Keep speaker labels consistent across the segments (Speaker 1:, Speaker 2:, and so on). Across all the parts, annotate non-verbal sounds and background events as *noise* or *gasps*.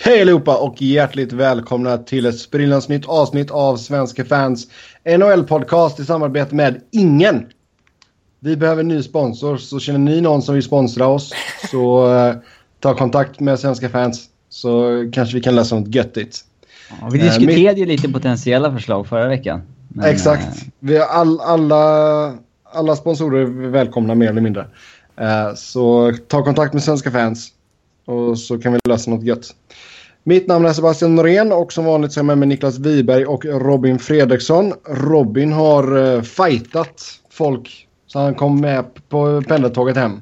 Speaker 1: Hej allihopa och hjärtligt välkomna till ett sprillans nytt avsnitt av Svenska fans NHL-podcast i samarbete med Ingen. Vi behöver en ny sponsor, så känner ni någon som vill sponsra oss så uh, ta kontakt med Svenska fans så kanske vi kan lösa något göttigt.
Speaker 2: Ja, vi diskuterade ju uh, lite potentiella förslag förra veckan.
Speaker 1: Men, exakt. Uh... Vi all, alla, alla sponsorer är välkomna mer eller mindre. så ta kontakt med Svenska fans och så kan vi lösa något gött. Mitt namn är Sebastian Norén och som vanligt så är jag med mig Niklas Wiberg och Robin Fredriksson. Robin har uh, fightat folk så han kom med på pendeltåget hem.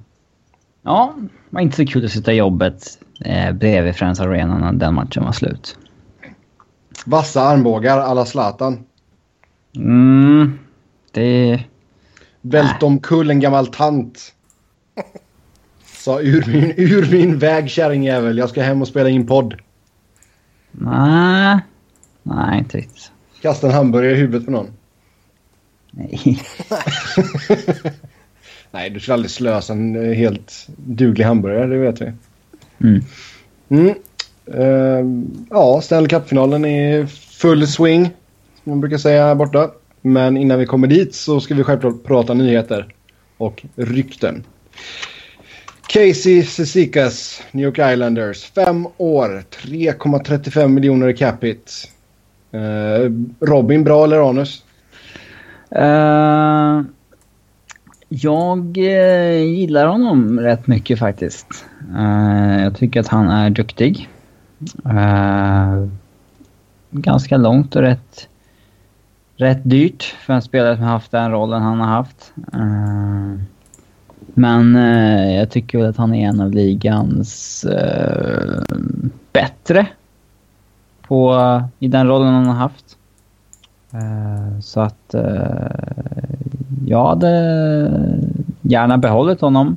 Speaker 2: Ja, det var inte så kul att sitta i jobbet eh, bredvid Friends Arena när den matchen var slut.
Speaker 1: Vassa armbågar alla Zlatan.
Speaker 2: Mm, det...
Speaker 1: Vält omkull en gammal tant. *laughs* Sa ur min, ur min väg kärringjävel, jag ska hem och spela in podd.
Speaker 2: Nej, nej inte riktigt.
Speaker 1: Kasta en hamburgare i huvudet på någon?
Speaker 2: Nej. *laughs*
Speaker 1: nej, du skulle aldrig slösa en eh, helt duglig hamburgare, det vet vi.
Speaker 2: Mm.
Speaker 1: Mm. Uh, ja, Stanley Cup-finalen är full swing, som man brukar säga här borta. Men innan vi kommer dit så ska vi självklart prata nyheter och rykten. Casey Cecicas, New York Islanders. Fem år, 3,35 miljoner i capita. Uh, eh, Robin, bra eller anus?
Speaker 2: Uh, jag uh, gillar honom rätt mycket faktiskt. Uh, jag tycker att han är duktig. ganska långt och rätt, rätt dyrt för en spelare som har haft den rollen han har haft. Men eh, jag tycker väl att han är en av ligans eh, bättre på, i den rollen han har haft. Eh, så att eh, jag hade gärna behållit honom.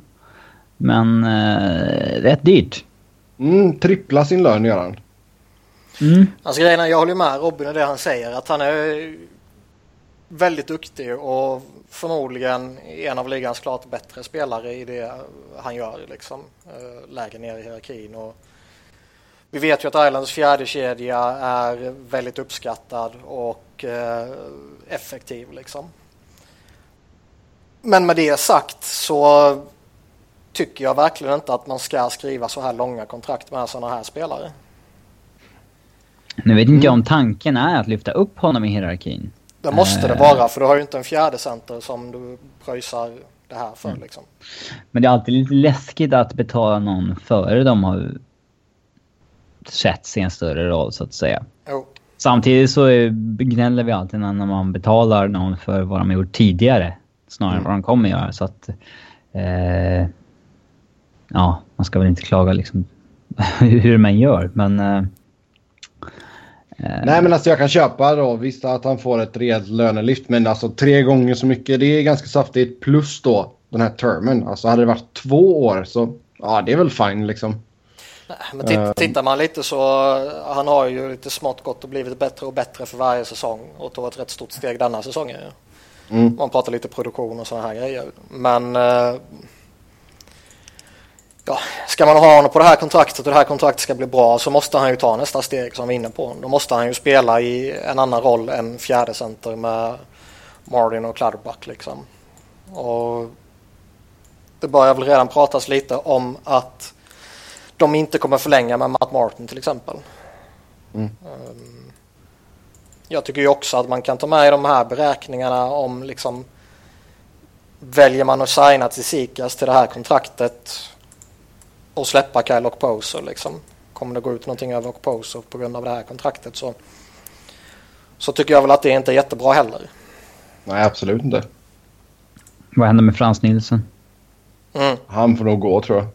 Speaker 2: Men eh, rätt dyrt.
Speaker 1: Mm, trippla sin lön gör han.
Speaker 3: Mm. Alltså grejen jag håller med Robin i det han säger. Att han är väldigt duktig och förmodligen en av ligans klart bättre spelare i det han gör liksom, eh, lägre ner i hierarkin. Och vi vet ju att Islands fjärde kedja är väldigt uppskattad och eh, effektiv. Liksom. Men med det sagt så tycker jag verkligen inte att man ska skriva så här långa kontrakt med sådana här spelare.
Speaker 2: Nu vet inte jag om tanken är att lyfta upp honom i hierarkin.
Speaker 3: Det måste det vara för du har ju inte en fjärde center som du pröjsar det här för mm. liksom.
Speaker 2: Men det är alltid lite läskigt att betala någon före de har sett sig en större roll så att säga.
Speaker 3: Jo.
Speaker 2: Samtidigt så gnäller vi alltid när man betalar någon för vad de har gjort tidigare snarare mm. än vad de kommer göra. Så att, eh, ja, man ska väl inte klaga liksom *laughs* hur man gör, men eh,
Speaker 1: Eh, Nej men alltså jag kan köpa då visst att han får ett rejält lönelyft men alltså tre gånger så mycket det är ganska saftigt plus då den här termen. Alltså hade det varit två år så ja det är väl fine liksom.
Speaker 3: Nej, men titt, tittar man lite så han har ju lite smått gått och blivit bättre och bättre för varje säsong och tog ett rätt stort steg denna säsongen. Mm. Man pratar lite produktion och sådana här grejer. Men eh, ja, ska man ha honom på det här kontraktet och det här kontraktet ska bli bra så måste han ju ta nästa steg som vi är inne på. Då måste han ju spela i en annan roll än fjärde center med Martin och Clutterbuck liksom. Och det börjar väl redan pratas lite om att de inte kommer förlänga med Matt Martin till exempel. Mm. Ehm, jag tycker ju också att man kan ta med i de här beräkningarna om liksom väljer man att signa till Sikas till det här kontraktet och släppa Kyle Okposo liksom. Kommer det gå ut någonting över Okposo på grund av det här kontraktet så, så tycker jag väl att det inte är jättebra heller.
Speaker 1: Nej, absolut inte.
Speaker 2: Vad händer med Frans Nilsson?
Speaker 3: Mm.
Speaker 1: Han får nog gå tror jag.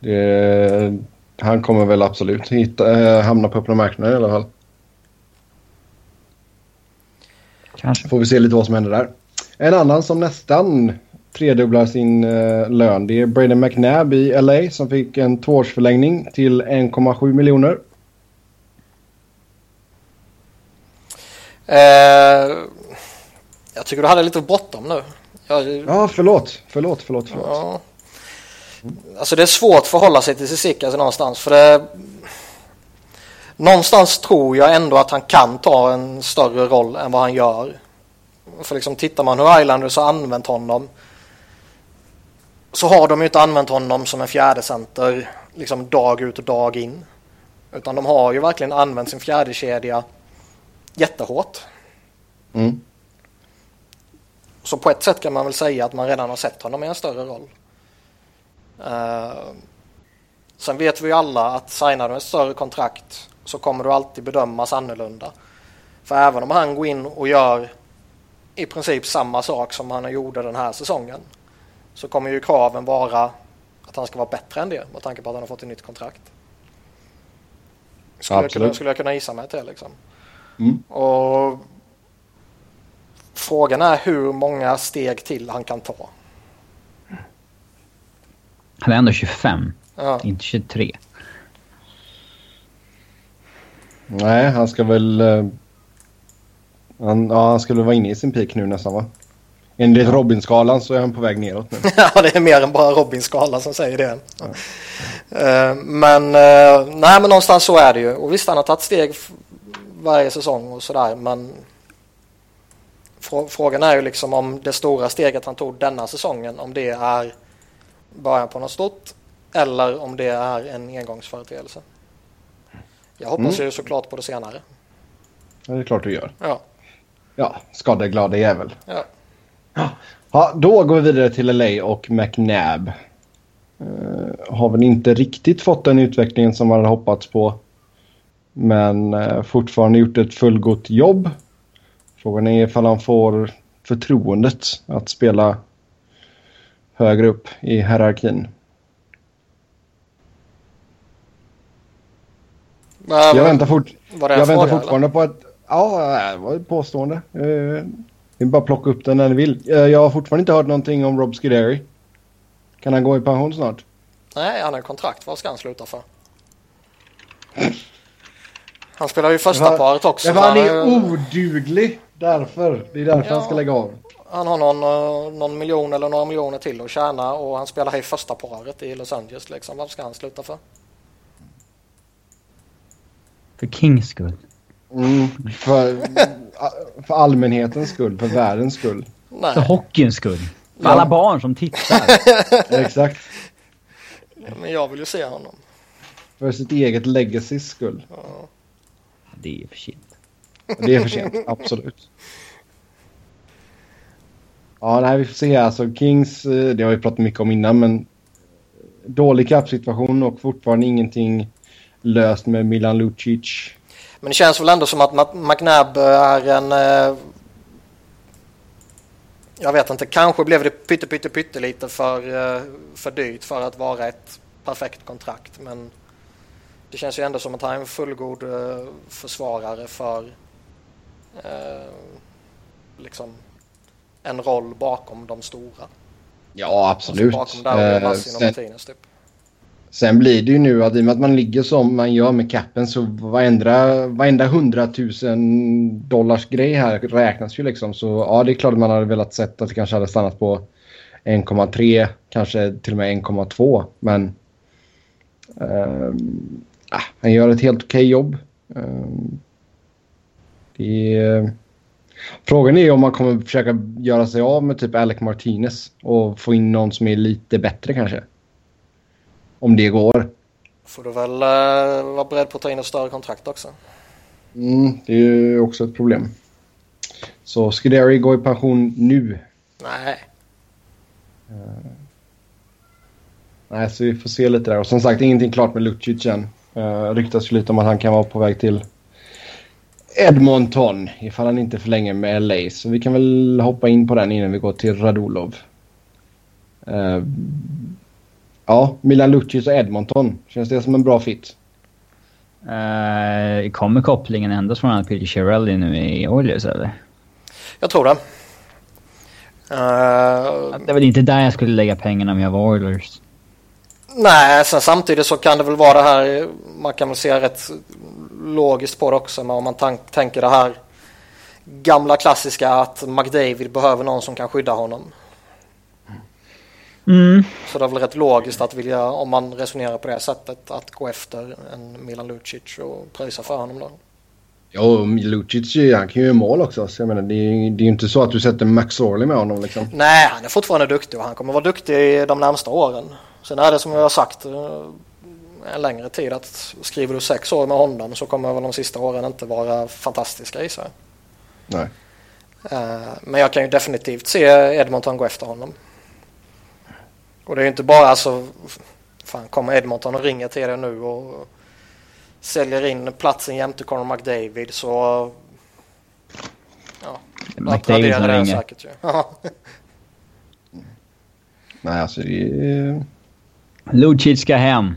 Speaker 1: Det, han kommer väl absolut hitta, äh, hamna på öppna marknaden i alla fall.
Speaker 2: Kanske.
Speaker 1: Får vi se lite vad som händer där. En annan som nästan tredubblar sin uh, lön. Det är Braden McNabb i LA som fick en tvåårsförlängning till 1,7 miljoner.
Speaker 3: Uh, jag tycker du hade lite bråttom nu.
Speaker 1: Jag, ja, förlåt. Förlåt, förlåt, förlåt.
Speaker 3: Ja. Alltså det är svårt att förhålla sig till Tsitsikas någonstans för det Någonstans tror jag ändå att han kan ta en större roll än vad han gör. För liksom tittar man hur Islanders har använt honom så har de ju inte använt honom som en fjärde center liksom dag ut och dag in. Utan de har ju verkligen använt sin fjärde kedja jättehårt.
Speaker 1: Mm.
Speaker 3: Så på ett sätt kan man väl säga att man redan har sett honom i en större roll. Uh, sen vet vi ju alla att signar du ett större kontrakt så kommer du alltid bedömas annorlunda. För även om han går in och gör i princip samma sak som han gjorde den här säsongen så kommer ju kraven vara att han ska vara bättre än det med tanke på att han har fått ett nytt kontrakt. Skulle, jag kunna, skulle jag kunna gissa mig till liksom.
Speaker 1: Mm.
Speaker 3: Och Frågan är hur många steg till han kan ta.
Speaker 2: Han är ändå 25,
Speaker 3: Ja.
Speaker 2: inte 23.
Speaker 1: Nej, han ska väl... eh, Han, ja, han skulle vara inne i sin peak nu nästan va? Enligt Robin-skalan så är han på väg neråt nu. *laughs*
Speaker 3: ja, det är mer än bara Robins skala som säger det. Eh, Men eh, nej, men någonstans så är det ju. Och visst, han har tagit steg varje säsong och sådär, men frå- frågan är ju liksom om det stora steget han tog denna säsongen, om det är början på något stort eller om det är en engångsföreteelse. Jag hoppas
Speaker 1: Mm.
Speaker 3: ju såklart på det senare.
Speaker 1: Ja, det är klart du gör.
Speaker 3: Ja,
Speaker 1: Ja, skadeglade jävel.
Speaker 3: ja.
Speaker 1: Ja, då går vi vidare till LA och McNabb. Eh, har väl inte riktigt fått den utvecklingen som man hade hoppats på. Men eh, fortfarande gjort ett fullgott jobb. Frågan är ifall han får förtroendet att spela högre upp i hierarkin.
Speaker 3: Men,
Speaker 1: Jag väntar, fort, jag väntar fortfarande på ett... Ja, det var ett påstående. Eh, Ni bara plocka upp den när ni vill. Eh, Jag har fortfarande inte hört någonting om Rob Scuderi. Kan han gå i pension snart?
Speaker 3: Nej, han har kontrakt. Vad ska han sluta för? Han spelar ju första
Speaker 1: var-
Speaker 3: paret också.
Speaker 1: Var han är
Speaker 3: han,
Speaker 1: oduglig. Därför. Det är därför
Speaker 3: Ja.
Speaker 1: han ska lägga av.
Speaker 3: han har någon, eh, någon miljon eller några miljoner till att tjäna och han spelar i första paret i Los Angeles. Liksom. Varför ska han sluta för?
Speaker 2: För Kings skull.
Speaker 1: Mm, för, *laughs* för allmänhetens skull. För världens skull.
Speaker 2: För
Speaker 3: Nej,
Speaker 2: hockeyns skull. För
Speaker 1: Ja.
Speaker 2: alla barn som tittar. *laughs*
Speaker 1: Exakt.
Speaker 3: men jag vill ju se honom.
Speaker 1: För sitt eget legacys skull.
Speaker 2: Det är för sent.
Speaker 1: Det är för sent. *laughs* Absolut. Ja, nej, vi får se. Alltså Kings, eh, det har vi pratat mycket om innan, men dålig kappsituation och fortfarande ingenting löst med Milan Lucic.
Speaker 3: Men det känns väl ändå som att McNabb är en... eh, Jag vet inte, kanske blev det pytte, pytte, pytte lite för, eh, för dyrt för att vara ett perfekt kontrakt. Men det känns ju ändå som att han är en fullgod eh, försvarare för liksom en roll bakom de stora.
Speaker 1: Ja, absolut.
Speaker 3: Alltså bakom där och Massin och Martinez typ
Speaker 1: sen blir det ju nu att i och med att man ligger som man gör med capen så varenda, varenda hundratusen dollars grej här räknas ju liksom. Så ja, det är klart att man hade velat sett att det kanske hade stannat på 1,3, kanske till och med 1,2. Men eh, ah, han gör ett helt okej jobb. Eh, det är, frågan är om man kommer försöka göra sig av med typ Alec Martinez och få in någon som är lite bättre kanske. Om det går.
Speaker 3: Får du väl eh, vara beredd på att ta in ett större kontrakt också.
Speaker 1: Mm, det är ju också ett problem. Så Scuderi går i pension nu.
Speaker 3: Nej,
Speaker 1: Nej, så vi får se lite där. Och som sagt, ingenting klart med Lucic än. Uh, ryktas ju lite om att han kan vara på väg till Edmonton ifall han inte förlänger med LA. Så vi kan väl hoppa in på den innan vi går till Radulov. Eh, ja, Milan Lucic och Edmonton. Känns det som en bra fit?
Speaker 2: Uh, kommer kopplingen endast från att Peter Chiarelli nu i Oilers eller?
Speaker 3: jag tror det. Eh,
Speaker 2: Det är väl inte där jag skulle lägga pengarna om jag var Oilers.
Speaker 3: Nej, sen samtidigt så kan det väl vara det här, man kan väl se rätt logiskt på det också, men om man tank, tänker det här gamla klassiska att McDavid behöver någon som kan skydda honom.
Speaker 2: Mm.
Speaker 3: Så det är väl rätt logiskt att vilja, om man resonerar på det sättet, att gå efter en Milan Lucic och pröjsa för honom då.
Speaker 1: Jo, Lucic han kan ju göra mål också. Så jag menar, det är det är ju inte så att du sätter Max Orley med honom liksom.
Speaker 3: Nej, han är fortfarande duktig och han kommer vara duktig de närmsta åren. Sen är det som jag har sagt eh, en längre tid att skriver du sex år med honom så kommer väl de sista åren inte vara fantastiska i sig.
Speaker 1: Nej.
Speaker 3: Eh, Men jag kan ju definitivt se Edmonton gå efter honom. Och det är ju inte bara alltså, fan kommer Edmonton och ringer till det nu och säljer in platsen jämte Conor McDavid så ja,
Speaker 2: McDavid som ringer.
Speaker 3: säkert. Ja.
Speaker 1: Nej, alltså det är...
Speaker 2: Lucic ska hem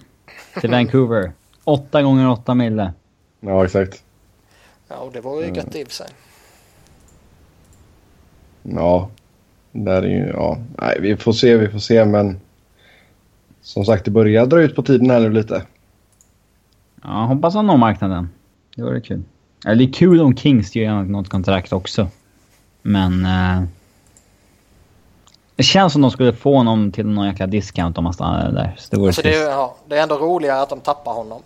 Speaker 2: till Vancouver. *laughs* Åtta gånger åtta mille.
Speaker 1: Ja, exakt.
Speaker 3: ja, och det var ju gött i sig.
Speaker 1: Ja, där är ju... Ja, nej, vi får se, vi får se, men... Som sagt, det börjar dra ut på tiden här nu lite.
Speaker 2: Ja, hoppas han når marknaden. Det vore kul. Eller det är kul om Kings gör något kontrakt också. Men... Eh, det känns som de skulle få honom till någon jäkla discount om han stannar där. Så det
Speaker 3: Alltså det, är, ja, det är ändå roligare att de tappar honom.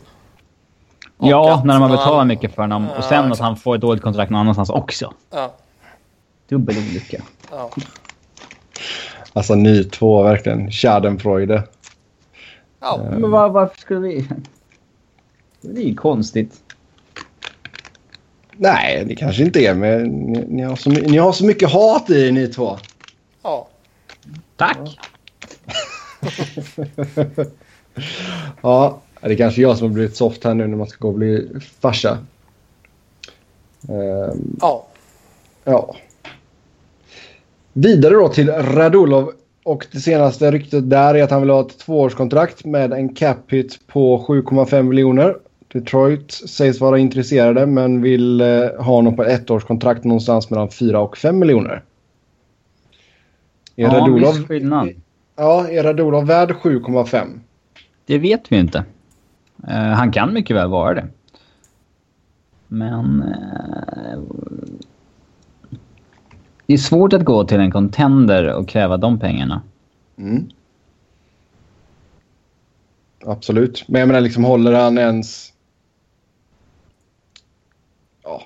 Speaker 3: Och
Speaker 2: Ja,
Speaker 3: att
Speaker 2: när
Speaker 3: man-
Speaker 2: betalat mycket för honom. Och
Speaker 3: Ja,
Speaker 2: sen att
Speaker 3: exakt.
Speaker 2: han får ett dåligt kontrakt någon annanstans också.
Speaker 3: Ja,
Speaker 2: Dubbel olycka.
Speaker 3: ja.
Speaker 1: Alltså ni två, verkligen. Schadenfreude.
Speaker 3: ja.
Speaker 2: Men var, varför skulle vi... Det är ju konstigt.
Speaker 1: Nej, det kanske inte är, men ni, ni, har, så, ni har så mycket hat i er, ni två.
Speaker 3: ja.
Speaker 2: Tack! *laughs*
Speaker 1: Ja, det är kanske jag som har blivit soft här nu när man ska gå och bli farsa. Ehm,
Speaker 3: ja.
Speaker 1: ja. Vidare då till Radulov. Och det senaste ryktet där är att han vill ha ett tvåårskontrakt med en cap hit på 7,5 miljoner. Detroit sägs vara intresserade men vill eh, ha honom på ett ettårskontrakt någonstans mellan 4 och 5 miljoner. Är
Speaker 2: Ja,
Speaker 1: Radulov,
Speaker 2: viss skillnad.
Speaker 1: ja, är Radulov värd 7,5?
Speaker 2: Det vet vi inte. Eh, han kan mycket väl vara det. Men... eh, det är svårt att gå till en contender och kräva de pengarna.
Speaker 1: Mm. Absolut. Men jag menar, liksom håller han ens... Ja.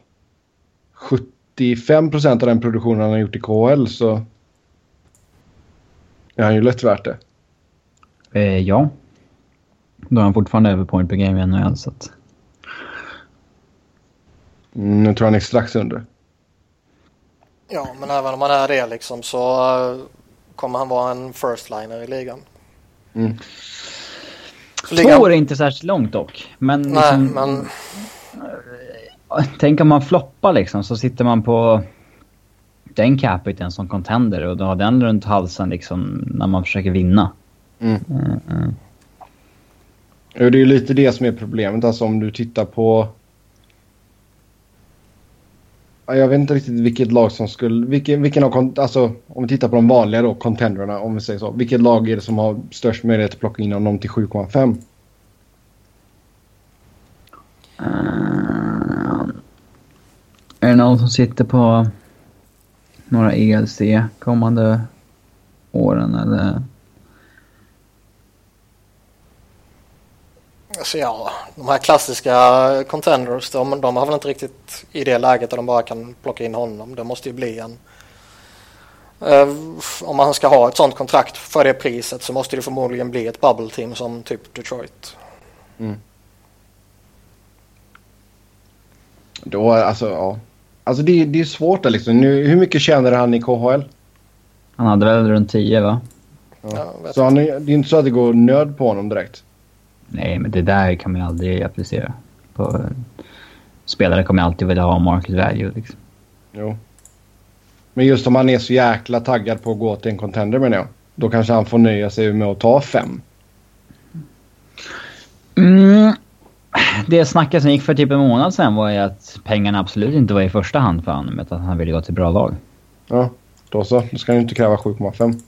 Speaker 1: 75 procent av den produktionen han har gjort i KHL så... är han ju lätt värt det.
Speaker 2: Eh, ja. Då är han fortfarande över point per game i NHL så att...
Speaker 1: Mm, nu tror jag han är strax under.
Speaker 3: Ja, men även om han är det liksom så eh, kommer han vara en first liner i ligan.
Speaker 1: Mm.
Speaker 3: Så
Speaker 2: Två
Speaker 3: ligan-
Speaker 2: år är inte särskilt långt dock. Men,
Speaker 3: Nej,
Speaker 2: liksom,
Speaker 3: men
Speaker 2: tänk om man floppar liksom så sitter man på den capiten som contender och då har den runt halsen liksom när man försöker vinna.
Speaker 1: Mm.
Speaker 2: Mm,
Speaker 1: Det är ju lite det som är problemet. Alltså om du tittar på... Jag vet inte riktigt vilket lag som skulle... Vilken, vilken av, alltså, om vi tittar på de vanliga då, contenderna, om vi säger så. Vilket lag är det som har störst möjlighet att plocka in honom till 7,5?
Speaker 2: Eh, är det någon som sitter på några ELC kommande åren eller?
Speaker 3: Alltså, ja, de här klassiska contenders de, de har väl inte riktigt i det läget där de bara kan plocka in honom. Det måste ju bli en... eh, om man ska ha ett sånt kontrakt för det priset så måste det förmodligen bli ett bubble team som typ Detroit.
Speaker 1: Då, alltså, ja. Alltså det, det är svårt där liksom. Nu, hur mycket tjänar han i KHL?
Speaker 2: Han hade väl runt 10 va?
Speaker 3: Ja,
Speaker 1: Så han, är- det är inte så att det går nöd på honom direkt.
Speaker 2: Nej, men det där kan man aldrig applicera. På, spelare kommer alltid vilja ha market value liksom.
Speaker 1: Jo. Men just om han är så jäkla taggad på att gå till en contender menar jag. Då kanske han får nöja sig med att ta fem.
Speaker 2: Mm. Det snacket som gick för typ en månad sedan var ju att pengarna absolut inte var i första hand för honom, utan att han ville gå till bra lag.
Speaker 1: Ja, då så. Då ska han ju inte kräva 7,5.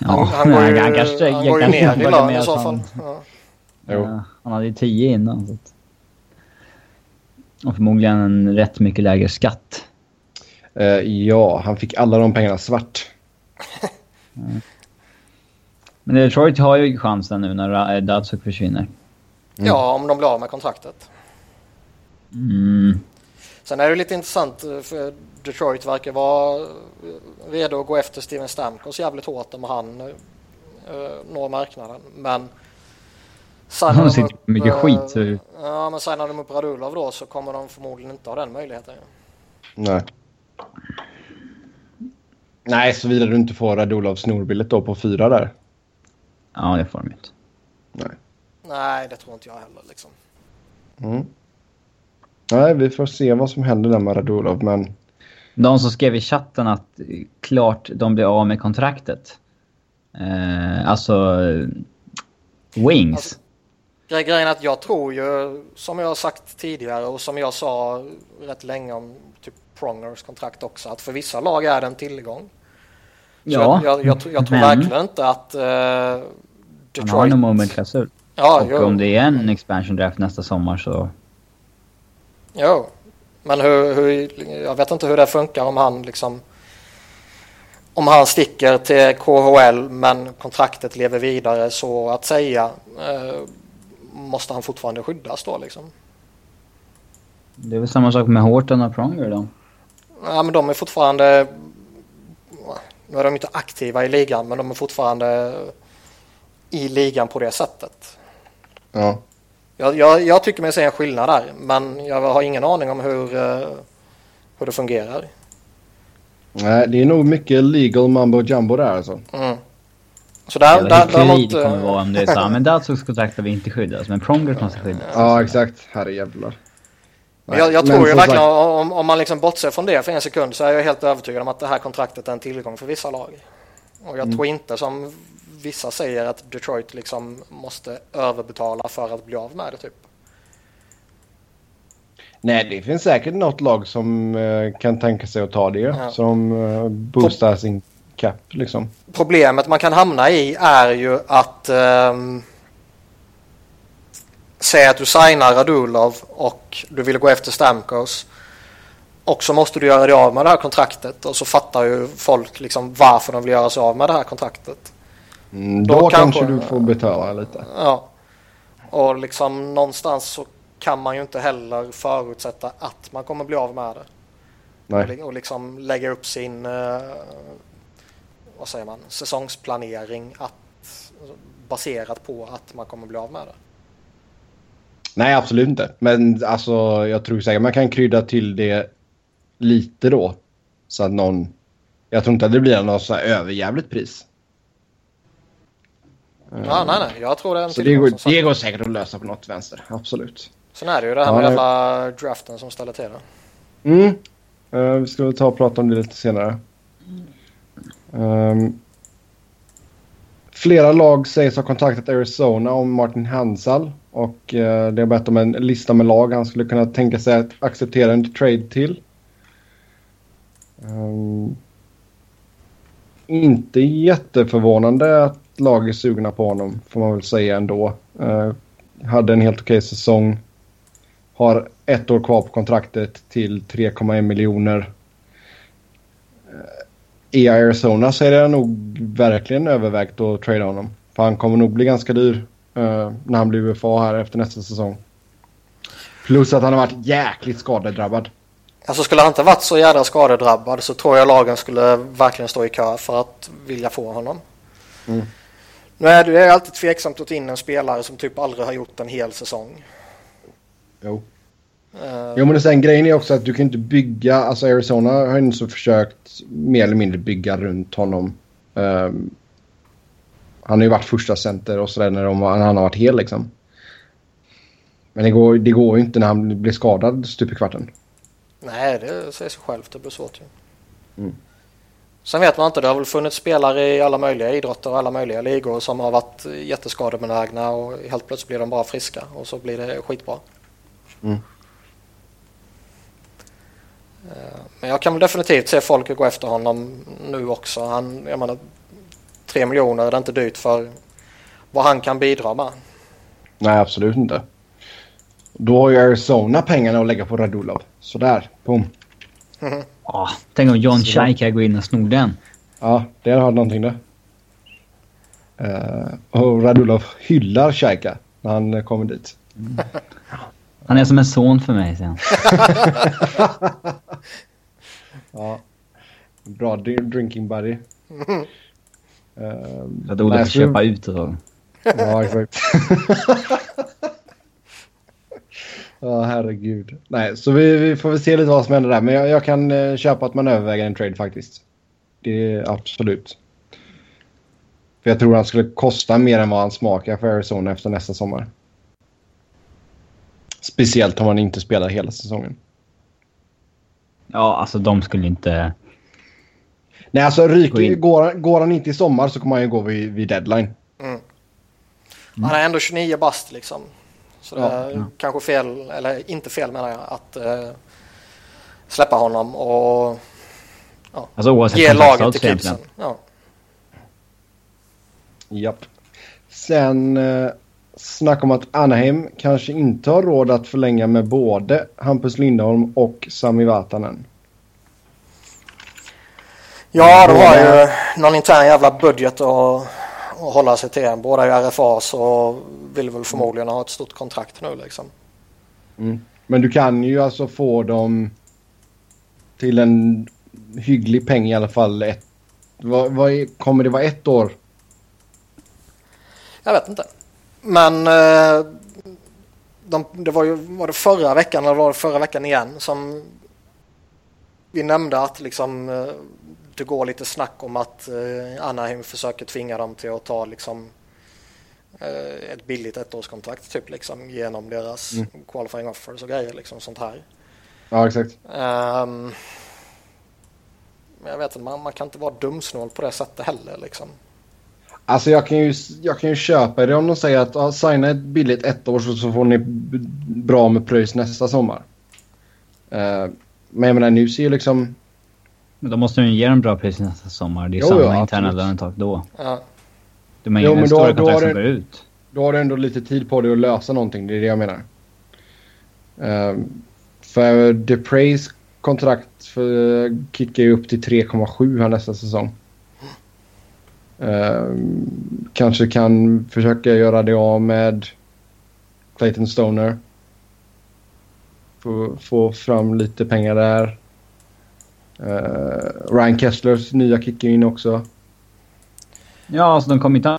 Speaker 3: Han, han går ju,
Speaker 2: han kanske,
Speaker 3: han går ju ner i lön
Speaker 2: med
Speaker 3: i
Speaker 2: att
Speaker 3: så
Speaker 2: han-
Speaker 3: fall. Ja.
Speaker 2: Ja, han hade ju 10 innan. Så att... Och förmodligen en rätt mycket lägre skatt.
Speaker 1: Eh, ja, han fick alla de pengarna svart. *laughs*
Speaker 2: Men Detroit har ju chansen nu när Datsuk försvinner.
Speaker 3: Mm. Ja, om de blir av med kontraktet.
Speaker 2: Mm.
Speaker 3: Sen är det lite intressant eh, för Detroit verkar vara redo att gå efter Steven Stamkos jävligt hårt om han uh, når marknaden. Men
Speaker 2: signar de upp, mycket uh, skit. Så...
Speaker 3: Ja, men signar de upp Radulov då så kommer de förmodligen inte ha den möjligheten.
Speaker 1: Nej. Nej, såvida du inte får Radulovs snorbillet då på fyra där.
Speaker 2: Ja, det får de inte.
Speaker 1: Nej.
Speaker 3: Nej, det tror inte jag heller liksom.
Speaker 1: Mm. Nej, vi får se vad som händer där med Radulov, men...
Speaker 2: De som skrev i chatten att klart de blir av med kontraktet. Eh, alltså... Wings. Alltså,
Speaker 3: grejen är att jag tror ju, som jag har sagt tidigare och som jag sa rätt länge om typ Prongers kontrakt också, att för vissa lag är det en tillgång. Så ja, jag, jag, jag, jag tror men... verkligen inte att uh,
Speaker 2: Detroit... Han har nog moment-klausul. Ja, och jo. om det är en expansion draft nästa sommar så...
Speaker 3: Jo, men hur, hur, jag vet inte hur det funkar om han liksom... Om han sticker till KHL men kontraktet lever vidare så att säga. Eh, måste han fortfarande skyddas då liksom?
Speaker 2: Det är väl samma sak med Horton och Pronger då?
Speaker 3: Ja men de är fortfarande... Nu är de inte aktiva i ligan men de är fortfarande i ligan på det sättet.
Speaker 1: Ja.
Speaker 3: Jag, jag, jag tycker mig se en skillnad där, men jag har ingen aning om hur, uh, hur det fungerar.
Speaker 1: Nej, det är nog mycket legal mambo jumbo där alltså.
Speaker 3: Mm. Så där,
Speaker 2: där, däremot... Det kommer vara om det är så men Datsuks kontrakt vi inte skyddas, men Prongers måste skyddas.
Speaker 1: Ja, exakt. Herrejävlar.
Speaker 3: Jag, jag tror ju verkligen, om, om man liksom bortser från det för en sekund så är jag helt övertygad om att det här kontraktet är en tillgång för vissa lag. Och jag mm. tror inte som vissa säger att Detroit liksom måste överbetala för att bli av med det typ.
Speaker 1: Nej, det finns säkert något lag som uh, kan tänka sig att ta det. Ja. Som uh, boostar Pro sin cap liksom.
Speaker 3: Problemet man kan hamna i är ju att um, säga att du signar Radulov och du vill gå efter Stamkos. Och så måste du göra dig av med det här kontraktet och så fattar ju folk liksom varför de vill göra sig av med det här kontraktet.
Speaker 1: Mm, då, då kanske, kanske, du får betala lite.
Speaker 3: Ja. Och liksom någonstans så kan man ju inte heller förutsätta att man kommer bli av med det.
Speaker 1: Nej.
Speaker 3: Och liksom lägga upp sin eh, vad säger man, säsongsplanering att, baserat på att man kommer bli av med det.
Speaker 1: Nej, absolut inte. Men alltså, jag tror säkert man kan krydda till det lite då. Så att någon... Jag tror inte att det blir något så här överjävligt pris.
Speaker 3: Ja, nej, nej. Jag tror det är en
Speaker 1: Så det går, det går säkert att lösa på något vänster. Absolut.
Speaker 3: Sen är det ju det här med ja, jävla draften som ställer till
Speaker 1: det. Mm. Uh, vi ska väl ta och prata om det lite senare. Um, flera lag sägs ha kontaktat Arizona om Martin Hansal. Och uh, det har bett om en lista med lag han skulle kunna tänka sig att acceptera en trade till. Um, inte jätteförvånande att lag är sugna på honom, får man väl säga ändå. Uh, hade en helt okej säsong. Har ett år kvar på kontraktet till 3,1 miljoner. Uh, I Arizona så är det nog verkligen övervägt att trada honom. För han kommer nog bli ganska dyr uh, när han blir UFA här efter nästa säsong. Plus att han har varit jäkligt skadedrabbad.
Speaker 3: Alltså skulle han inte varit så jävla skadedrabbad så tror jag lagen skulle verkligen stå i kö för att vilja få honom.
Speaker 1: Mm.
Speaker 3: Nu är det alltid tveksamt att ta in en spelare som typ aldrig har gjort en hel säsong.
Speaker 1: Jo. Uh, jo men sen grejen är också att du kan inte bygga, alltså Arizona har ju så försökt mer eller mindre bygga runt honom. Um, han har ju varit första center och sådär när, de, när han har varit hel liksom. Men det går, det går ju inte när han blir skadad stup i kvarten.
Speaker 3: Nej, det säger sig självt. Det blir svårt ju.
Speaker 1: Mm.
Speaker 3: Sen vet man inte, det har väl funnits spelare i alla möjliga idrotter och alla möjliga ligor som har varit jätteskadebenägna och helt plötsligt blir de bara friska och så blir det skitbra.
Speaker 1: Mm.
Speaker 3: Eh, men jag kan definitivt se folk gå efter honom nu också. Han, jag menar, tre miljoner är det inte dyrt för vad han kan bidra med.
Speaker 1: Nej, absolut inte. Då har ju Arizona pengarna att lägga på Radulov. Sådär, boom.
Speaker 3: Mm.
Speaker 2: Ja, tänk om John Shaika går in och snor den.
Speaker 1: Ja, det har någonting det. Uh, och Radulov hyllar Shaika när han kommer dit. Mm.
Speaker 2: Han är som en son för mig, han. *laughs*
Speaker 1: ja. Bra drinking buddy. Mm.
Speaker 2: Uh, Radulov köpa ut och så.
Speaker 1: ja, exakt. *laughs* Ja, herregud. Nej, så vi, vi, får väl se lite vad som händer där. Men jag, jag kan eh, köpa att man överväger en trade faktiskt. Det är absolut. För jag tror han skulle kosta mer än vad han smakar för Arizona efter nästa sommar. Speciellt om han inte spelar hela säsongen.
Speaker 2: Ja, alltså de skulle inte...
Speaker 1: Nej, alltså ryker, går, går han inte i sommar så kommer han ju gå vid, vid deadline. Mm.
Speaker 3: Han är ändå 29 bast liksom. Så det är ja. kanske fel, eller inte fel menar jag, att uh, släppa honom och ja, alltså, ge laget till Gibson. Ja.
Speaker 1: Japp. Sen uh, snack om att Anaheim kanske inte har råd att förlänga med både Hampus Lindholm och Sami Vatanen.
Speaker 3: Ja, de har ju någon intern jävla budget att, att hålla sig till. Båda är RFAs och vill väl förmodligen ha ett stort kontrakt nu liksom.
Speaker 1: Mm. Men du kan ju alltså få dem till en hygglig peng i alla fall. Ett, vad, vad är, kommer det vara ett år?
Speaker 3: Jag vet inte. Men eh, de, det var ju var det förra veckan eller var det förra veckan igen som vi nämnde att liksom eh, det går lite snack om att eh, Anaheim försöker tvinga dem till att ta liksom Eh, ett billigt ettårskontrakt typ liksom genom deras mm. qualifying offers och grejer liksom sånt här.
Speaker 1: Ja exakt.
Speaker 3: Um, men jag vet inte, man, man kan inte vara dumsnål på det sättet heller liksom.
Speaker 1: Alltså jag kan ju, jag kan ju köpa det om de säger att ah, signa ett billigt ett år så, får ni bra med pröjs nästa sommar. Uh, men jag menar nu ser ju liksom...
Speaker 2: Men då måste de ju ge dem bra pröjs nästa sommar. Det är ju samma ja, interna lönetak då. Ja.
Speaker 1: De har inga stora kontrakt som går ut. Då har du ändå lite tid på dig att lösa någonting. Det är det jag menar. Um, för Deprays kontrakt för, kickar ju upp till 3,7 här nästa säsong. Um, kanske kan försöka göra det av med Clayton Stoner. Få, få fram lite pengar där. Uh, Ryan Kesslers nya kickar in också.
Speaker 2: Ja, alltså de kommer inte...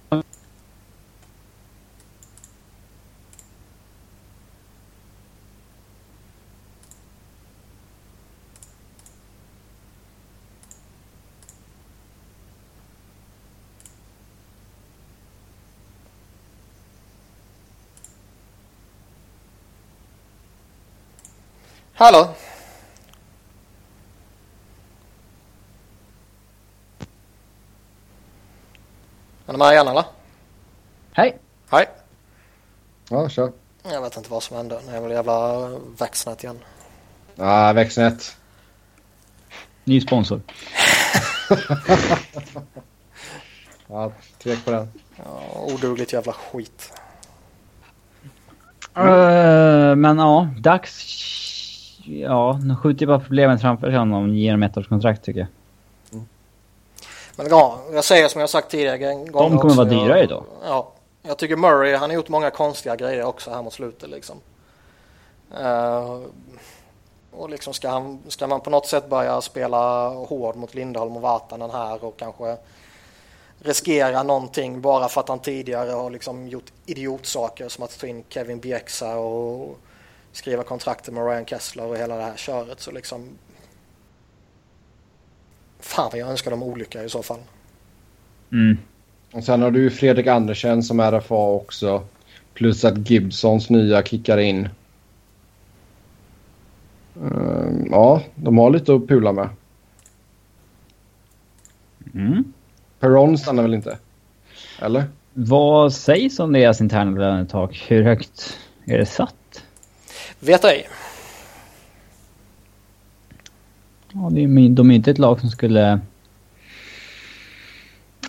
Speaker 3: Hallå? Är du med igen eller?
Speaker 2: Hej.
Speaker 3: Hej.
Speaker 1: Ja, kör.
Speaker 3: Jag vet inte vad som hände. Det är väl jävla växtnät igen.
Speaker 1: Ja, växtnät.
Speaker 2: Ny sponsor. *laughs*
Speaker 1: ja, tvek på den.
Speaker 3: Ja, odugligt jävla skit.
Speaker 2: Uh, men ja, dags... Ja, nu skjuter bara problemen framför sig ger honom ett års kontrakt tycker jag.
Speaker 3: Men ja, jag säger som jag sagt tidigare
Speaker 2: De kommer också, vara dyra jag, idag.
Speaker 3: Ja, jag tycker Murray, han har gjort många konstiga grejer också här mot slutet liksom. Uh, och liksom ska, han, ska man på något sätt börja spela hård mot Lindholm och Vatanen här och kanske riskera någonting bara för att han tidigare har liksom gjort idiotsaker som att ta in Kevin Bieksa och skriva kontrakter med Ryan Kessler och hela det här köret så liksom Fan vad jag önskar dem olycka i så fall.
Speaker 1: Mm. Och sen har du ju Fredrik Andersen som RFA också. Plus att Gibsons nya kickar in. Uh, ja, de har lite att pula med.
Speaker 2: Mm.
Speaker 1: Perron stannar väl inte? Eller?
Speaker 2: Vad sägs om deras interna lönetak? Hur högt är det satt?
Speaker 3: Vet ej.
Speaker 2: Ja, det är, de är inte ett lag som skulle...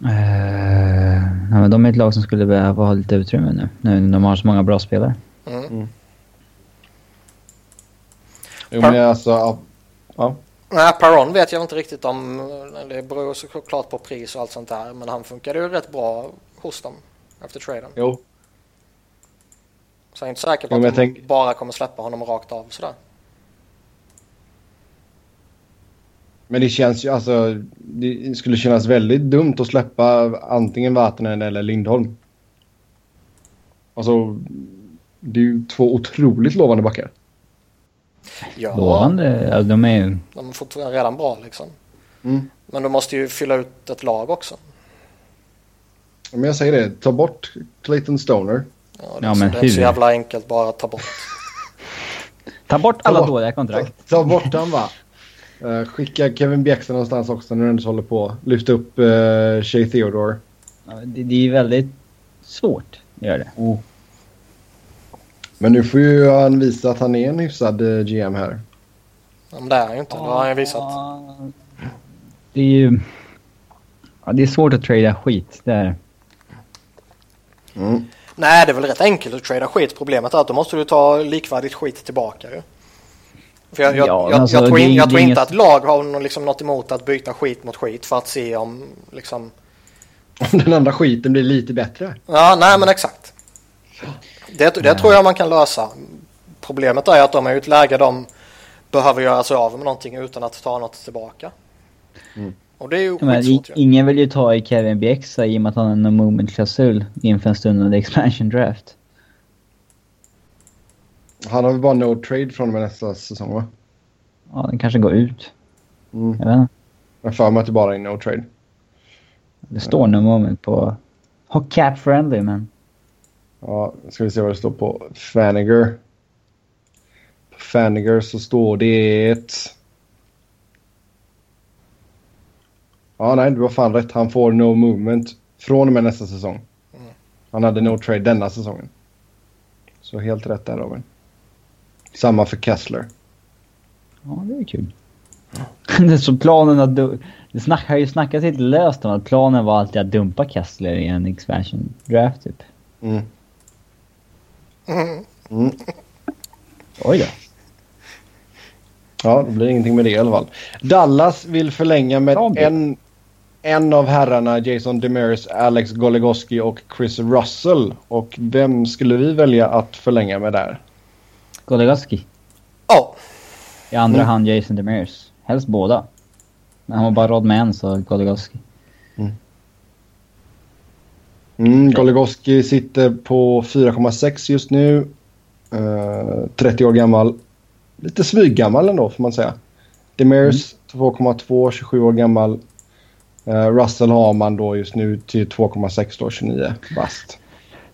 Speaker 2: Uh, ja, men de är ett lag som skulle behöva ha lite utrymme nu, när de har så många bra spelare. Mm. Mm.
Speaker 1: Jo, men alltså... Ja.
Speaker 3: Nej, Perron vet jag inte riktigt om. Det beror såklart på pris och allt sånt där. Men han funkade ju rätt bra hos dem efter traden.
Speaker 1: Jo.
Speaker 3: Så jag är inte säker på
Speaker 1: Ja,
Speaker 3: att de
Speaker 1: tänk-
Speaker 3: bara kommer släppa honom rakt av sådär.
Speaker 1: Men det känns ju alltså... Det skulle kännas väldigt dumt att släppa antingen Vatanen eller Lindholm. Alltså... Det är ju två otroligt lovande backar.
Speaker 3: Ja,
Speaker 2: Lovande. Ja, de är ju...
Speaker 3: de har fått redan bra liksom.
Speaker 1: Mm.
Speaker 3: Men du måste ju fylla ut ett lag också.
Speaker 1: Men jag säger det, ta bort Clayton Stoner.
Speaker 3: Ja, det, är
Speaker 2: Ja,
Speaker 3: så,
Speaker 2: men
Speaker 3: det är inte så jävla enkelt bara att ta bort. *laughs*
Speaker 2: Ta bort alla
Speaker 1: bort-
Speaker 2: dåliga kontrakt.
Speaker 1: Ta, ta bort han va. Uh, skicka Kevin Bjäxa någonstans också när du ändå håller på. Lyft upp uh, Shea Theodore.
Speaker 2: Ja, Det, det är ju väldigt svårt att göra det.
Speaker 1: Men nu får ju han visa att han är en hyfsad eh, GM här.
Speaker 3: Ja, Men det är han ju inte. Det har han ju visat.
Speaker 2: Det är ju... Ja, det är svårt att trada skit. Det är...
Speaker 1: Mm.
Speaker 3: Nej, det är väl rätt enkelt att trada skit. Problemet är att då måste du ta likvärdigt skit tillbaka ju. För jag, jag,
Speaker 2: Ja,
Speaker 3: jag,
Speaker 2: alltså,
Speaker 3: jag tror, in, jag tror inte
Speaker 2: inget-
Speaker 3: att lag har liksom, något emot att byta skit mot skit för att se om liksom...
Speaker 1: Om den andra skiten blir lite bättre.
Speaker 3: Ja, nej men exakt. Det, det tror jag man kan lösa. Problemet är att de är i ett läge de behöver göra sig av med någonting utan att ta något tillbaka.
Speaker 1: Mm.
Speaker 3: Och det är ju
Speaker 2: Men, ingen vill ju ta i Kevin Bjäxa i och med att han har en moment-klausul inför en stundande expansion draft.
Speaker 1: Han har väl bara no trade från och med nästa säsong va?
Speaker 2: Ja, den kanske går ut.
Speaker 1: Mm.
Speaker 2: Jag vet inte.
Speaker 1: Jag för mig att det bara är no trade.
Speaker 2: Det står no moment på... Ha cap friendly men...
Speaker 1: Ja, ska vi se vad det står på Faniger. På Faniger så står det... Ja, nej, du har fan rätt. Han får no movement från och med nästa säsong. Han hade no trade denna säsongen. Så helt rätt där Robin. Samma för Kessler.
Speaker 2: Ja, det är kul. det är *laughs* så planen att... Du, det snack, har ju snackats lite löst om att planen var alltid att dumpa Kessler i en expansion draft typ.
Speaker 1: Mm.
Speaker 3: Mm.
Speaker 1: Mm.
Speaker 2: Oj då.
Speaker 1: Ja, det blir ingenting med det i alla fall. Dallas vill förlänga med
Speaker 2: Bra
Speaker 1: en, en av herrarna, Jason Demers, Alex Goligoski och Chris Russell. Och vem skulle vi välja att förlänga med där?
Speaker 2: Goligoski.
Speaker 3: Ja,
Speaker 2: I andra
Speaker 1: Mm.
Speaker 2: hand Jason Demers. Helst båda. Men han har bara råd med en så Goligoski.
Speaker 1: Mm, Goligoski sitter på 4,6 just nu. Eh, 30 år gammal. Lite smyggammal ändå får man säga. Demers 2,2, 27 år gammal. Eh, Russell har man då just nu till 2,6 då, 29 bast.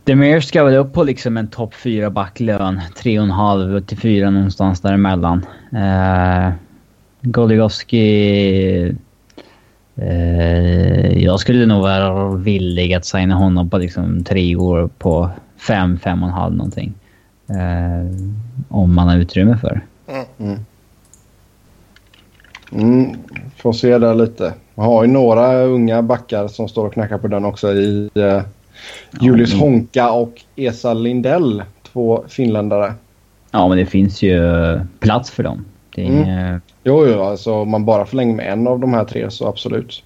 Speaker 2: Demir ska väl upp på liksom en topp 4 backlön. 3,5 till 4 någonstans däremellan. Eh, uh, Goligoski... Uh, eh, jag skulle nog vara villig att signa honom på liksom tre år på 5, 5,5 någonting. Uh, om man har utrymme för det.
Speaker 1: Mm, får se där lite. Man har ju några unga backar som står och knackar på den också i Uh Julius
Speaker 2: mm.
Speaker 1: Honka och Esa Lindell. Två finländare.
Speaker 2: Ja, men det finns ju plats för dem. Det är
Speaker 1: Mm. Jo, jo, alltså om man bara förlänger med en av de här tre så absolut.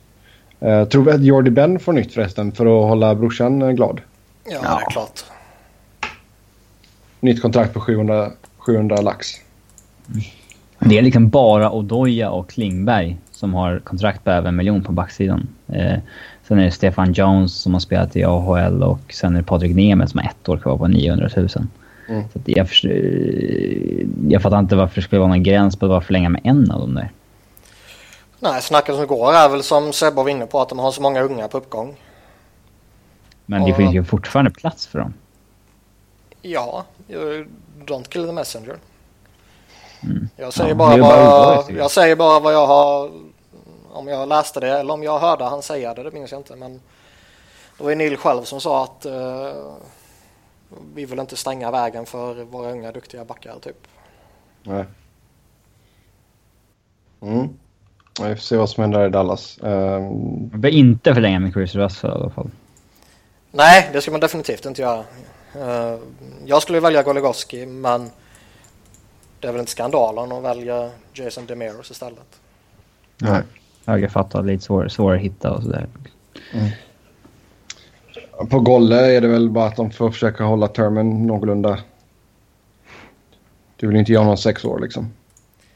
Speaker 1: Eh, tror vi att Jordy Ben får nytt förresten för att hålla brorsan eh, glad?
Speaker 3: ja,
Speaker 2: Ja.
Speaker 3: det är klart.
Speaker 1: Nytt kontrakt på 700, 700 lax.
Speaker 2: Det är liksom bara Odoja och Klingberg som har kontrakt på över en miljon på backsidan. Eh, sen är det Stefan Jones som har spelat i AHL och sen är det Patrik Nemeth som har ett år kvar på 900 000.
Speaker 1: Mm.
Speaker 2: Så jag, eh, jag fattar inte varför det skulle vara någon gräns på att bara förlänga med en av dem där.
Speaker 3: Nej, snacket som går är väl som Sebbe var inne på att de har så många unga på uppgång.
Speaker 2: Men det
Speaker 3: Ja.
Speaker 2: finns ju fortfarande plats för dem.
Speaker 3: Ja, don't kill the messenger.
Speaker 2: Mm.
Speaker 3: Jag säger,
Speaker 2: Ja,
Speaker 3: bara
Speaker 2: bara
Speaker 3: jag säger bara vad jag har... Om jag läste det eller om jag hörde han säga det, det minns jag inte. Men det var ju Neil själv som sa att eh, vi vill inte stänga vägen för våra unga duktiga backar typ.
Speaker 1: Nej. Mm. Vi får se vad som händer i Dallas. Ehm,
Speaker 2: Man bör inte förlänga med Chris Russell i alla fall.
Speaker 3: Nej, det ska man definitivt inte göra. Eh, jag skulle välja Goligoski men det är väl inte skandalen att välja Jason Demers istället.
Speaker 1: nej.
Speaker 2: Högerfattad, lite svår, svår att hitta och sådär.
Speaker 1: På Golle är det väl bara att de får försöka hålla termen någorlunda. Du vill inte göra honom sex år liksom.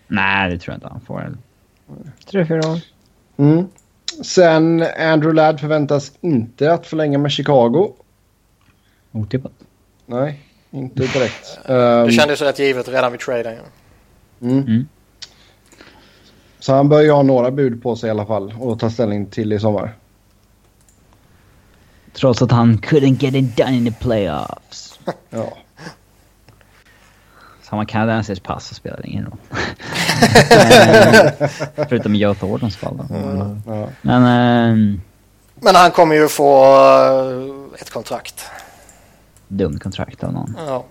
Speaker 2: Nej, det tror jag inte han får. Tre, fyra år.
Speaker 1: Mm. Sen Andrew Ladd förväntas inte att förlänga med Chicago.
Speaker 2: Otippat.
Speaker 1: Nej, inte direkt. *laughs*
Speaker 3: Det
Speaker 1: Um,
Speaker 3: kändes rätt givet redan vid traden.
Speaker 1: mm.
Speaker 2: Mm.
Speaker 1: Så han bör ju ha några bud på sig i alla fall och ta ställning till i sommar.
Speaker 2: Trots att han couldn't get it done in the playoffs. *laughs*
Speaker 1: Ja.
Speaker 2: Man kanadensiskt pass så spelar det ingen roll. Förutom Joe Thorntons fall då.
Speaker 1: ja.
Speaker 2: Men... ehm,
Speaker 3: Men han kommer ju få eh, ett kontrakt.
Speaker 2: dumt kontrakt av någon.
Speaker 3: Ja.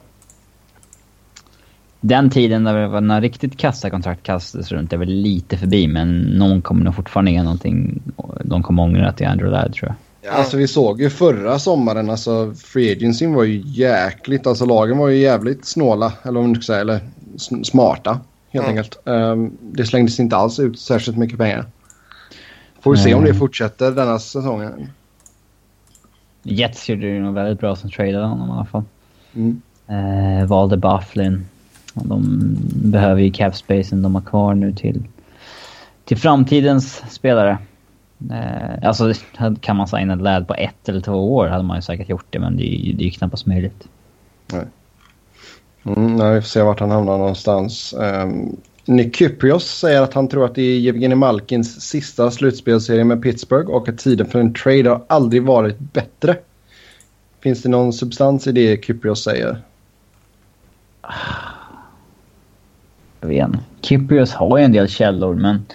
Speaker 2: Den tiden där det var några riktigt kassa kontrakt kastades runt är väl lite förbi men någon kommer nog fortfarande ge någonting. De kommer ångra att det är Andrew Ladd tror jag.
Speaker 1: Ja, Alltså vi såg ju förra sommaren, alltså Free Agency var ju jäkligt, alltså lagen var ju jävligt snåla, eller vad man ska säga, eller smarta helt
Speaker 3: Mm.
Speaker 1: enkelt. Ehm, det slängdes inte alls ut särskilt mycket pengar. Får vi se om det fortsätter denna säsongen.
Speaker 2: Jets gjorde det nog väldigt bra som tradade honom i alla fall.
Speaker 1: Mm.
Speaker 2: Eh, valde Bufflin. Och de behöver ju cap-spacen de har kvar nu till, till framtidens spelare. Eh, alltså kan man signa Ladd på ett eller två år hade man ju säkert gjort det men det är det är ju knappast möjligt.
Speaker 1: Mm, nej, vi får se vart han hamnar någonstans. Um, Nick Kyprios säger att han tror att det är Jevgenij Malkins sista slutspelserie med Pittsburgh och att tiden för en trade har aldrig varit bättre. Finns det någon substans i det Kyprios säger?
Speaker 2: Jag vet har ju en del källor men...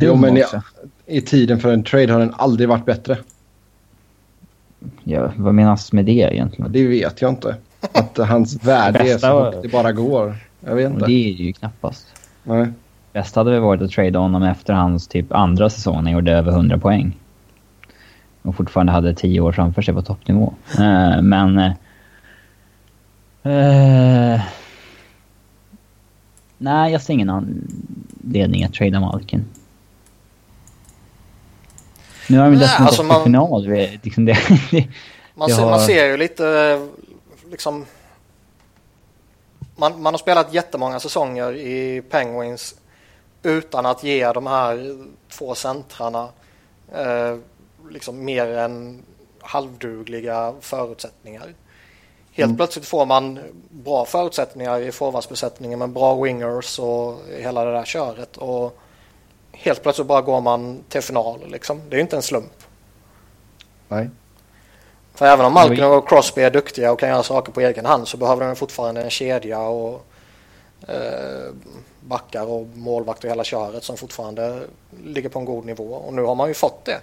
Speaker 1: Jo, men
Speaker 2: också.
Speaker 1: I tiden för en trade har den aldrig varit bättre.
Speaker 2: Ja, vad menas med det egentligen?
Speaker 1: Det vet jag inte. Att hans *laughs* värde är så högt det bara går. Jag vet
Speaker 2: Och
Speaker 1: inte.
Speaker 2: det är ju knappast.
Speaker 1: Nej.
Speaker 2: Bäst hade väl varit att trada honom efter hans typ andra säsong när han gjorde över 100 poäng. Och fortfarande hade 10 år framför sig på toppnivå. Eh, men... eh, eh, nej, jag ser ingen anledning att trada Malkin. Nu har de dessutom
Speaker 3: alltså man-
Speaker 2: final. Liksom *laughs* det,
Speaker 3: Man,
Speaker 2: Det
Speaker 3: ser,
Speaker 2: har-
Speaker 3: man ser ju lite eh, liksom... Man, man har spelat jättemånga säsonger i Penguins utan att ge de här två centrarna eh, liksom mer än halvdugliga förutsättningar. Helt plötsligt får man bra förutsättningar i forwardsbesättningen med bra wingers och hela det där köret och helt plötsligt bara går man till final liksom. Det är ju inte en slump.
Speaker 1: Nej.
Speaker 3: För även om Malkin och Crosby är duktiga och kan göra saker på egen hand så behöver de fortfarande en kedja och eh, backar och målvakt och hela köret som fortfarande ligger på en god nivå. Och nu har man ju fått det.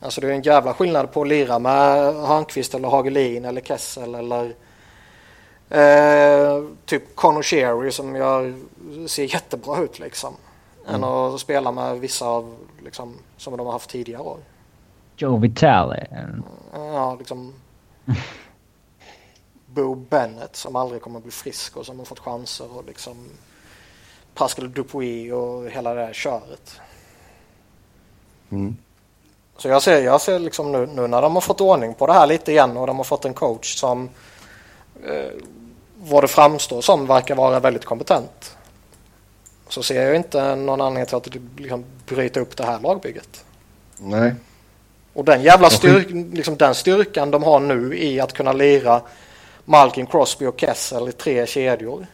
Speaker 3: Alltså det är en jävla skillnad på att lira med Hörnqvist eller Hagelin eller Kessel eller eh, typ Conor Sherry som jag ser jättebra ut liksom. Än att spela med vissa av liksom, som de har haft tidigare år.
Speaker 2: Joe Vitale.
Speaker 3: Ja, liksom *laughs* Bo Bennett som aldrig kommer bli frisk och som har fått chanser och liksom Pascal Dupuis och hela det här köret.
Speaker 1: Mm.
Speaker 3: Så jag ser, jag ser liksom nu, nu när de har fått ordning på det här lite igen och de har fått en coach som eh, vad det framstår som verkar vara väldigt kompetent. Så ser jag inte någon anledning till att liksom bryta upp det här lagbygget.
Speaker 1: Nej.
Speaker 3: Och den jävla styrk, liksom den styrkan de har nu i att kunna lira Malkin, Crosby och Kessel i tre kedjor.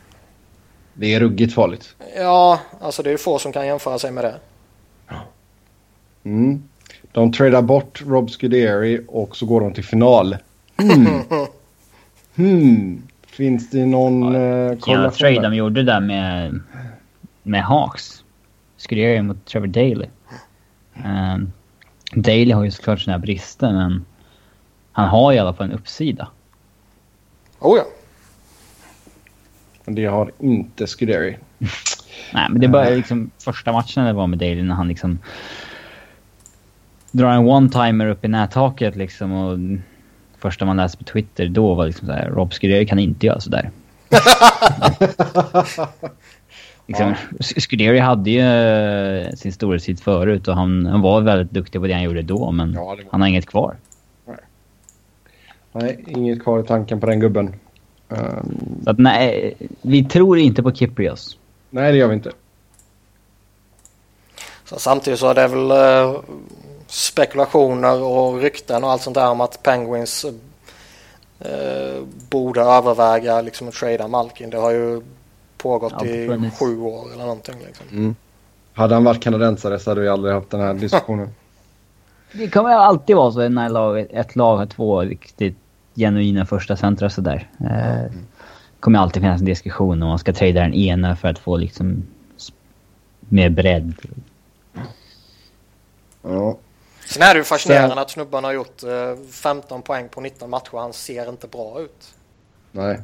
Speaker 1: Det är ruggigt farligt.
Speaker 3: Ja, alltså det är få som kan jämföra sig med det.
Speaker 1: Mm. De tradar bort Rob Scuderi och så går de till final. Hmm. *laughs* hmm. Finns det någon uh,
Speaker 2: Ja,
Speaker 1: korrelation
Speaker 2: trade
Speaker 1: där?
Speaker 2: de gjorde där med, med Hawks. Jag göra mot Trevor Daley. Um, Daley har ju såklart sina brister men han har i alla fall en uppsida.
Speaker 3: Oh ja.
Speaker 1: Men Det har inte Scuderi. *laughs*
Speaker 2: Nej men det började liksom första matchen det var med Daley när han liksom drar en one-timer upp i nättaket liksom och första man läste på Twitter då var liksom såhär Rob Scuderi kan inte göra sådär. *laughs* liksom, Scuderi hade ju eh, sin storhetstid förut och han, han var väldigt duktig på det han gjorde då men
Speaker 1: Ja,
Speaker 2: han har inget kvar.
Speaker 1: Nej, inget kvar i tanken på den gubben. Um,
Speaker 2: Så att nej, vi tror inte på Kyprios.
Speaker 1: nej, det gör vi inte.
Speaker 3: Så samtidigt så är det väl eh, spekulationer och rykten och allt sånt där om att Penguins eh, borde överväga liksom att trada Malkin. Det har ju pågått
Speaker 2: Ja,
Speaker 3: i
Speaker 2: funnits.
Speaker 3: sju år eller någonting. Liksom.
Speaker 1: Mm. Hade han varit kanadensare så hade vi aldrig haft den här diskussionen.
Speaker 2: Det kommer alltid vara så när lag, ett lag har två riktigt genuina första centra sådär. Eh, kommer alltid finnas en diskussion om man ska trada den ena för att få liksom mer bredd.
Speaker 1: ja.
Speaker 3: Sen är det ju fascinerande att snubben har gjort eh, 15 poäng på 19 matcher. Han ser inte bra ut.
Speaker 1: Nej.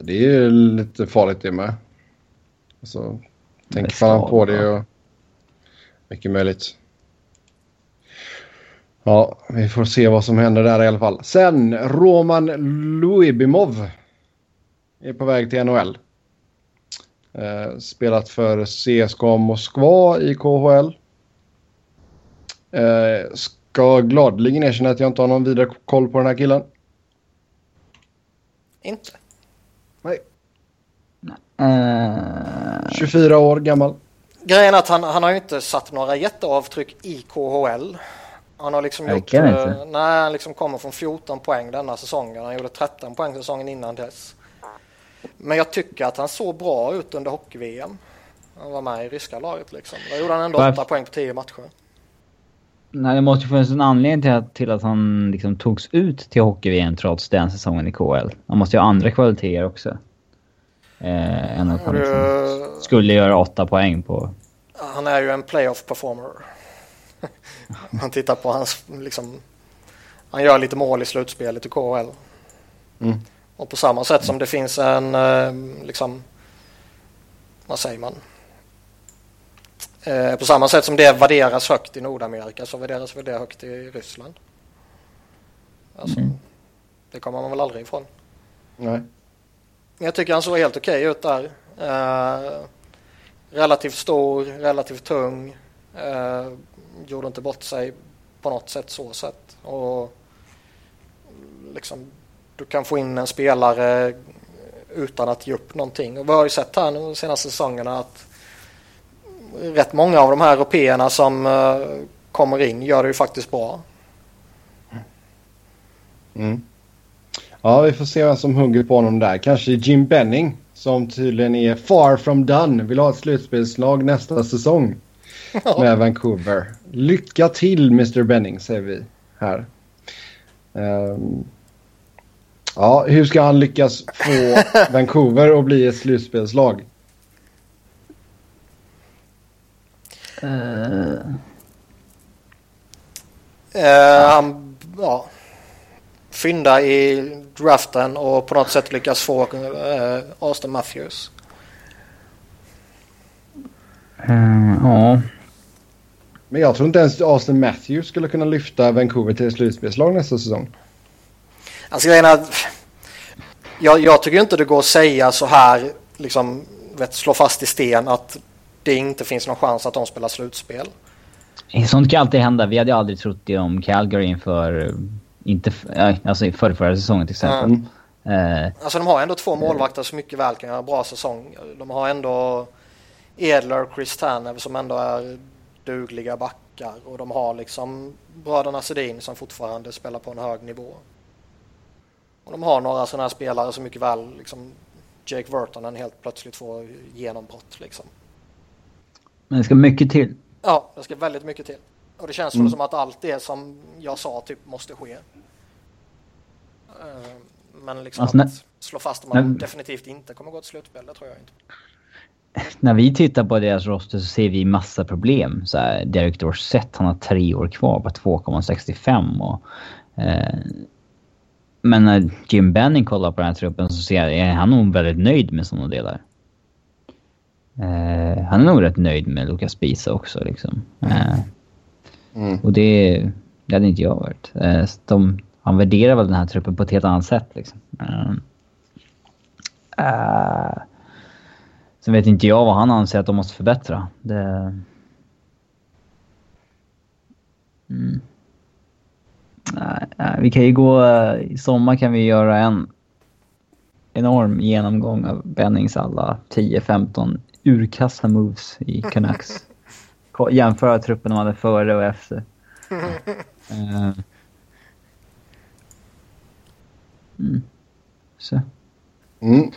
Speaker 1: Det är ju lite farligt det med. Alltså, tänker fan på det och mycket möjligt. Ja, vi får se vad som händer där i alla fall. Sen, Roman Luibimov är på väg till NHL. Eh, spelat för CSKA Moskva i KHL. Eh, ska gladeligen erkänna att jag inte har någon vidare koll på den här killen.
Speaker 3: Inte.
Speaker 1: Nej.
Speaker 2: Eh,
Speaker 1: 24 år gammal.
Speaker 3: Grejen är att han, han har ju inte satt några jätteavtryck i KHL. Han har liksom gjort... Eh,
Speaker 2: inte.
Speaker 3: nej, han liksom kommer från 14 poäng denna säsongen. Han gjorde 13 poäng säsongen innan dess. Men jag tycker att han såg bra ut under hockey-VM. Han var med i ryska laget liksom. Då gjorde han ändå
Speaker 2: Varför-
Speaker 3: 8 poäng på 10 matcher.
Speaker 2: Nej, det måste ju finnas en anledning till att, till att han liksom togs ut till hockey-VM trots den säsongen i KHL. Han måste ju ha andra kvaliteter också. Eh, än att han liksom
Speaker 3: Eh,
Speaker 2: skulle göra åtta poäng på...
Speaker 3: Han är ju en playoff performer. *laughs* Om man tittar på hans liksom. Han gör lite mål i slutspelet i KHL.
Speaker 1: Mm.
Speaker 3: Och på samma sätt som det finns en eh, liksom. Vad säger man? Eh, på samma sätt som det värderas högt i Nordamerika så värderas väl det högt i Ryssland. Alltså,
Speaker 2: Mm.
Speaker 3: Det kommer man väl aldrig ifrån.
Speaker 1: Nej.
Speaker 3: Men Jag tycker han såg helt okej ut där. Eh, relativt stor, relativt tung. Eh, gjorde inte bort sig på något sätt så sett. Och liksom, du kan få in en spelare utan att ge upp någonting. Och vi har ju sett här nu de senaste säsongerna att rätt många av de här européerna som eh, kommer in gör det ju faktiskt bra.
Speaker 1: Mm. Ja, vi får se vem som hugger på honom där. Kanske Jim Benning som tydligen är far from done. Vill ha ett slutspelslag nästa säsong med Vancouver. Lycka till Mr Benning säger vi här. Ehm, ja, hur ska han lyckas få *laughs* Vancouver att bli ett slutspelslag?
Speaker 2: Eh,
Speaker 3: han ja, fynda i draften och på något sätt lyckas få eh, Austin Matthews.
Speaker 2: eh, ja.
Speaker 1: Men jag tror inte ens Austin Matthews skulle kunna lyfta Vancouver till slutspelslag nästa säsong.
Speaker 3: Alltså grejen är att jag, jag tycker inte det går att säga så här, liksom vet, slå fast i sten att det inte finns någon chans att de spelar slutspel.
Speaker 2: Sånt kan alltid hända. Vi hade aldrig trott det om Calgary inför... Inte... f- ja, Alltså förra, förra säsongen till exempel.
Speaker 3: Mm.
Speaker 2: Eh,
Speaker 3: Alltså de har ändå två målvakter som mycket väl kan göra bra säsong. De har ändå Edler och Chris Tanev som ändå är dugliga backar och de har liksom bröderna Sedin som fortfarande spelar på en hög nivå. Och de har några sådana här spelare som mycket väl liksom Jake Vertonen helt plötsligt får genombrott liksom.
Speaker 2: men det ska mycket till.
Speaker 3: Ja, det ska väldigt mycket till. Och det känns
Speaker 1: Mm.
Speaker 3: som att allt det som jag sa typ måste ske. Eh, Men liksom
Speaker 2: Alltså,
Speaker 3: att slå fast att man definitivt inte kommer gå till slutspel, det tror jag inte. *laughs*
Speaker 2: När vi tittar på deras roster så ser vi massa problem. Så här, Derek Dorsett, han har tre år kvar på 2,65 och... Eh, men när Jim Benning kollar på den här truppen så ser jag, är han nog väldigt nöjd med sådana delar. Eh, han är nog rätt nöjd med Lucas Bisa också liksom. Eh,
Speaker 1: Mm.
Speaker 2: och det, det hade inte jag varit. Eh, de, han värderar väl den här truppen på ett helt annat sätt liksom. Eh, eh, sen vet inte jag vad han anser att de måste förbättra. Det... Mm. Vi kan ju gå... I sommar kan vi göra en enorm genomgång av Bennings alla 10-15 urkassa moves i *laughs* Canucks. Jämföra truppen de hade före och efter. *laughs* Eh. Mm. Så.
Speaker 1: Mm.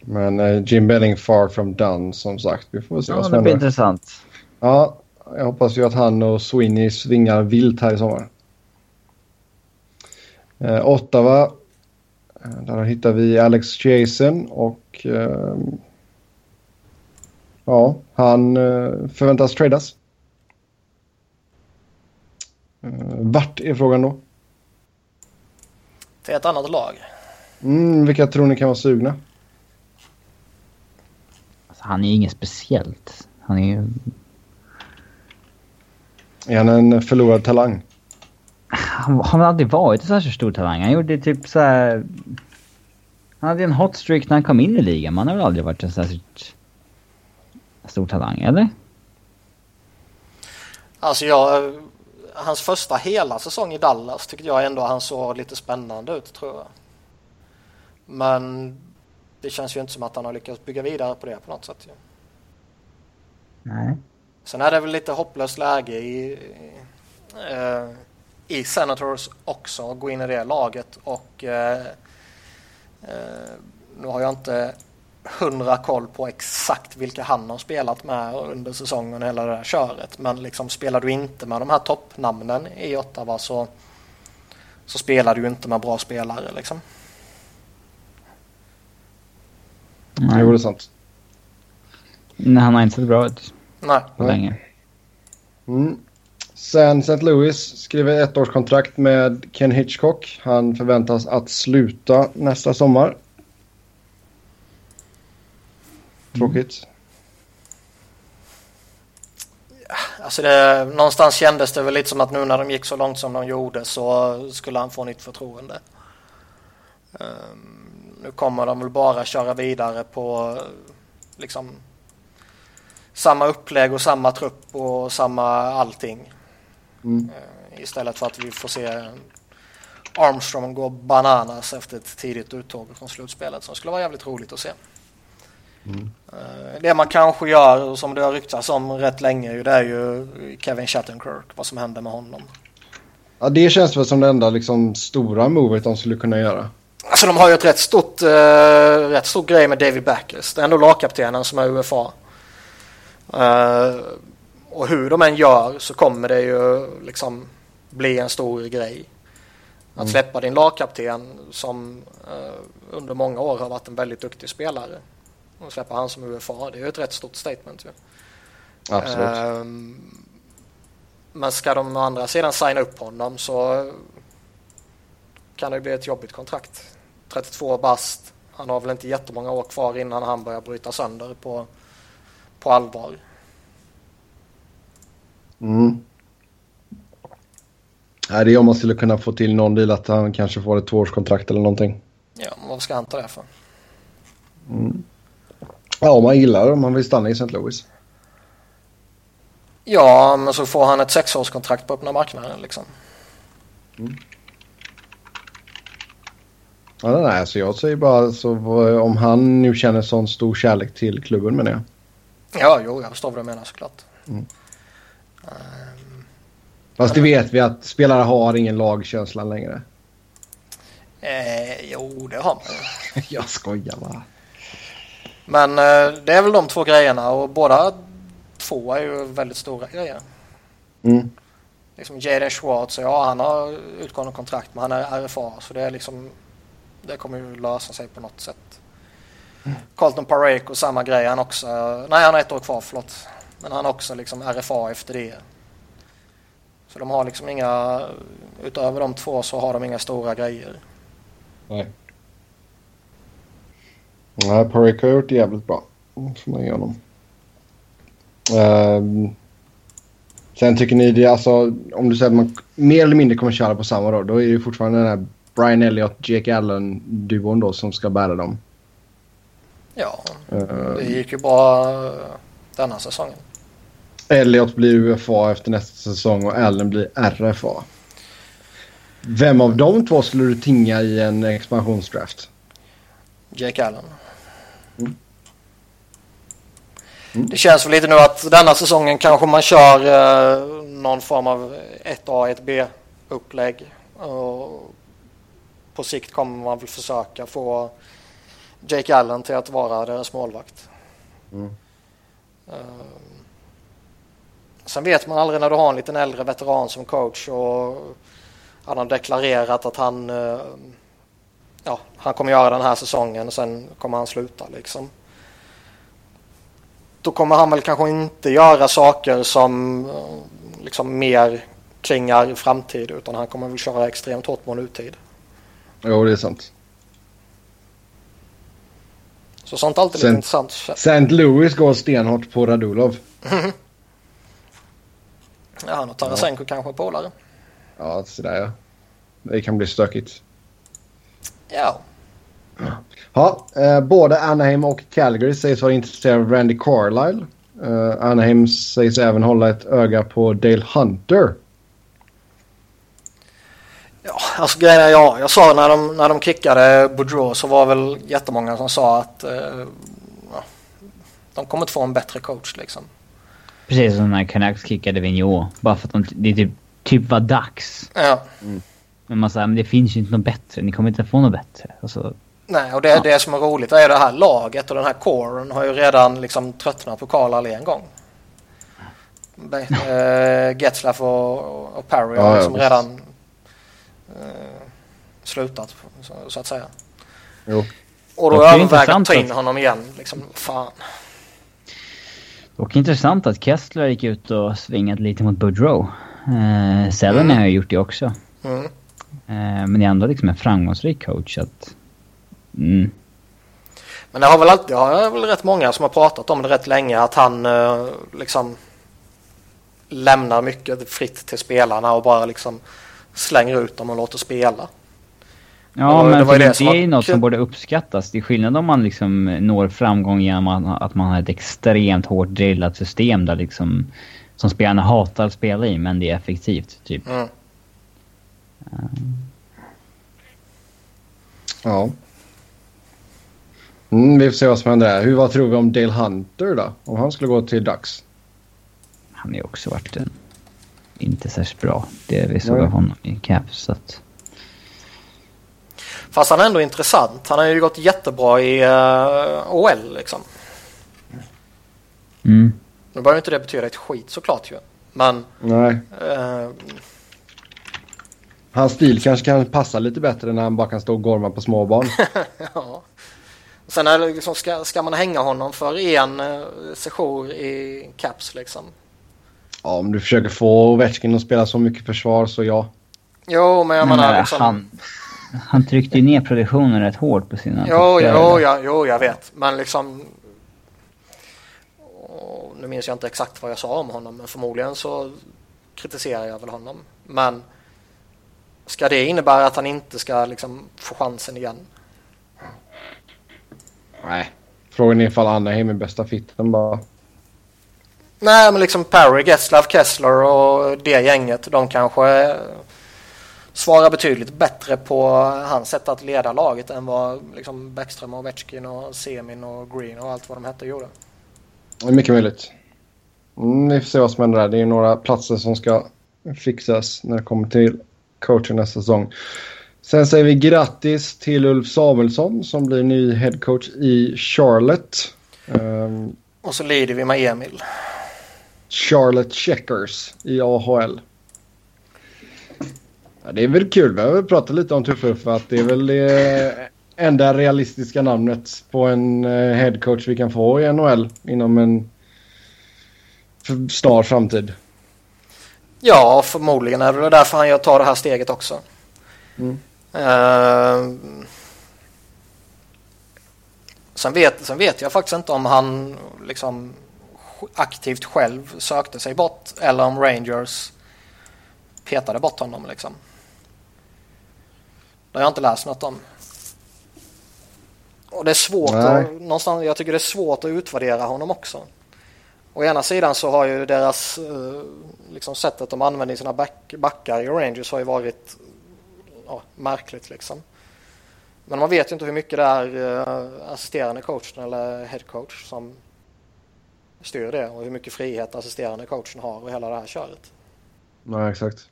Speaker 1: Men eh, Jim Benning far from done som sagt. Vi får se vad
Speaker 2: Ja,
Speaker 1: som
Speaker 2: det blir
Speaker 1: händer.
Speaker 2: intressant.
Speaker 1: Ja, jag hoppas ju att han och Sweeney svingar vilt här i sommar. Eh, Ottawa. Eh, Där hittar vi Alex Jason och eh, ja, han eh, förväntas tradas. Eh, vart är frågan då?
Speaker 3: Till ett annat lag.
Speaker 1: Mm, vilka tror ni kan vara sugna?
Speaker 2: Alltså, han är ju inget speciellt. Han är ju...
Speaker 1: Är han en förlorad talang?
Speaker 2: Han han har aldrig varit en särskilt stor talang. Han gjorde typ så här... Han hade en hot streak när han kom in i ligan. Man har väl aldrig varit en särskilt stor talang, eller?
Speaker 3: Alltså jag, hans första hela säsong i Dallas tyckte jag ändå han såg lite spännande ut tror jag. Men det känns ju inte som att han har lyckats bygga vidare på det på något sätt.
Speaker 2: Nej.
Speaker 3: Sen är det väl lite hopplöst läge i, eh, i Senators också att gå in i det laget och eh, eh, nu har jag inte hundra koll på exakt vilka han har spelat med under säsongen och hela det där köret men liksom spelar du inte med de här toppnamnen i Ottawa så, så spelar du inte med bra spelare liksom.
Speaker 2: Nej.
Speaker 1: Det är sant.
Speaker 2: Nej, han har inte sett bra ut
Speaker 3: Nej.
Speaker 2: på länge.
Speaker 1: Mm. Sen St. Louis skriver ett års kontrakt med Ken Hitchcock. Han förväntas att sluta nästa sommar. Tråkigt.
Speaker 3: Alltså det, någonstans kändes det väl lite som att nu när de gick så långt som de gjorde så skulle han få nytt förtroende. Ehm, nu kommer de väl bara köra vidare på liksom samma upplägg och samma trupp och samma allting.
Speaker 1: Mm.
Speaker 3: Ehm, istället för att vi får se Armstrong gå bananas efter ett tidigt uttåg från slutspelet som skulle vara jävligt roligt att se. Eh, Det man kanske gör, som det har ryktats om rätt länge, det är ju Kevin Shattenkirk, vad som händer med honom.
Speaker 1: Ja, det känns väl som det enda liksom, stora movet de skulle kunna göra.
Speaker 3: Alltså de har ju ett rätt stort, eh, rätt stor grej med David Backes. Det är ändå lagkaptenen som är UFA. Eh, och hur de än gör så kommer det ju liksom bli en stor grej. Att släppa din lagkapten som eh, under många år har varit en väldigt duktig spelare. Och släppa han som UFA, det är ju ett rätt stort statement ju.
Speaker 1: Absolut.
Speaker 3: Ehm, men ska de å andra sidan signa upp honom så kan det bli ett jobbigt kontrakt. 32 bast. Han har väl inte jättemånga år kvar innan han börjar bryta sönder på, på allvar.
Speaker 1: Mm. Nej, det är om man skulle kunna få till någon deal att han kanske får ett tvåårskontrakt eller någonting.
Speaker 3: Ja, men vad ska han ta det för?
Speaker 1: Ja, om man gillar det, om man vill stanna i St. Louis.
Speaker 3: Ja, men så får han ett sexårskontrakt på öppna marknaden liksom.
Speaker 1: Ja, nej, alltså jag säger bara så, vad- om han nu känner sån stor kärlek till klubben menar jag.
Speaker 3: Ja, jo, jag förstår vad du menar såklart.
Speaker 1: Fast det vet vi att spelare har ingen lagkänsla längre.
Speaker 3: Eh, jo, det har man *laughs*
Speaker 1: jag skojar bara.
Speaker 3: Men eh, det är väl de två grejerna och båda två är ju väldigt stora grejer.
Speaker 1: Mm.
Speaker 3: Liksom Jaden Schwartz, ja han har utgående kontrakt men han är RFA så det är liksom det kommer ju lösa sig på något sätt. Colton Pareko samma grej han också. Nej han har ett år kvar förlåt. Men han har också liksom RFA efter det. Så de har liksom inga utöver de två så har de inga stora grejer.
Speaker 1: Nej. Nej, Pareko har gjort det jävligt bra. Får man ge honom. Ehm, sen tycker ni det, alltså om du säger att man mer eller mindre kommer köra på samma då, då är det ju fortfarande den här Brian Elliott, Jake Allen-duon då som ska bära dem.
Speaker 3: Ja,
Speaker 1: Ehm,
Speaker 3: det gick ju bra denna säsongen.
Speaker 1: Elliott blir UFA efter nästa säsong och Allen blir RFA. Vem av de två skulle du tinga i en expansionsdraft?
Speaker 3: Jake Allen.
Speaker 1: Mm.
Speaker 3: Mm. Det känns väl lite nu att denna säsongen kanske man kör eh, någon form av 1A, 1B upplägg. Och på sikt kommer man väl försöka få Jake Allen till att vara deras målvakt. Mm. Uh, sen vet man aldrig när du har en liten äldre veteran som coach och han har deklarerat att han, uh, ja, han kommer göra den här säsongen och sen kommer han sluta liksom. Då kommer han väl kanske inte göra saker som uh, liksom mer kringar framtid utan han kommer väl köra extremt hårt på nutid.
Speaker 1: Jo, det är sant.
Speaker 3: Så sånt är alltid Saint, lite intressant.
Speaker 1: St. Louis går stenhårt på Radulov. *laughs*
Speaker 3: ja, han och Tarasenko ja. kanske polare.
Speaker 1: Ja, sådär ja. Det kan bli stökigt.
Speaker 3: Ja.
Speaker 1: Ja, eh, både Anaheim och Calgary sägs vara intresserade av Randy Carlisle. Eh, Anaheim sägs även hålla ett öga på Dale Hunter.
Speaker 3: Ja, alltså grejen är ja, jag sa när de, när de kickade Boudreau så var väl jättemånga som sa att eh, ja, de kommer inte få en bättre coach liksom.
Speaker 2: Precis som när Canucks kickade Vigneault. Bara för att de, det typ, typ var dags.
Speaker 3: Ja.
Speaker 2: Mm. Men man säger men det finns ju inte något bättre. Ni kommer inte få något bättre. Alltså,
Speaker 3: Nej, och det, ja. det som är roligt är det här laget och den här coren har ju redan liksom tröttnat på Karl Allé en gång. äh, Getzlaff och, och Perry har liksom ja, redan eh, slutat så, så, att säga.
Speaker 1: Jo.
Speaker 3: Och då överväger att ta in honom igen. Liksom, fan.
Speaker 2: Och intressant att Kessler gick ut och svingat lite mot Boudreau. Eh, Selden mm. har ju gjort det också.
Speaker 3: Mm.
Speaker 2: Eh, men är ändå liksom en framgångsrik coach. Att, mm.
Speaker 3: Men det har väl alltid, har väl rätt många som har pratat om det rätt länge att han eh, liksom lämnar mycket fritt till spelarna och bara liksom slänger ut dem och låter spela.
Speaker 2: Ja, men det, var det, det är något som borde uppskattas. Det är skillnad om man liksom når framgång genom att man har ett extremt hårt drillat system där liksom som spelarna hatar att spela i, men det är effektivt, typ.
Speaker 3: Mm.
Speaker 1: Ja. Mm, vi får se vad som händer där. Hur, vad tror vi om Dale Hunter då? Om han skulle gå till Dax?
Speaker 2: Han har ju också varit en inte särskilt bra. Det vi såg av honom i Caps. Så att...
Speaker 3: Fast han är ändå intressant. Han har ju gått jättebra i uh, eh, OL liksom.
Speaker 2: Mm.
Speaker 3: Nu behöver inte det betyda ett skit såklart ju. Men...
Speaker 1: Nej.
Speaker 3: Uh,
Speaker 1: Hans stil kanske kan passa lite bättre när han bara kan stå och gorma på småbarn. *laughs*
Speaker 3: ja. Sen är det liksom, ska, ska man hänga honom för en uh, session i Caps liksom.
Speaker 1: Ja, om du försöker få Ovechkin att spela så mycket försvar så ja.
Speaker 3: Jo, men jag menar liksom...
Speaker 2: Han, han tryckte ju ner produktionen rätt hårt på sina...
Speaker 3: Jo, jo, ja, jo, jag vet. Men liksom... nu minns jag inte exakt vad jag sa om honom, men förmodligen så kritiserar jag väl honom. Men ska det innebära att han inte ska liksom få chansen igen?
Speaker 1: Nej. Frågan är ifall Anaheim är bästa fitten bara.
Speaker 3: Nej, men liksom Perry, Getzlaff, Kessler och det gänget. De kanske svarar betydligt bättre på hans sätt att leda laget än vad liksom Bäckström och Ovechkin och Semin och Green och allt vad de hette gjorde.
Speaker 1: Det är mycket möjligt. Mm, vi får se vad som händer där. Det är några platser som ska fixas när det kommer till coachen nästa säsong. Sen säger vi grattis till Ulf Samuelsson som blir ny headcoach i Charlotte. Um,
Speaker 3: och så lider vi med Emil.
Speaker 1: Charlotte Checkers i AHL. Ja, det är väl kul. Vi har pratat lite om Tuff att det är väl det enda realistiska namnet på en eh, headcoach vi kan få i NHL inom en snar framtid.
Speaker 3: Ja, förmodligen är det därför han tar det här steget också.
Speaker 1: Mm.
Speaker 3: Uh, sen, vet, sen vet jag faktiskt inte om han liksom aktivt själv sökte sig bort eller om Rangers petade bort honom liksom. Det har jag inte läst något om. Och det är svårt att, någonstans, jag tycker det är svårt att utvärdera honom också. Å ena sidan så har ju deras eh, liksom sättet de använder sina back, backar i Rangers har ju varit ja, märkligt liksom. Men man vet ju inte hur mycket det är eh, assisterande coachen eller head coach som styr det och hur mycket frihet assisterande coachen har och hela det här köret.
Speaker 1: Nej, exakt.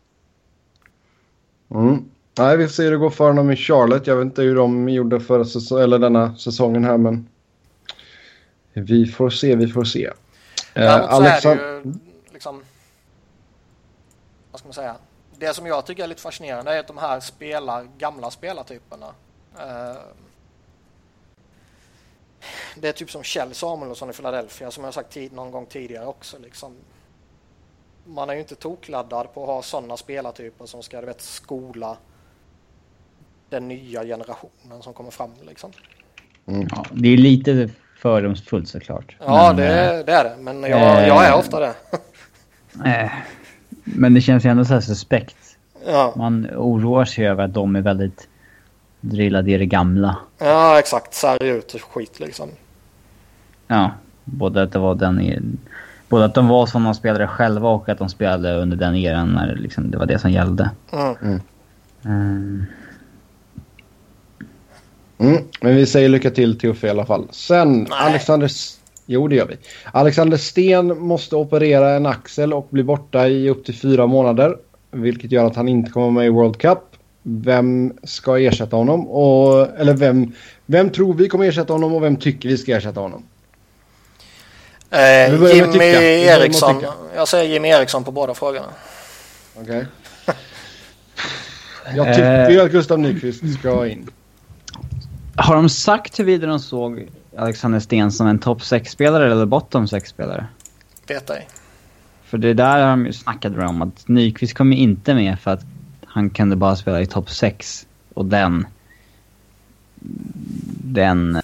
Speaker 1: Mm. Nej, vi får se hur det går för honom i Charlotte. Jag vet inte hur de gjorde förra säsongen, eller denna säsongen här, men vi får se, vi får se.
Speaker 3: Däremot uh, Alexand... är det ju liksom, vad ska man säga? Det som jag tycker är lite fascinerande är att de här spelar, gamla spelartyperna. Uh, det är typ som Kjell Samuelsson i Philadelphia som jag sagt tid, någon gång tidigare också. Liksom. Man är ju inte tokladdad på att ha sådana spelartyper som ska du vet, skola den nya generationen som kommer fram. Liksom.
Speaker 2: Mm. Ja, det är lite fördomsfullt såklart.
Speaker 3: Ja, men, det, äh, det, är det. Men jag, äh, jag är ofta det.
Speaker 2: äh, *laughs* men det känns ju ändå så här suspekt. Ja. Man oroar sig över att de är väldigt drillade i det gamla.
Speaker 3: Ja, exakt. Sarg ut och skit liksom.
Speaker 2: Ja, både att det var den... Både att de var sådana spelare själva och att de spelade under den eran när liksom, det var det som gällde. Mm. Mm.
Speaker 1: Mm, men vi säger lycka till till Uffe i alla fall. Sen Nej. Alexander... Jo, det gör vi. Alexander Sten måste operera en axel och bli borta i upp till fyra månader. Vilket gör att han inte kommer med i World Cup. Vem ska ersätta honom? Och, eller vem, vem tror vi kommer ersätta honom och vem tycker vi ska ersätta honom?
Speaker 3: Eh, Jimmy Eriksson. Jag säger Jimmy Eriksson på båda frågorna.
Speaker 1: Okej. Okay. Jag tycker att Gustav Nyqvist ska in.
Speaker 2: Har de sagt huruvida de såg Alexander Sten som en topp 6-spelare eller bottom 6-spelare?
Speaker 3: Vet ej.
Speaker 2: För det där har de ju snackat om att Nyqvist kommer inte med för att han kunde bara spela i topp 6. Och den... Den... Eh,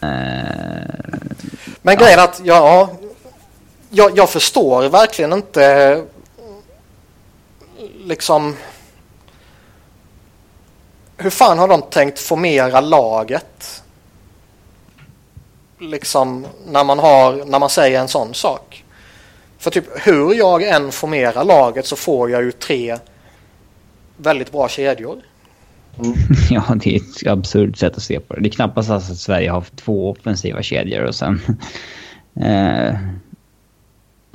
Speaker 3: Men ja. grejen att, ja... Jag, jag förstår verkligen inte liksom hur fan har de tänkt formera laget? Liksom när man, har, när man säger en sån sak. För typ hur jag än formerar laget så får jag ju tre väldigt bra kedjor.
Speaker 2: Mm. *laughs* Ja, det är ett absurt sätt att se på det. Det är knappast alltså att Sverige har två offensiva kedjor och sen... *laughs* Eh,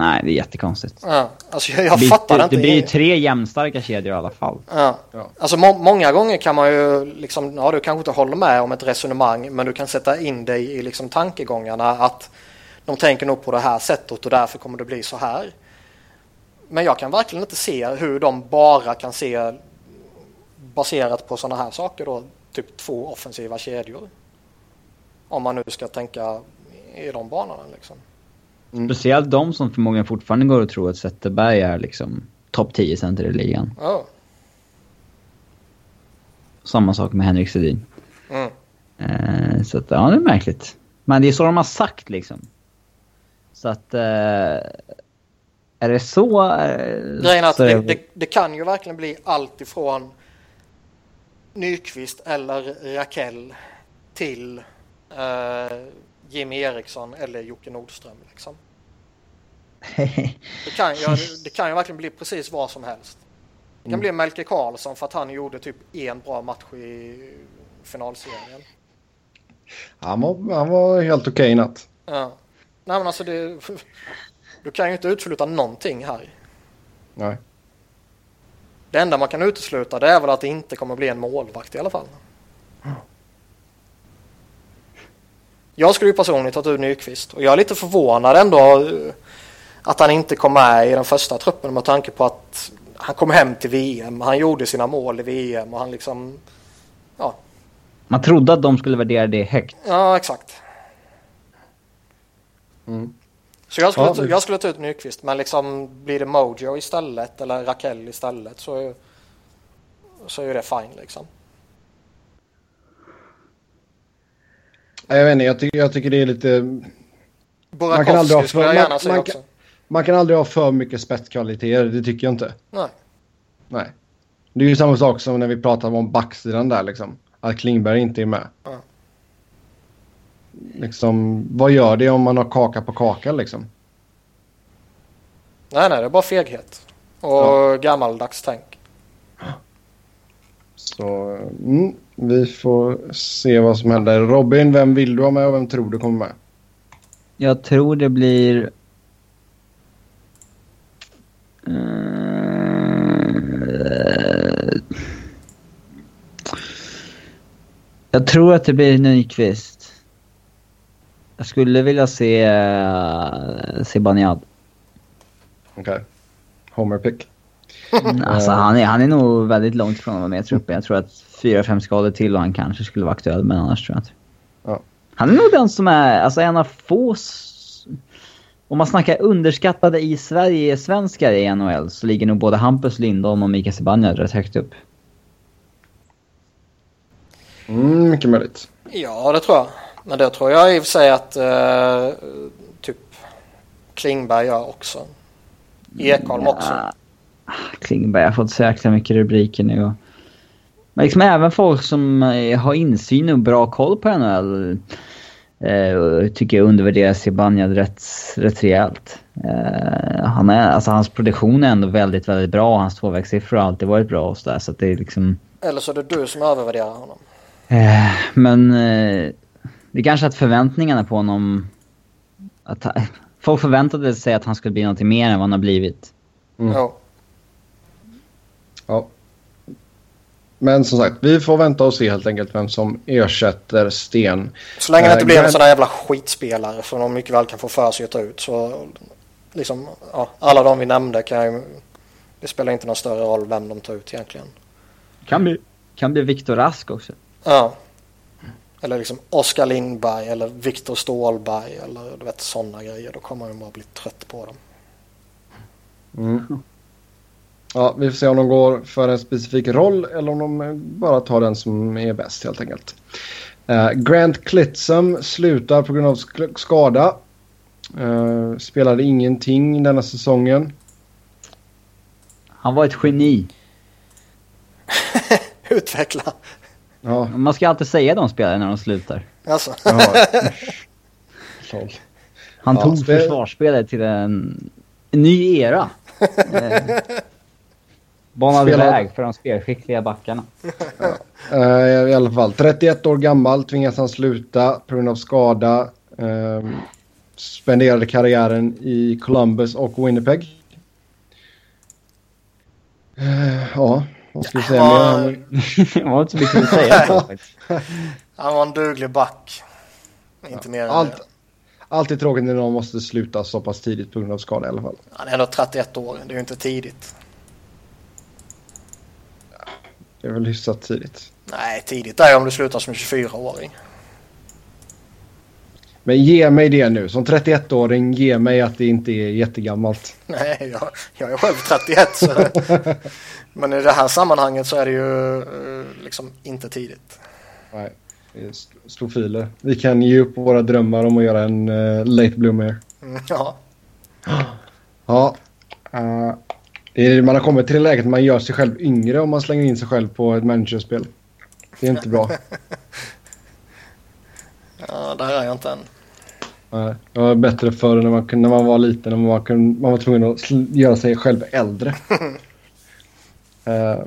Speaker 2: Nej, det är jättekonstigt.
Speaker 3: Ja, alltså jag, jag det, fattar
Speaker 2: det,
Speaker 3: inte.
Speaker 2: Det blir ju tre jämnstarka kedjor i alla fall.
Speaker 3: Ja. ja. Alltså må många gånger kan man ju liksom, ja du kanske inte håller med om ett resonemang men du kan sätta in dig i liksom tankegångarna att de tänker nog på det här sättet och därför kommer det bli så här. Men jag kan verkligen inte se hur de bara kan se baserat på sådana här saker då, typ två offensiva kedjor. Om man nu ska tänka i de banorna liksom.
Speaker 2: Mm. Speciellt de som förmodligen fortfarande går och tror att Zetterberg är liksom topp 10 center i ligan. Oh. Samma sak med Henrik Sedin. Mm. Eh, så att, ja, det är märkligt. Men det är så de har sagt liksom. Så att... Eh, är det så...
Speaker 3: Eh, Grejen att det, det, det, kan ju verkligen bli allt ifrån Nyqvist eller Rakell till eh, Jimmy Eriksson eller Jocke Nordström. Liksom. *laughs* det, kan ju, det kan ju verkligen bli precis vad som helst. Det kan mm. bli Melker Karlsson för att han gjorde typ en bra match i finalserien.
Speaker 1: Han var, han var helt okej okay natt.
Speaker 3: Ja. Nej men alltså det... Du kan ju inte utesluta någonting här.
Speaker 1: Nej.
Speaker 3: Det enda man kan utesluta det är väl att det inte kommer bli en målvakt i alla fall. Jag skulle ju personligen tagit ut Nyqvist och jag är lite förvånad ändå eh, att han inte kom med i den första truppen med tanke på att han kom hem till VM, han gjorde sina mål i VM och han liksom, ja.
Speaker 2: Man trodde att de skulle värdera det högt.
Speaker 3: Ja, exakt. Mm. Så jag skulle, ja, ta, jag skulle ta ut Nyqvist, men liksom blir det Mojo istället eller Rakell istället så, så är det fine liksom.
Speaker 1: Jag vet inte, jag tycker, jag tycker det är lite...
Speaker 3: man kan aldrig ha för, säga
Speaker 1: man,
Speaker 3: också.
Speaker 1: Man kan aldrig ha för mycket spetskvaliteter, det tycker jag inte.
Speaker 3: Nej.
Speaker 1: Nej. Det är ju samma sak som när vi pratade om backsidan där liksom. Att Klingberg inte är med.
Speaker 3: Ja.
Speaker 1: Liksom, vad gör det om man har kaka på kaka liksom?
Speaker 3: Nej, nej, det är bara feghet. Och ja. gammaldags tänk.
Speaker 1: Så mm, vi får se vad som händer. Robin, vem vill du ha med och vem tror du kommer med?
Speaker 2: Jag tror det blir... Eh, Jag tror att det blir Nyqvist. Jag skulle vilja se uh, Zibanejad.
Speaker 1: Okej. Homer pick.
Speaker 2: Mm, Alltså han är, han är nog väldigt långt ifrån att vara med i truppen. Jag tror att fyra, fem skador till och han kanske skulle vara aktuell, men annars tror jag inte.
Speaker 1: Ja.
Speaker 2: Han är nog den som är, alltså en av få... Om man snackar underskattade i Sverige svenskar i NHL så ligger nog både Hampus Lindholm och Mika Zibanejad rätt högt upp.
Speaker 1: Mm, mycket möjligt.
Speaker 3: Ja, det tror jag. Men det tror jag i och för sig att eh, typ Klingberg gör också. Ekholm också.
Speaker 2: Ja, Klingberg har fått så jäkla mycket rubriker nu. Och, men liksom även folk som eh, har insyn och bra koll på NHL eh, tycker jag undervärderar Zibanejad rätt, rätt rejält. Eh, han är, alltså hans produktion är ändå väldigt, väldigt bra. Hans tvåvägssiffror har alltid varit bra och sådär. Så att det är liksom...
Speaker 3: Eller så är det du som övervärderar honom.
Speaker 2: Eh, men eh, det är kanske att förväntningarna på honom... Att, folk förväntade sig att han skulle bli något mer än vad han har blivit.
Speaker 1: Mm.
Speaker 3: Jo.
Speaker 1: Ja. Men som sagt, vi får vänta och se helt enkelt vem som ersätter Sten.
Speaker 3: Så länge det inte
Speaker 1: Eh,
Speaker 3: blir en sån där jävla skitspelare som de mycket väl kan få för sig att ta ut så liksom, ja, alla de vi nämnde kan ju, det spelar inte någon större roll vem de tar ut egentligen.
Speaker 2: Kan bli, kan bli Viktor Rask också.
Speaker 3: Ja. Eller liksom Oskar Lindberg eller Viktor Stålberg eller du vet sådana grejer. Då kommer man bara bli trött på dem.
Speaker 1: Mm. Ja, vi får se om de går för en specifik roll eller om de bara tar den som är bäst helt enkelt. Eh, Grant Clitsum slutar på grund av sk- skada. Eh, spelade ingenting denna säsongen.
Speaker 2: Han var ett geni. *laughs*
Speaker 3: Utveckla.
Speaker 1: Ja,
Speaker 2: Man ska alltid säga de spelare när de slutar.
Speaker 3: Alltså.
Speaker 2: Han
Speaker 1: Ja,
Speaker 2: tog
Speaker 1: spel-
Speaker 2: försvarsspelare till en ny era. *laughs* banade
Speaker 1: Spela-
Speaker 2: väg för de spelskickliga backarna. *laughs*
Speaker 1: Eh, I alla fall, 31 år gammal tvingas han sluta på grund av skada. Eh, spenderade karriären i Columbus och Winnipeg. Eh, ja, vad ska vi säga
Speaker 3: Ja.
Speaker 1: mer? *laughs*
Speaker 2: det var inte så mycket att säga. *laughs*
Speaker 3: Han var en duglig back. Inte mer än det.
Speaker 1: Allt, alltid tråkigt när någon måste sluta så pass tidigt på grund av skada i alla fall.
Speaker 3: Han är ändå 31 år. Det är ju inte tidigt.
Speaker 1: Det är väl hyfsat tidigt.
Speaker 3: Nej, tidigt är om du slutar som 24-åring.
Speaker 1: Men ge mig det nu. Som 31-åring, ge mig att det inte är jättegammalt.
Speaker 3: Nej, jag, jag är själv 31. Så *laughs* men i det här sammanhanget så är det ju eh, liksom inte tidigt.
Speaker 1: Nej, det är st- storfiler. Vi kan ge upp våra drömmar om att göra en uh, late bloomer.
Speaker 3: Mm, Ja, *gasps*
Speaker 1: Ja. är, man har kommit till det läget att man gör sig själv yngre om man slänger in sig själv på ett managerspel. Det är inte bra. *laughs*
Speaker 3: ja där är jag inte än.
Speaker 1: Nej, det var bättre förr när man, när man var liten. När man, man var tvungen att göra sig själv äldre. *laughs* Eh,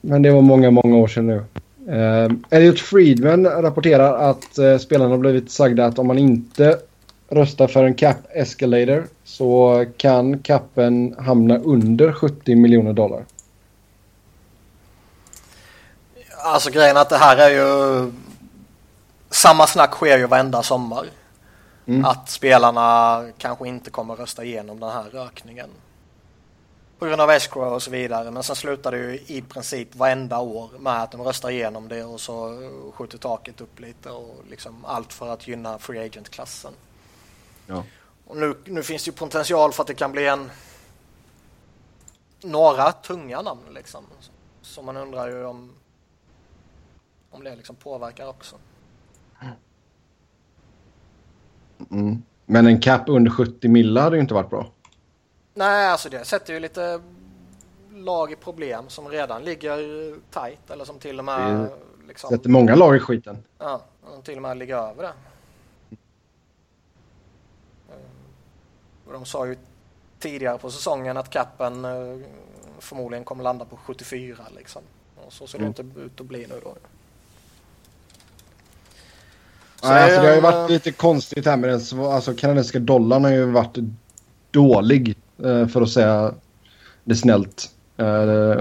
Speaker 1: men det var många, många år sedan nu. Uh, Elliot Friedman rapporterar att uh, spelarna har blivit sagda att om man inte röstar för en cap escalator så kan capen hamna under 70 miljoner dollar.
Speaker 3: Alltså grejen är att det här är ju... Samma snack sker ju varenda sommar.
Speaker 1: Mm.
Speaker 3: Att spelarna kanske inte kommer rösta igenom den här rökningen. På grund av escrow och så vidare. Men sen slutar det ju i princip varenda år med att de röstar igenom det och så skjuter taket upp lite och liksom allt för att gynna free agent-klassen.
Speaker 1: Ja.
Speaker 3: Och nu, nu finns det ju potential för att det kan bli en några tunga namn liksom. Så man undrar ju om om det liksom påverkar också.
Speaker 1: Mm. Men en cap under 70 millar hade ju inte varit bra.
Speaker 3: Nej, alltså det sätter ju lite lag i problem som redan ligger tight eller som till och med
Speaker 1: Det
Speaker 3: liksom,
Speaker 1: Sätter många lag i skiten.
Speaker 3: ja, som till och med ligger över det. Och De sa ju tidigare på säsongen att capen eh, förmodligen kommer landa på 74 liksom. Och så ser det
Speaker 1: Mm.
Speaker 3: inte ut att bli nu då.
Speaker 1: Nej, alltså, det har ju varit lite konstigt här med den. Alltså, kanadensiska dollarn har ju varit dålig eh, för att säga det snällt eh,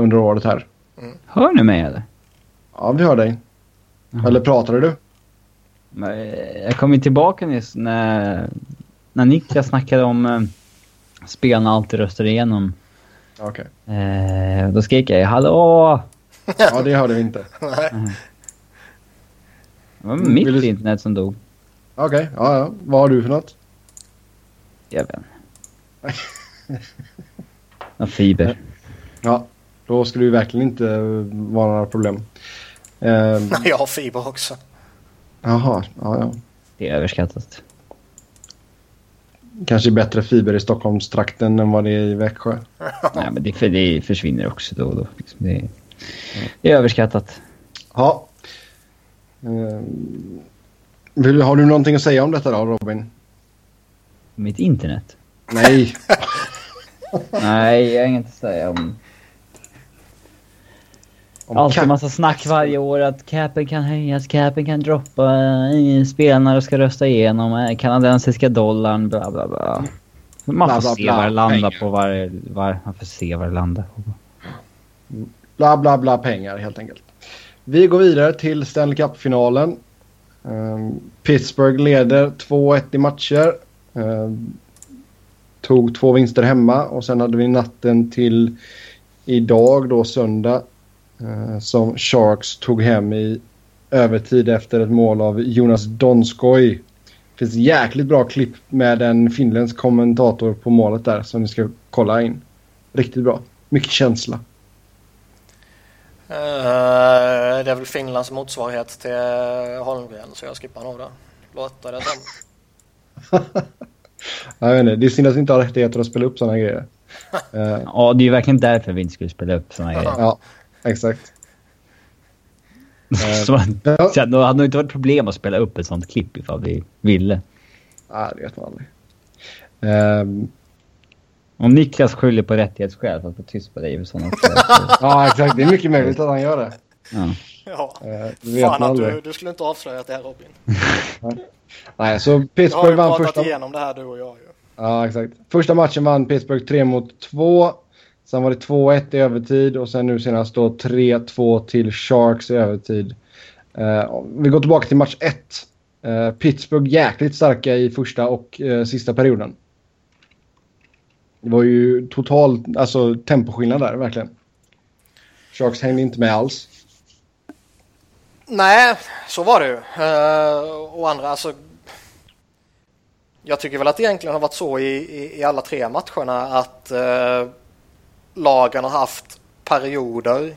Speaker 1: under året här.
Speaker 2: Hör ni mig eller?
Speaker 1: Ja, vi hör dig.
Speaker 2: Jaha.
Speaker 1: Eller pratade du?
Speaker 2: Jag kom ju tillbaka nyss när, när Niklas snackade om eh, spelarna alltid röstar igenom.
Speaker 1: Okej.
Speaker 2: Eh, då skrek jag “Hallå!”
Speaker 1: Ja, det hörde vi inte.
Speaker 3: Nej.
Speaker 2: Det var
Speaker 1: Mm,
Speaker 2: mitt
Speaker 1: vill du-
Speaker 2: internet som dog.
Speaker 1: Okej, ja, ja. Vad har du för något?
Speaker 2: Jag vet inte. *laughs* Fiber.
Speaker 1: Ja, då ska det verkligen inte vara några problem. Eh, *laughs*
Speaker 3: Jag har fiber också.
Speaker 1: jaha, ja, ja.
Speaker 2: Det är överskattat.
Speaker 1: Kanske bättre fiber i Stockholmstrakten än vad det är i Växjö. *laughs*
Speaker 2: Nej, men det, det försvinner också då och då. Liksom det, är, det är överskattat.
Speaker 1: Ja. Eh, vill, har du någonting att säga om detta då, Robin?
Speaker 2: Mitt internet?
Speaker 1: Nej. *laughs*
Speaker 2: Nej, jag har inget att säga om... Alltid
Speaker 1: katt-
Speaker 2: massa snack varje år att capen kan höjas, capen kan droppa, eh, spelarna ska rösta igenom, eh, kanadensiska dollarn, bla bla bla. Man får
Speaker 1: bla,
Speaker 2: se
Speaker 1: bla,
Speaker 2: var det landar på var, var, man får se var det landar på.
Speaker 1: Bla, bla, bla pengar helt enkelt. Vi går vidare till Stanley Cup-finalen. Ehm, Pittsburgh leder 2-1 i matcher. Ehm, tog två vinster hemma och sen hade vi natten till idag då söndag. Eh, som Sharks tog hem i övertid efter ett mål av Jonas Donskoj. Det finns jäkligt bra klipp med en finländsk kommentator på målet där som ni ska kolla in. Riktigt bra. Mycket känsla.
Speaker 3: Eh, det är väl Finlands motsvarighet till Holmgren så jag skippar nog det. Låter det som. *laughs*
Speaker 1: Jag vet inte, det är synd att vi inte har rättigheter att spela upp sådana grejer. Eh, *laughs*
Speaker 2: Ja, det är ju verkligen därför vi inte skulle spela upp såna grejer.
Speaker 1: ja, exakt. *laughs*
Speaker 2: Så,
Speaker 1: Ja.
Speaker 2: så det hade nog inte varit problem att spela upp ett sånt klipp ifall vi ville.
Speaker 1: Ja, det vet man aldrig. Ehm,
Speaker 2: Om Niklas skyller på rättighetsskäl för att få tyst på dig och sådana *laughs*
Speaker 1: ja, exakt. Det är mycket möjligt att han gör det.
Speaker 2: Ja.
Speaker 3: Ja.
Speaker 1: Eh, det vet
Speaker 3: Fan
Speaker 1: man
Speaker 3: att du, du skulle inte avslöjat det här Robin. *laughs*
Speaker 1: Nej, så
Speaker 3: Vi har
Speaker 1: Pittsburgh
Speaker 3: ju
Speaker 1: vann
Speaker 3: pratat
Speaker 1: första...
Speaker 3: igenom det här du och jag ju.
Speaker 1: Ja, exakt. Första matchen vann Pittsburgh 3 mot 2. Sen var det 2-1 i övertid och sen nu senast då 3-2 till Sharks i övertid. Eh, vi går tillbaka till match 1. Eh, Pittsburgh jäkligt starka i första och eh, sista perioden. Det var ju total alltså, temposkillnad där, verkligen. Sharks hängde inte med alls.
Speaker 3: Nej, så var det ju. Eh, uh, och andra, alltså. Jag tycker väl att det egentligen har varit så i, i, i alla tre matcherna att uh, lagen har haft perioder.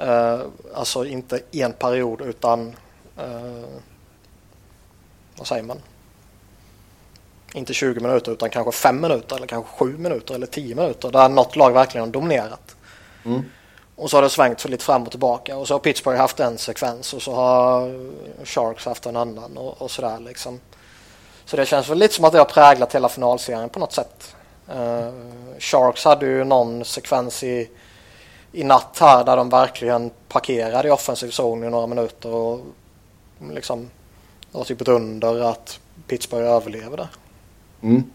Speaker 3: Uh, alltså inte en period utan uh, vad säger man? Inte 20 minuter utan kanske 5 minuter eller kanske 7 minuter eller 10 minuter där något lag verkligen har dominerat.
Speaker 1: Mm.
Speaker 3: Och så har det svängt för lite fram och tillbaka och så har Pittsburgh haft en sekvens och så har Sharks haft en annan och, och sådär liksom. Så det känns väl lite som att det har präglat hela finalserien på något sätt. Uh, Sharks hade ju någon sekvens i, i natt här där de verkligen parkerade i offensiv zon i några minuter och liksom det var typ ett under att Pittsburgh överlevde.
Speaker 1: Mm.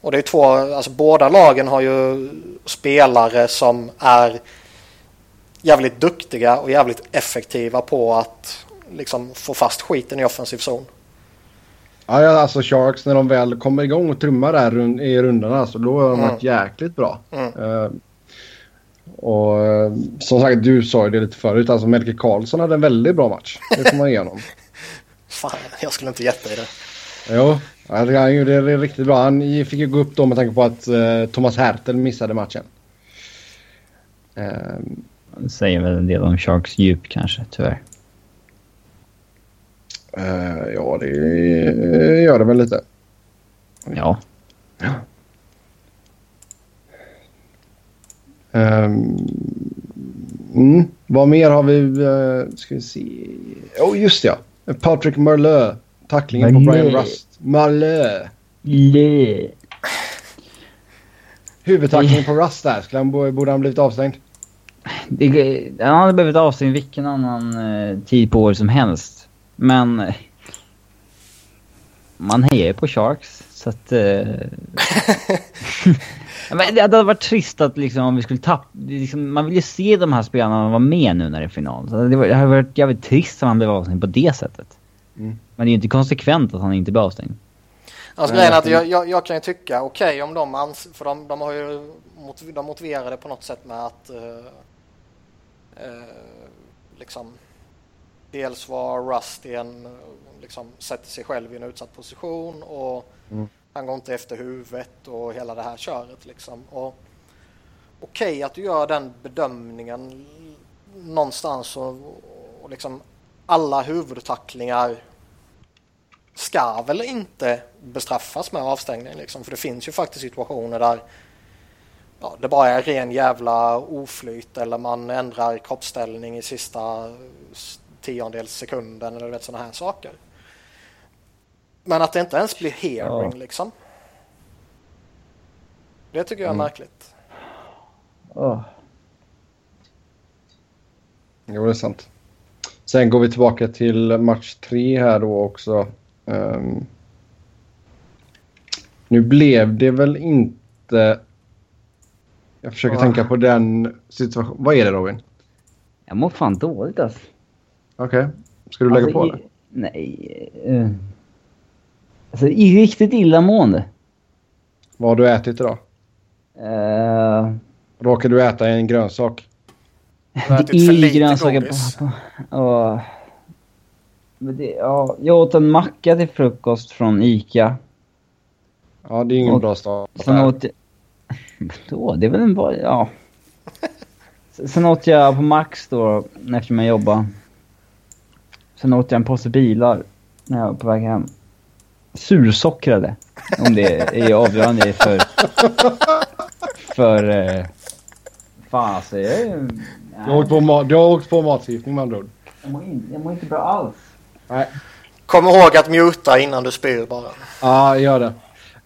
Speaker 3: Och det är två, alltså båda lagen har ju spelare som är jävligt duktiga och jävligt effektiva på att liksom få fast skiten i offensiv zon.
Speaker 1: Ja, alltså Sharks när de väl kommer igång och trummar där i rundorna så då har de
Speaker 3: Mm.
Speaker 1: varit jäkligt bra.
Speaker 3: Mm.
Speaker 1: Eh, och eh, som sagt, du sa ju det lite förut, alltså Melker Karlsson hade en väldigt bra match. Det får man igenom. *laughs*
Speaker 3: Fan, jag skulle inte gett dig det.
Speaker 1: jo, han gjorde det riktigt bra. Han fick ju gå upp då med tanke på att eh, Thomas Hertel missade matchen. Eh,
Speaker 2: Det säger väl en del om Sharks djup kanske, tyvärr.
Speaker 1: Eh, ja, det eh, gör det väl lite.
Speaker 2: Ja.
Speaker 1: Ehm, mm, vad mer har vi? Uh, ska vi se. Oh, just ja. Patrick Marleux. Tacklingen på
Speaker 2: Marleux.
Speaker 1: Brian Rust. Marleux.
Speaker 2: Le.
Speaker 1: Huvudtacklingen på Rust där. Skulle han, borde han blivit avstängd?
Speaker 2: Det, han hade behövt avstängning vilken annan eh, tid på året som helst. Men... Eh, man hejar ju på Sharks, så att... Eh, *laughs* men det hade varit trist att liksom om vi skulle tappa... Liksom, man vill ju se de här spelarna vara med nu när det är final. Så det, var, det hade varit jävligt trist om han blev avstängd på det sättet.
Speaker 1: Mm.
Speaker 2: Men det är ju inte konsekvent att han inte blir avstängd.
Speaker 3: Alltså grejen är att jag, jag, jag kan ju tycka okej okay, om de ans för de, de har ju de motiverar det på något sätt med att uh, uh, liksom dels var Rusty en liksom sätter sig själv i en utsatt position och mm. han går inte efter huvudet och hela det här köret liksom. Och okej okay, att du gör den bedömningen någonstans och, och liksom alla huvudtacklingar ska väl inte bestraffas med avstängning liksom. För det finns ju faktiskt situationer där ja, det bara är ren jävla oflyt eller man ändrar kroppsställning i sista tiondels sekunden eller vet sådana här saker. Men att det inte ens blir hearing ja. liksom. Det tycker jag är mm. märkligt.
Speaker 1: Oh. Jo, det är sant. Sen går vi tillbaka till match tre här då också. Um, nu blev det väl inte... Jag försöker oh. tänka på den situationen. Vad är det Robin?
Speaker 2: Jag mår fan dåligt alltså.
Speaker 1: Okej. Okay. Ska du lägga alltså, på det?
Speaker 2: Nej. Uh, alltså i riktigt illamående.
Speaker 1: Vad har du ätit idag?
Speaker 2: Uh,
Speaker 1: Råkar du äta en grönsak?
Speaker 2: Du har ätit för lite grönsaker på... på uh, det, ja, jag åt en macka till frukost från Ica.
Speaker 1: Ja, det är ingen och, bra start.
Speaker 2: Sen åt jag... *laughs* Då, det är väl en bra... Ja. Sen åt jag på Max då, eftersom jag jobbade. Sen åt jag en påse bilar när jag var på väg hem. Sursockrade. Om det är avgörande för... För... Eh, fan alltså, jag är...
Speaker 1: Du har åkt på, du har åkt på matförgiftning med andra ord.
Speaker 2: Jag mår, inte, jag mår inte bra alls.
Speaker 1: Nej.
Speaker 3: Kom ihåg att muta innan du spyr bara.
Speaker 1: Ja, gör det.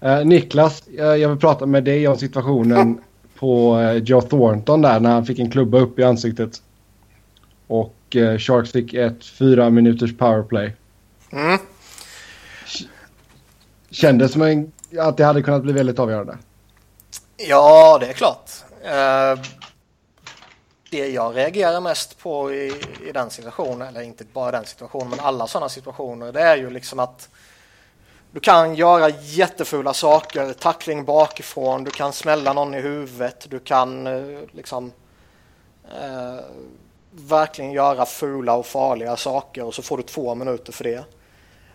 Speaker 1: Uh, Niklas, uh, jag vill prata med dig om situationen på uh, Joe Thornton där när han fick en klubba upp i ansiktet. Och Sharks fick ett fyra minuters powerplay.
Speaker 3: Mm.
Speaker 1: Kändes som en, att det hade kunnat bli väldigt avgörande.
Speaker 3: Ja, det är klart det jag reagerar mest på i, i den situationen, eller inte bara den situationen, men alla sådana situationer, det är ju liksom att du kan göra jättefula saker, tackling bakifrån, du kan smälla någon i huvudet, du kan eh, liksom eh, verkligen göra fula och farliga saker och så får du två minuter för det.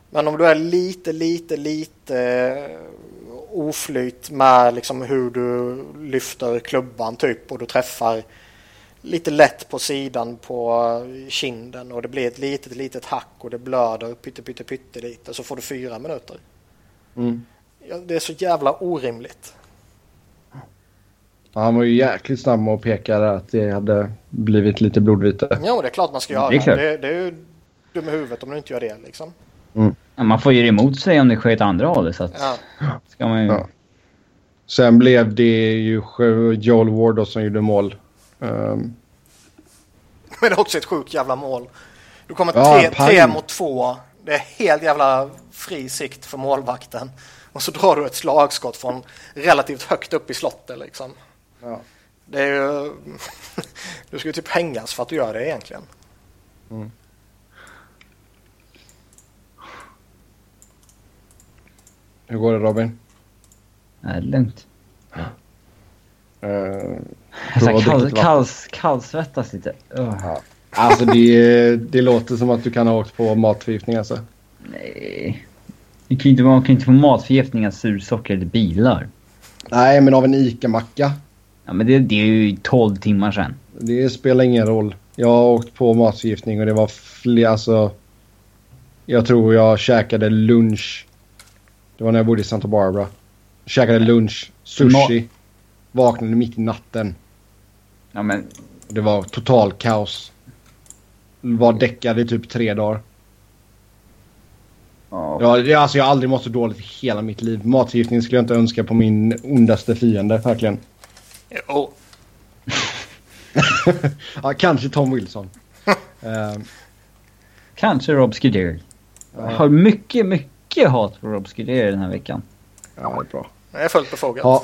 Speaker 3: Men om du är lite, lite, lite oflyt med liksom hur du lyfter klubban typ och du träffar lite lätt på sidan på kinden och det blir ett litet, litet hack och det blöder pytte, pytte, pytte lite så får du fyra minuter.
Speaker 1: Mm.
Speaker 3: Ja, det är så jävla orimligt.
Speaker 1: Han var ju jäkligt snabb med att peka att det hade blivit lite blodvite.
Speaker 3: Ja, det är klart man ska göra. Det är, det, det är ju dum i huvudet om du inte gör det liksom.
Speaker 1: Mm.
Speaker 2: Ja, man får ju emot sig om det sker åt andra hållet så att...
Speaker 3: Ja.
Speaker 2: Ska man ju... Ja.
Speaker 1: Sen blev det ju Joel Ward som gjorde mål. Um,
Speaker 3: Men det är också ett sjukt jävla mål. Du kommer ja, tre, tre mot två. Det är helt jävla fri sikt för målvakten. Och så drar du ett slagskott från relativt högt upp i slottet liksom.
Speaker 1: Ja.
Speaker 3: Det är ju... *laughs* du ska ju typ hängas för att du gör det egentligen.
Speaker 1: Mm. Hur går det Robin?
Speaker 2: Det är lugnt.
Speaker 1: Ja. Uh,
Speaker 2: jag kall, kall, kallsvettas lite. Uh.
Speaker 1: Ja. Alltså det, det låter som att du kan ha åkt på matförgiftning alltså.
Speaker 2: Nej. Du kan inte, man kan inte få matförgiftning av sursocker bilar.
Speaker 1: Nej, men av en ICA-macka.
Speaker 2: Ja, men det, det är ju 12 timmar sedan.
Speaker 1: Det spelar ingen roll. Jag har åkt på matförgiftning och det var fler, alltså... Jag tror jag käkade lunch. Det var när jag bodde i Santa Barbara. Käkade lunch, sushi. Vaknade mitt i natten.
Speaker 2: Ja, men...
Speaker 1: Det var total kaos. Var däckad i typ tre dagar.
Speaker 2: Ja.
Speaker 1: Ja, alltså jag har aldrig mått så dåligt i hela mitt liv. Matförgiftning skulle jag inte önska på min ondaste fiende, verkligen.
Speaker 3: Jo. *laughs*
Speaker 1: ja, kanske Tom Wilson. uh, *laughs*
Speaker 2: Kanske Rob Scuderi. Jag har mycket, mycket hat på Rob Scuderi den här veckan.
Speaker 1: ja, det är bra.
Speaker 3: Det är fullt befogat.
Speaker 1: Ja.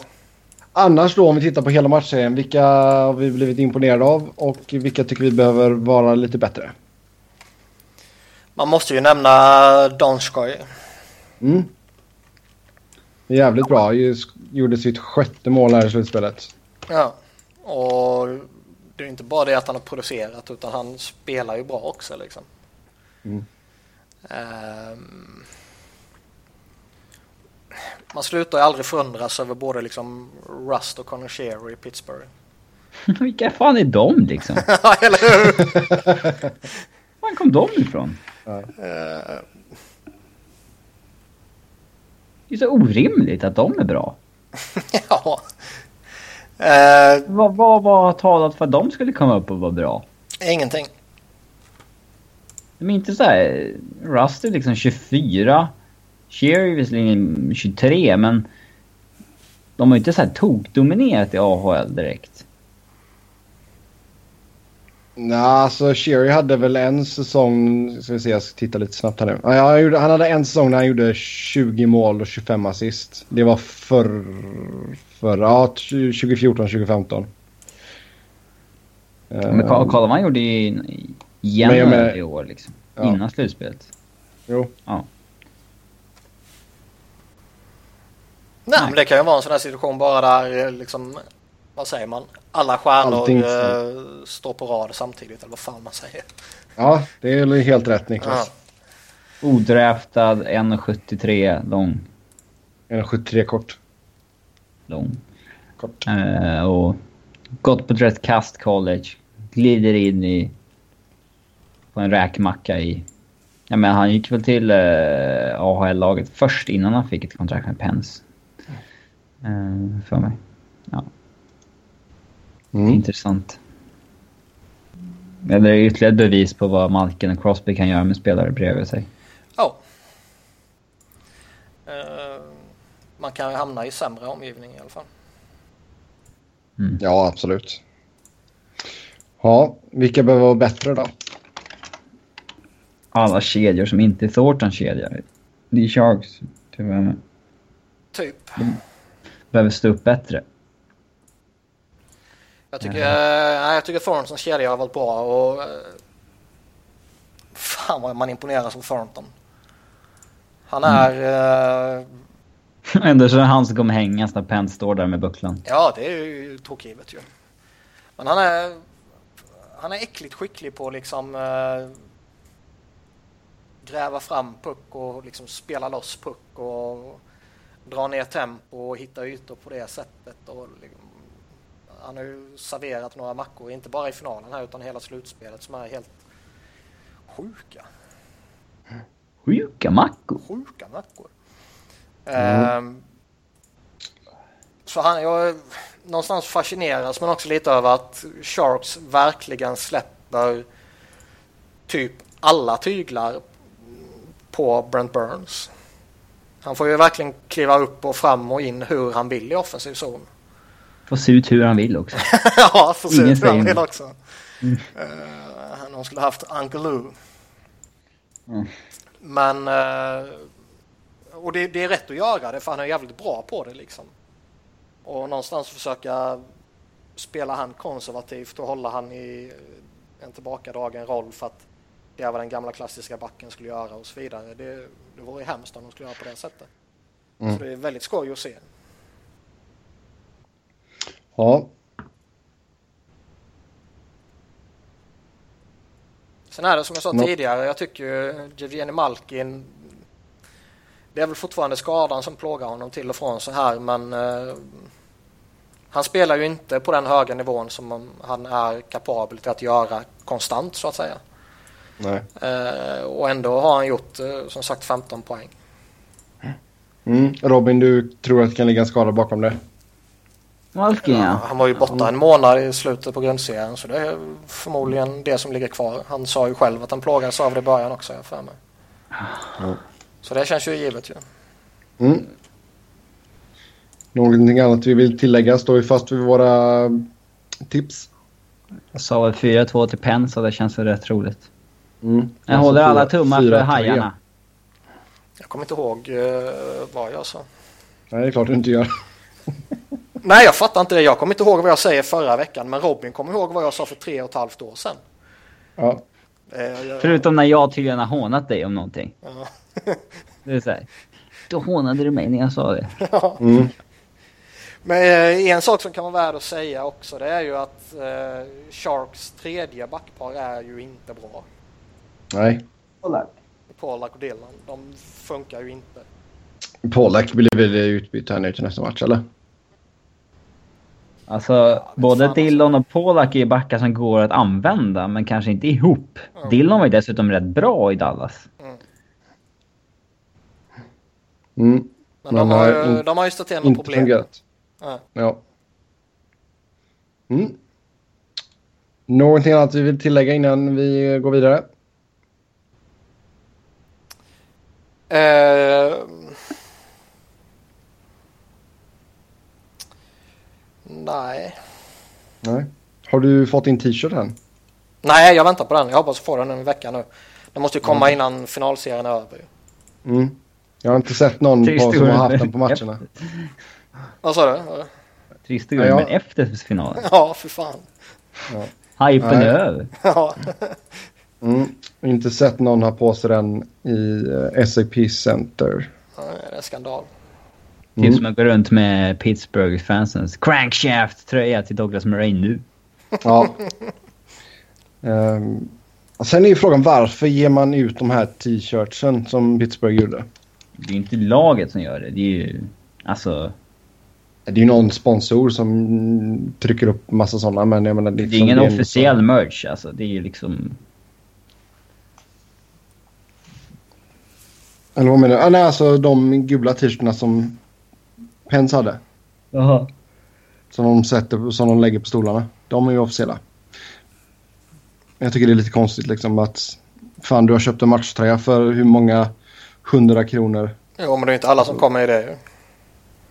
Speaker 1: Annars då om vi tittar på hela matchserien. Vilka har vi blivit imponerade av och vilka tycker vi behöver vara lite bättre?
Speaker 3: Man måste ju nämna Donskoj.
Speaker 1: Mm. Jävligt bra. Just Gjorde sitt sjätte mål här i slutspelet.
Speaker 3: Ja. Och det är inte bara det att han har producerat utan han spelar ju bra också liksom.
Speaker 1: Mm.
Speaker 3: Ehm, man slutar ju aldrig förundras över både liksom Rust och Conor Shearer i Pittsburgh. *laughs*
Speaker 2: Vilka fan är de liksom? *laughs*
Speaker 3: Ja, eller hur?
Speaker 2: Var kom de ifrån?
Speaker 3: Ehm,
Speaker 2: Det är så orimligt att de är bra. *laughs*
Speaker 3: ja. Ehm,
Speaker 2: Vad vad var talat för att de skulle komma upp och vara bra?
Speaker 3: ingenting.
Speaker 2: De är inte så här... Rust är liksom 24. Shear är visserligen 23 men... De har ju inte så här tokdominerat i AHL direkt.
Speaker 1: Nej, alltså Sherry hade väl en säsong, ska vi se, jag ska titta lite snabbt här nu. Ja, han, gjorde, han hade en säsong när han gjorde 20 mål och 25 assist. Det var för, för ja, 2014-2015.
Speaker 2: Men
Speaker 1: Eh,
Speaker 2: kolla kolla vad han gjorde i,
Speaker 1: Men
Speaker 2: januari
Speaker 1: menar-
Speaker 2: i år liksom.
Speaker 1: Ja.
Speaker 2: Innan slutspelet.
Speaker 1: Jo.
Speaker 2: Ja.
Speaker 3: Nej, men det kan ju vara en sån här situation bara där eh, liksom, vad säger man, alla stjärnor
Speaker 1: Allting-
Speaker 3: eh, står på rad samtidigt eller vad fan man säger.
Speaker 1: Ja, det är väl helt rätt Niklas.
Speaker 2: Odraftad, 1,73 lång.
Speaker 1: 1,73 kort.
Speaker 2: Lång.
Speaker 1: kort.
Speaker 2: Eh, och gått på ett rätt kast college. Glider in i... På en räkmacka i... Ja men han gick väl till eh, AHL-laget först innan han fick ett kontrakt med Pens. Eh, för mig. Ja,
Speaker 1: Mm.
Speaker 2: intressant. Eller ytterligare bevis på vad Malkin och Crosby kan göra med spelare bredvid sig.
Speaker 3: Ja. Eh, man kan ju hamna i sämre omgivning i alla fall.
Speaker 1: Ja, absolut. Ja, vilka behöver vara bättre då?
Speaker 2: Alla kedjor som inte är Thorntons kedjor. Det är Sharks, tyvärr.
Speaker 3: Typ.
Speaker 2: Behöver stå upp bättre.
Speaker 3: Jag tycker, nej, jag tycker Thorntons kedja har varit bra och eh, fan vad man imponeras av Thornton. Han är, eh, *laughs*
Speaker 2: Ändå så är det han som kommer hängas när Penn står där med bucklan.
Speaker 3: ja det är ju tokgivet ju. Men han är, han är äckligt skicklig på att liksom eh, gräva fram puck och liksom spela loss puck och dra ner tempo och hitta ytor på det sättet. Och liksom, han har ju serverat några mackor, inte bara i finalen här utan hela slutspelet som är helt sjuka.
Speaker 2: Sjuka mackor.
Speaker 3: Sjuka mackor. Ehm, så han, jag någonstans fascineras men också lite över att Sharks verkligen släpper typ alla tyglar på Brent Burns. Han får ju verkliligen kliva upp och fram och in hur han vill i offensiv zon.
Speaker 2: Får se ut hur han vill också. *laughs*
Speaker 3: ja, får se
Speaker 2: Ingen
Speaker 3: ut hur han vill också. Uh, de skulle haft Uncle Lou.
Speaker 2: Mm.
Speaker 3: Men... eh, och det, det är rätt att göra det för han är jävligt bra på det liksom. Och någonstans försöka spela han konservativt och hålla han i en tillbakadragen roll för att det är vad den gamla klassiska backen skulle göra och så vidare. Det, det vore hemskt om de skulle göra på det sättet.
Speaker 1: Mm.
Speaker 3: Så det är väldigt skoj att se.
Speaker 1: Ja,
Speaker 3: Sen är det som jag sa
Speaker 1: Nå-
Speaker 3: tidigare, jag tycker ju Jevgenij Malkin det är väl fortfarande skadan som plågar honom till och från så här men eh, han spelar ju inte på den höga nivån som han är kapabel till att göra konstant så att säga.
Speaker 1: nej.
Speaker 3: Eh, och ändå har han gjort eh, som sagt 15 poäng.
Speaker 1: Mm. Robin, du tror att det kan ligga en skada bakom det?
Speaker 2: Malkin ja.
Speaker 3: Han var ju borta en månad i slutet på grundserien så det är förmodligen det som ligger kvar. Han sa ju själv att han plågades av det i början också, jag för mig. Så det känns ju givet ju.
Speaker 1: Mm. Någonting annat vi vill tillägga? Står vi fast vid våra tips?
Speaker 2: Jag sa väl 4-2 till Penn, så det känns väl rätt troligt.
Speaker 1: Mm.
Speaker 2: Jag håller alla tummar för hajarna.
Speaker 3: Jag kommer inte ihåg uh, vad jag sa.
Speaker 1: Nej, det är klart du inte gör. *laughs*
Speaker 3: Nej, jag fattar inte det. Jag kommer inte ihåg vad jag säger förra veckan. Men Robin kommer ihåg vad jag sa för tre och ett halvt år sedan.
Speaker 1: Ja.
Speaker 3: Eh, jag...
Speaker 2: Förutom när jag tydligen har hånat dig om någonting.
Speaker 3: Ja. *laughs*
Speaker 2: det är så här. Då hånade du mig när jag sa det. *laughs*
Speaker 1: Mm.
Speaker 3: Men eh, en sak som kan vara värd att säga också det är ju att eh, Sharks tredje backpar är ju inte bra.
Speaker 1: Nej.
Speaker 3: Polak och Dylan. De funkar ju inte.
Speaker 1: Pollack blir väl utbytt här nu till nästa match, eller?
Speaker 2: Alltså,
Speaker 3: Ja,
Speaker 2: både Dillon och Polak är backar som går att använda, men kanske inte ihop.
Speaker 3: Ja.
Speaker 2: Dillon var ju dessutom rätt bra i Dallas.
Speaker 1: Mm.
Speaker 3: Men, de, har
Speaker 1: har
Speaker 3: ju, de har ju stött
Speaker 1: Inte
Speaker 3: problem.
Speaker 1: fungerat.
Speaker 3: Ja.
Speaker 1: Ja. Mm. Någonting annat vi vill tillägga innan vi går vidare?
Speaker 3: Eh, nej.
Speaker 1: Nej. Har du fått din t-shirt än?
Speaker 3: Nej, jag väntar på den. Jag hoppas få den en vecka nu. Den måste ju komma innan finalserien är över.
Speaker 1: Mm. Jag har inte sett någon
Speaker 2: Trist
Speaker 1: på, som har haft den på matcherna. *laughs*
Speaker 3: Vad sa du?
Speaker 2: Trist
Speaker 1: Ja,
Speaker 2: ord,
Speaker 1: ja.
Speaker 2: men efter finalen.
Speaker 3: Ja, för fan.
Speaker 2: Hypen
Speaker 1: Nej.
Speaker 2: är över.
Speaker 3: Ja.
Speaker 1: Mm. Inte sett någon ha på sig den i eh, SAP Center.
Speaker 3: Nej, Det är skandal.
Speaker 2: Typ
Speaker 1: Mm.
Speaker 2: som att gå runt med Pittsburgh-fansens crankshaft-tröja till Douglas Murray nu.
Speaker 1: Ja. *laughs* Och sen är ju frågan varför ger man ut de här t-shirtsen som Pittsburgh gjorde?
Speaker 2: Det är inte laget som gör det. Det är ju... Alltså,
Speaker 1: Det är ju någon sponsor som trycker upp massa sådana men jag menar...
Speaker 2: det är
Speaker 1: som
Speaker 2: ingen
Speaker 1: en-
Speaker 2: officiell merch alltså. Det är ju liksom...
Speaker 1: Eller vad menar du? Ah, nej, alltså de gula t-shirtarna som Pence hade.
Speaker 2: Jaha.
Speaker 1: Som de, sätter, som de lägger på stolarna. De är ju officiella. Jag tycker det är lite konstigt liksom att fan du har köpt en matchtröja för hur många hundra kronor.
Speaker 3: Jo, men det är inte alla som kommer i det ju.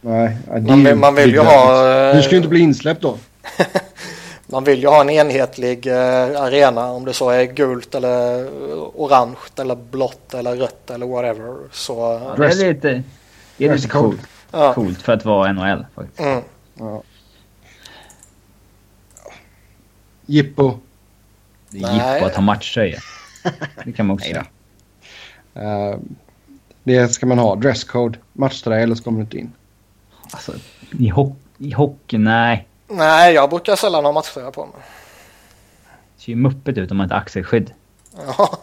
Speaker 1: Nej, det
Speaker 3: Man vill, man vill ju ha... eh,
Speaker 1: Du ska ju inte bli insläppt då. *laughs*
Speaker 3: Man vill ju ha en enhetlig eh, arena om det så är gult eller eh, orange eller blått eller rött eller whatever. Så
Speaker 2: Ja, det är lite... Det är lite coolt.
Speaker 3: ja.
Speaker 2: coolt för att vara NHL faktiskt.
Speaker 3: Mm.
Speaker 1: Ja. Jippo.
Speaker 2: Det är
Speaker 3: Nej.
Speaker 2: jippo att ha matchtröja. *laughs* Det kan man också
Speaker 1: Nej
Speaker 2: säga.
Speaker 1: Det ska man ha. Dresscode. Matchtröja eller så kommer du inte in.
Speaker 2: Alltså, i, ho i hockey, nej.
Speaker 3: Nej, jag brukar sällan ha matchtröja på mig.
Speaker 2: Det ser ju muppet ut om man inte har axelskydd.
Speaker 3: Ja.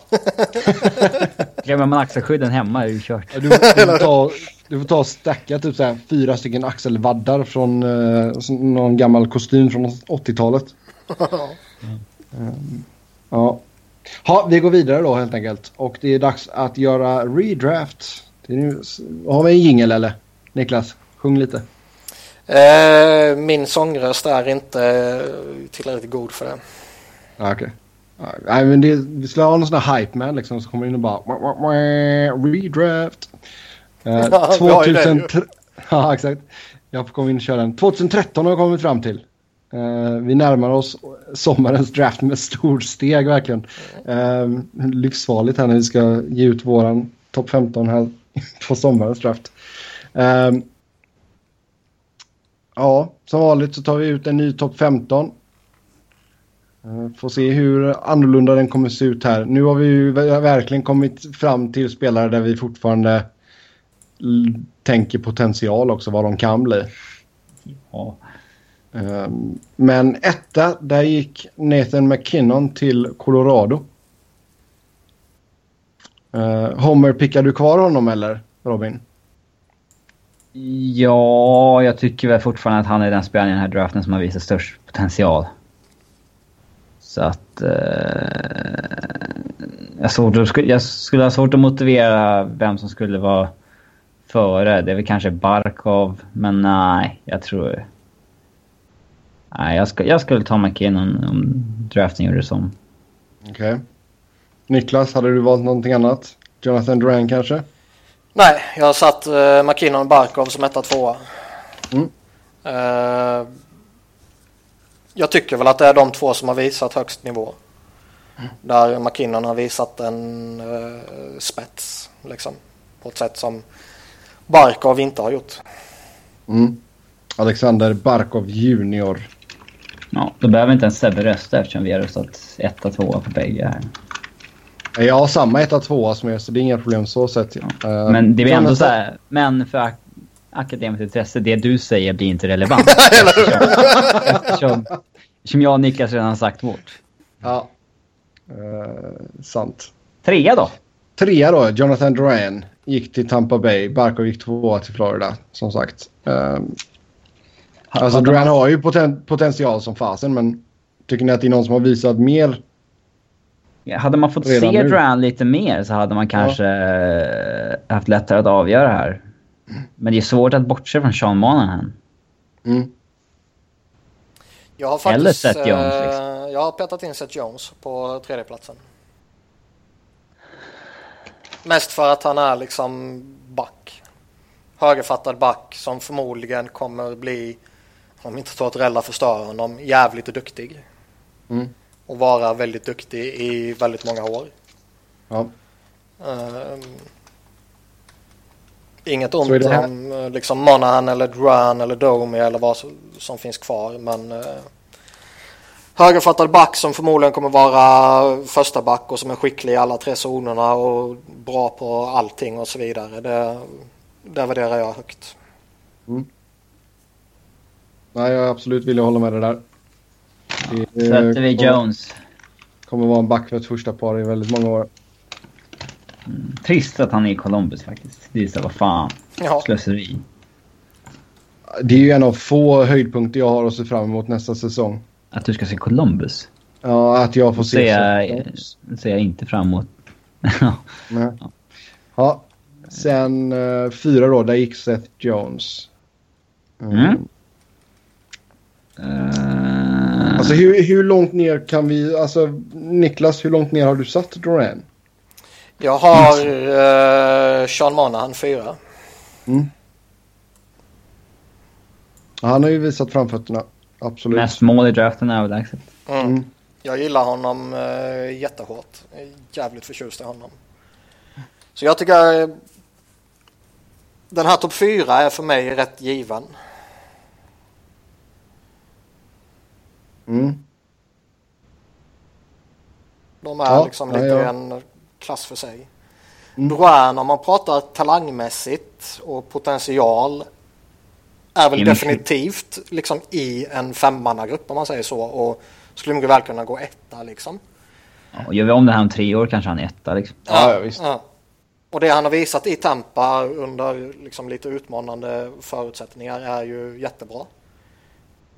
Speaker 3: *laughs*
Speaker 2: Glömmer man axelskydden hemma är det ju kört.
Speaker 1: Ja, Du, du, får *laughs* ta, du får ta och stacka typ så här, fyra stycken axelvaddar från eh, någon gammal kostym från 80-talet. Ehm, *laughs* ja. Ha, vi går vidare då helt enkelt. Och det är dags att göra redraft. Nu, har vi en jingel eller? Niklas, sjung lite.
Speaker 3: Eh, min sångröst är inte tillräckligt god för det.
Speaker 1: Okej. Ja, Nej, men det, vi skulle ha någon sån här hype man liksom som kommer in och bara "Wah, wah, wah, redraft. Eh,
Speaker 3: Ja, vi har ju det ju.
Speaker 1: 2003 *laughs* Ja, exakt. Jag komma in och köra den. 2013 har jag kommit fram till. Eh, vi närmar oss sommarens draft med storsteg verkligen. Eh, Livsfarligt här när vi ska ge ut våran topp 15 här *laughs* på sommarens draft. Eh, ja, som vanligt så tar vi ut en ny topp 15. Får se hur annorlunda den kommer se ut här. Nu har vi ju verkligen kommit fram till spelare där vi fortfarande tänker potential också, vad de kan bli.
Speaker 2: Ja.
Speaker 1: Ehm, men etta, där gick Nathan McKinnon till Colorado. Ehm, Homer, pickar du kvar honom eller Robin?
Speaker 2: ja, jag tycker väl fortfarande att han är den spelaren i den här draften som har visat störst potential. Så att... Eh, jag, svårt, jag skulle ha svårt att motivera vem som skulle vara före. Det är väl kanske Barkov, men nej, jag tror... Nej, jag, ska, jag skulle ta McKinnon om draften gjorde som.
Speaker 1: Okej. Niklas, hade du valt någonting annat? Jonathan Duran kanske?
Speaker 3: Nej, jag har satt uh, McKinnon Barkov som etta tvåa.
Speaker 1: Mm.
Speaker 3: Eh, jag tycker väl att det är de två som har visat högst nivå. Där McKinnon har visat en uh, spets liksom. På ett sätt som Barkov inte har gjort.
Speaker 1: Mm. Alexander Barkov junior.
Speaker 2: Ja, då behöver inte ens Sebbe rösta eftersom vi har röstat 1 och 2 på bägge här.
Speaker 1: Jag har samma 1 2 som er så det är inga problem så sett.
Speaker 2: Ja. Uh, men det är ändå så här, men för ak akademiskt intresse, det du säger blir inte relevant. *laughs* eftersom, eftersom, eftersom jag och Niklas redan har sagt vårt.
Speaker 1: Ja, uh, sant.
Speaker 2: Trea då?
Speaker 1: Trea då, Jonathan Duran gick till Tampa Bay. Barkov gick tvåa till Florida, som sagt. Um, alltså Duran har ju poten potential som fasen, men tycker ni att det är någon som har visat mer?
Speaker 2: Ja, hade man fått se nu? Duran lite mer så hade man kanske ja. haft lättare att avgöra här. Men det är svårt att bortse från Sean Monahan.
Speaker 1: Mm.
Speaker 3: Jag har faktiskt, Eller Seth Jones. Liksom. Jag har petat in Seth Jones på tredjeplatsen. Mest för att han är liksom back. Högerfattad back som förmodligen kommer bli, om inte Tortorella förstör honom, jävligt duktig.
Speaker 1: Mm.
Speaker 3: Och vara väldigt duktig i väldigt många år.
Speaker 1: Ja.
Speaker 3: Um, inget ont om liksom Monahan eller Duran eller Domi eller vad som, som finns kvar men uh, högerfattad back som förmodligen kommer vara första back och som är skicklig i alla tre zonerna och bra på allting och så vidare. Det, det värderar jag högt.
Speaker 1: Mm. Nej, jag absolut vill hålla med dig där.
Speaker 2: Det Sätter vi Jones.
Speaker 1: Kommer vara en back för ett första par i väldigt många år.
Speaker 2: Mm. Trist att han är i Columbus faktiskt. Det är så vad fan. Ja. Slöseri.
Speaker 1: Det är ju en av få höjdpunkter jag har att se fram emot nästa säsong.
Speaker 2: Att du ska se Columbus?
Speaker 1: Ja, att jag får se.
Speaker 2: Det ser jag inte fram emot. *laughs*
Speaker 1: Nej. Ja. Sen uh, fyra då, där gick Seth Jones.
Speaker 2: Mm. Mm. Uh...
Speaker 1: Alltså hur, hur långt ner kan vi, alltså Niklas, hur långt ner har du satt Duran?
Speaker 3: Jag har uh, Sean Monahan fyra.
Speaker 1: Mm. Han har ju visat framfötterna. Absolut.
Speaker 2: Mest mål i draften överlägset.
Speaker 3: Mm. mm. Jag gillar honom uh, jättehårt. Jag är jävligt förtjust i honom. Så jag tycker den här topp fyra är för mig rätt given.
Speaker 1: Mm.
Speaker 3: De är ja, liksom lite ja, ja. en klass för sig. Mm. Bruin, om man pratar talangmässigt och potential är väl definitivt liksom i en femmannagrupp om man säger så och skulle mycket väl kunna gå etta liksom.
Speaker 2: Ja, gör vi om det här om tre år kanske han är etta liksom.
Speaker 1: Ja, ja visst.
Speaker 3: Ja. Och det han har visat i Tampa under liksom lite utmanande förutsättningar är ju jättebra.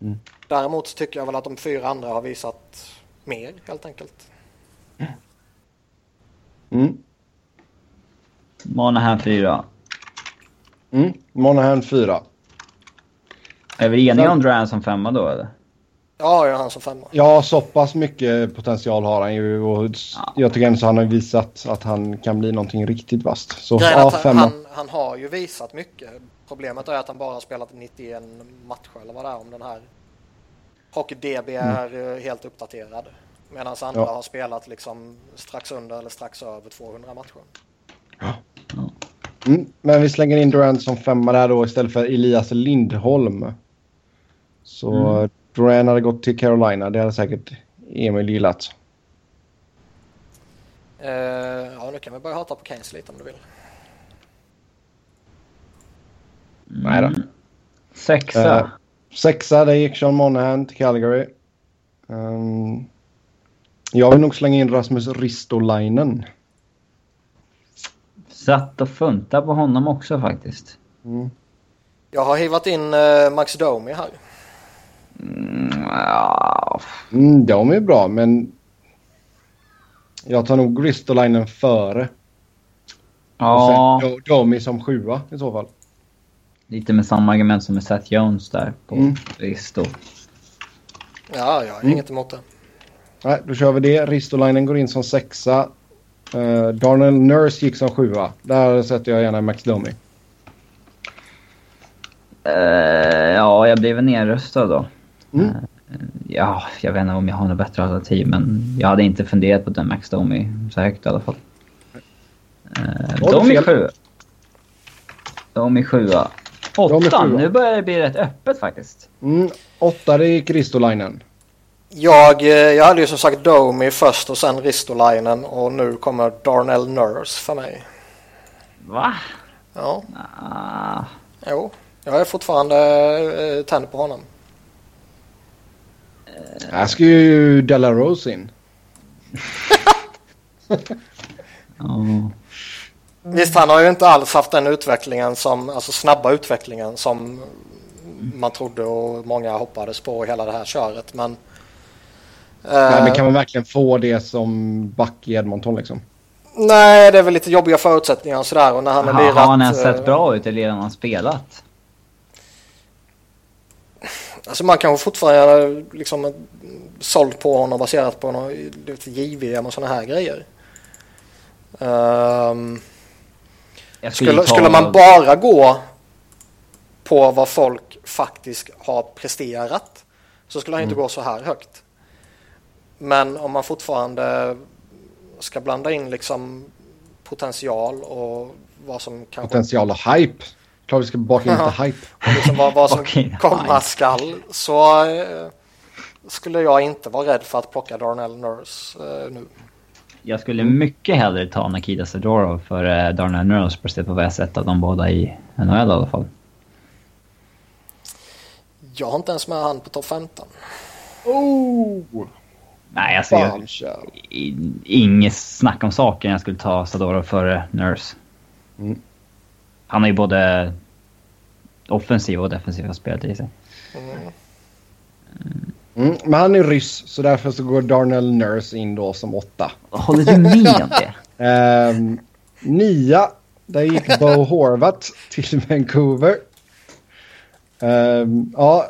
Speaker 1: Mm.
Speaker 3: Däremot tycker jag väl att de fyra andra har visat mer helt enkelt.
Speaker 1: Mm.
Speaker 2: Monahan fyra.
Speaker 1: Mm. Monahan fyra.
Speaker 2: Är vi eniga om Duran som femma då eller?
Speaker 3: Ja, jag har han som femma.
Speaker 1: Ja, så pass mycket potential har han ju. Och ja. Jag tycker ändå att han har visat att han kan bli någonting riktigt vasst. Så ja, femma.
Speaker 3: Han, han, har ju visat mycket. Problemet är att han bara har spelat 91 matcher eller vad det är om den här. Hockey DB mm. är mm. helt uppdaterad. Medan andra ja. har spelat liksom strax under eller strax över 200 matcher.
Speaker 1: Ja. Mm, men vi slänger in Durant som femma där då istället för Elias Lindholm. Så mm. Duran hade gått till Carolina. Det hade säkert Emil gillat.
Speaker 3: Uh, ja, nu kan vi börja hata på Keynes lite om du vill.
Speaker 2: Mm. Nej då. Sexa. Uh,
Speaker 1: sexa, det gick Sean Monahan till Calgary. Um, jag vill nog slänga in Rasmus Ristolainen.
Speaker 2: Satt och funta på honom också faktiskt.
Speaker 1: Mm.
Speaker 3: Jag har hivat in uh, Max Domi här.
Speaker 2: Mm, ja.
Speaker 1: mm, de är bra, men jag tar nog Ristolainen före.
Speaker 2: Ja.
Speaker 1: Och sen Domi som sjua i så fall.
Speaker 2: Lite med samma argument som med Seth Jones där på mm. Risto.
Speaker 3: Ja, jag har mm. inget emot det.
Speaker 1: Nej, då kör vi det. Ristolainen går in som sexa. Uh, Darnell Nurse gick som sjua. Där sätter jag gärna Max Domi.
Speaker 2: Uh, ja, jag blev nedröstad då.
Speaker 1: Mm. Uh,
Speaker 2: ja, jag vet inte om jag har något bättre alternativ, men jag hade inte funderat på den Max Domi så högt i alla fall. Uh, Domi sjua. Domi sjua.
Speaker 1: Domi
Speaker 2: Åtta,
Speaker 1: sjua.
Speaker 2: nu börjar det bli rätt öppet faktiskt.
Speaker 1: Mm, åtta, det gick Ristolainen.
Speaker 3: Jag, eh, jag hade ju som sagt Domi först och sen Ristolainen och nu kommer Darnell Nurse för mig.
Speaker 2: Va?
Speaker 3: Ja,
Speaker 2: Ah,
Speaker 3: jo. Jag är fortfarande eh, tänd på honom.
Speaker 1: Här ska ju Della Rose in. *laughs*
Speaker 2: ja.
Speaker 3: Visst, han har ju inte alls haft den utvecklingen som, alltså snabba utvecklingen som man trodde och många hoppades på hela det här köret. Men,
Speaker 1: Nej,
Speaker 3: eh,
Speaker 1: men kan man verkligen få det som back i Edmonton liksom?
Speaker 3: nej, det är väl lite jobbiga förutsättningar och sådär. Och när han har
Speaker 2: Har,
Speaker 3: lirat,
Speaker 2: har han ens
Speaker 3: eh,
Speaker 2: sett bra ut i det han har spelat?
Speaker 3: Alltså man kanske fortfarande liksom såld på honom baserat på något JVM och sådana här grejer.
Speaker 2: Jag
Speaker 3: skulle,
Speaker 2: ta-
Speaker 3: skulle man bara gå på vad folk faktiskt har presterat så skulle han inte gå så här högt. Men om man fortfarande ska blanda in liksom potential och vad som kanske
Speaker 1: Potential och hype. Klart vi ska baka in lite hype.
Speaker 3: liksom vad, vad som *laughs* komma skall så eh, skulle jag inte vara rädd för att plocka Darnell Nurse eh, nu.
Speaker 2: Jag skulle mycket hellre ta Nikita Zadorov för eh, Darnell Nurse baserat på vad jag sett av de båda i NHL i alla fall.
Speaker 3: Jag har inte ens med han på topp 15.
Speaker 1: Oh!
Speaker 2: Nej, alltså jag, inget snack om saken. Jag skulle ta Zadorov före Nurse.
Speaker 1: Mm.
Speaker 2: Han har ju både offensiva och defensiva spelet i sig.
Speaker 1: Mm, men han är ryss så därför så går Darnell Nurse in då som åtta.
Speaker 2: Håller du med om det? *laughs*
Speaker 1: Ehm, nia, där gick Bo *laughs* Horvat till Vancouver. Ehm, ja,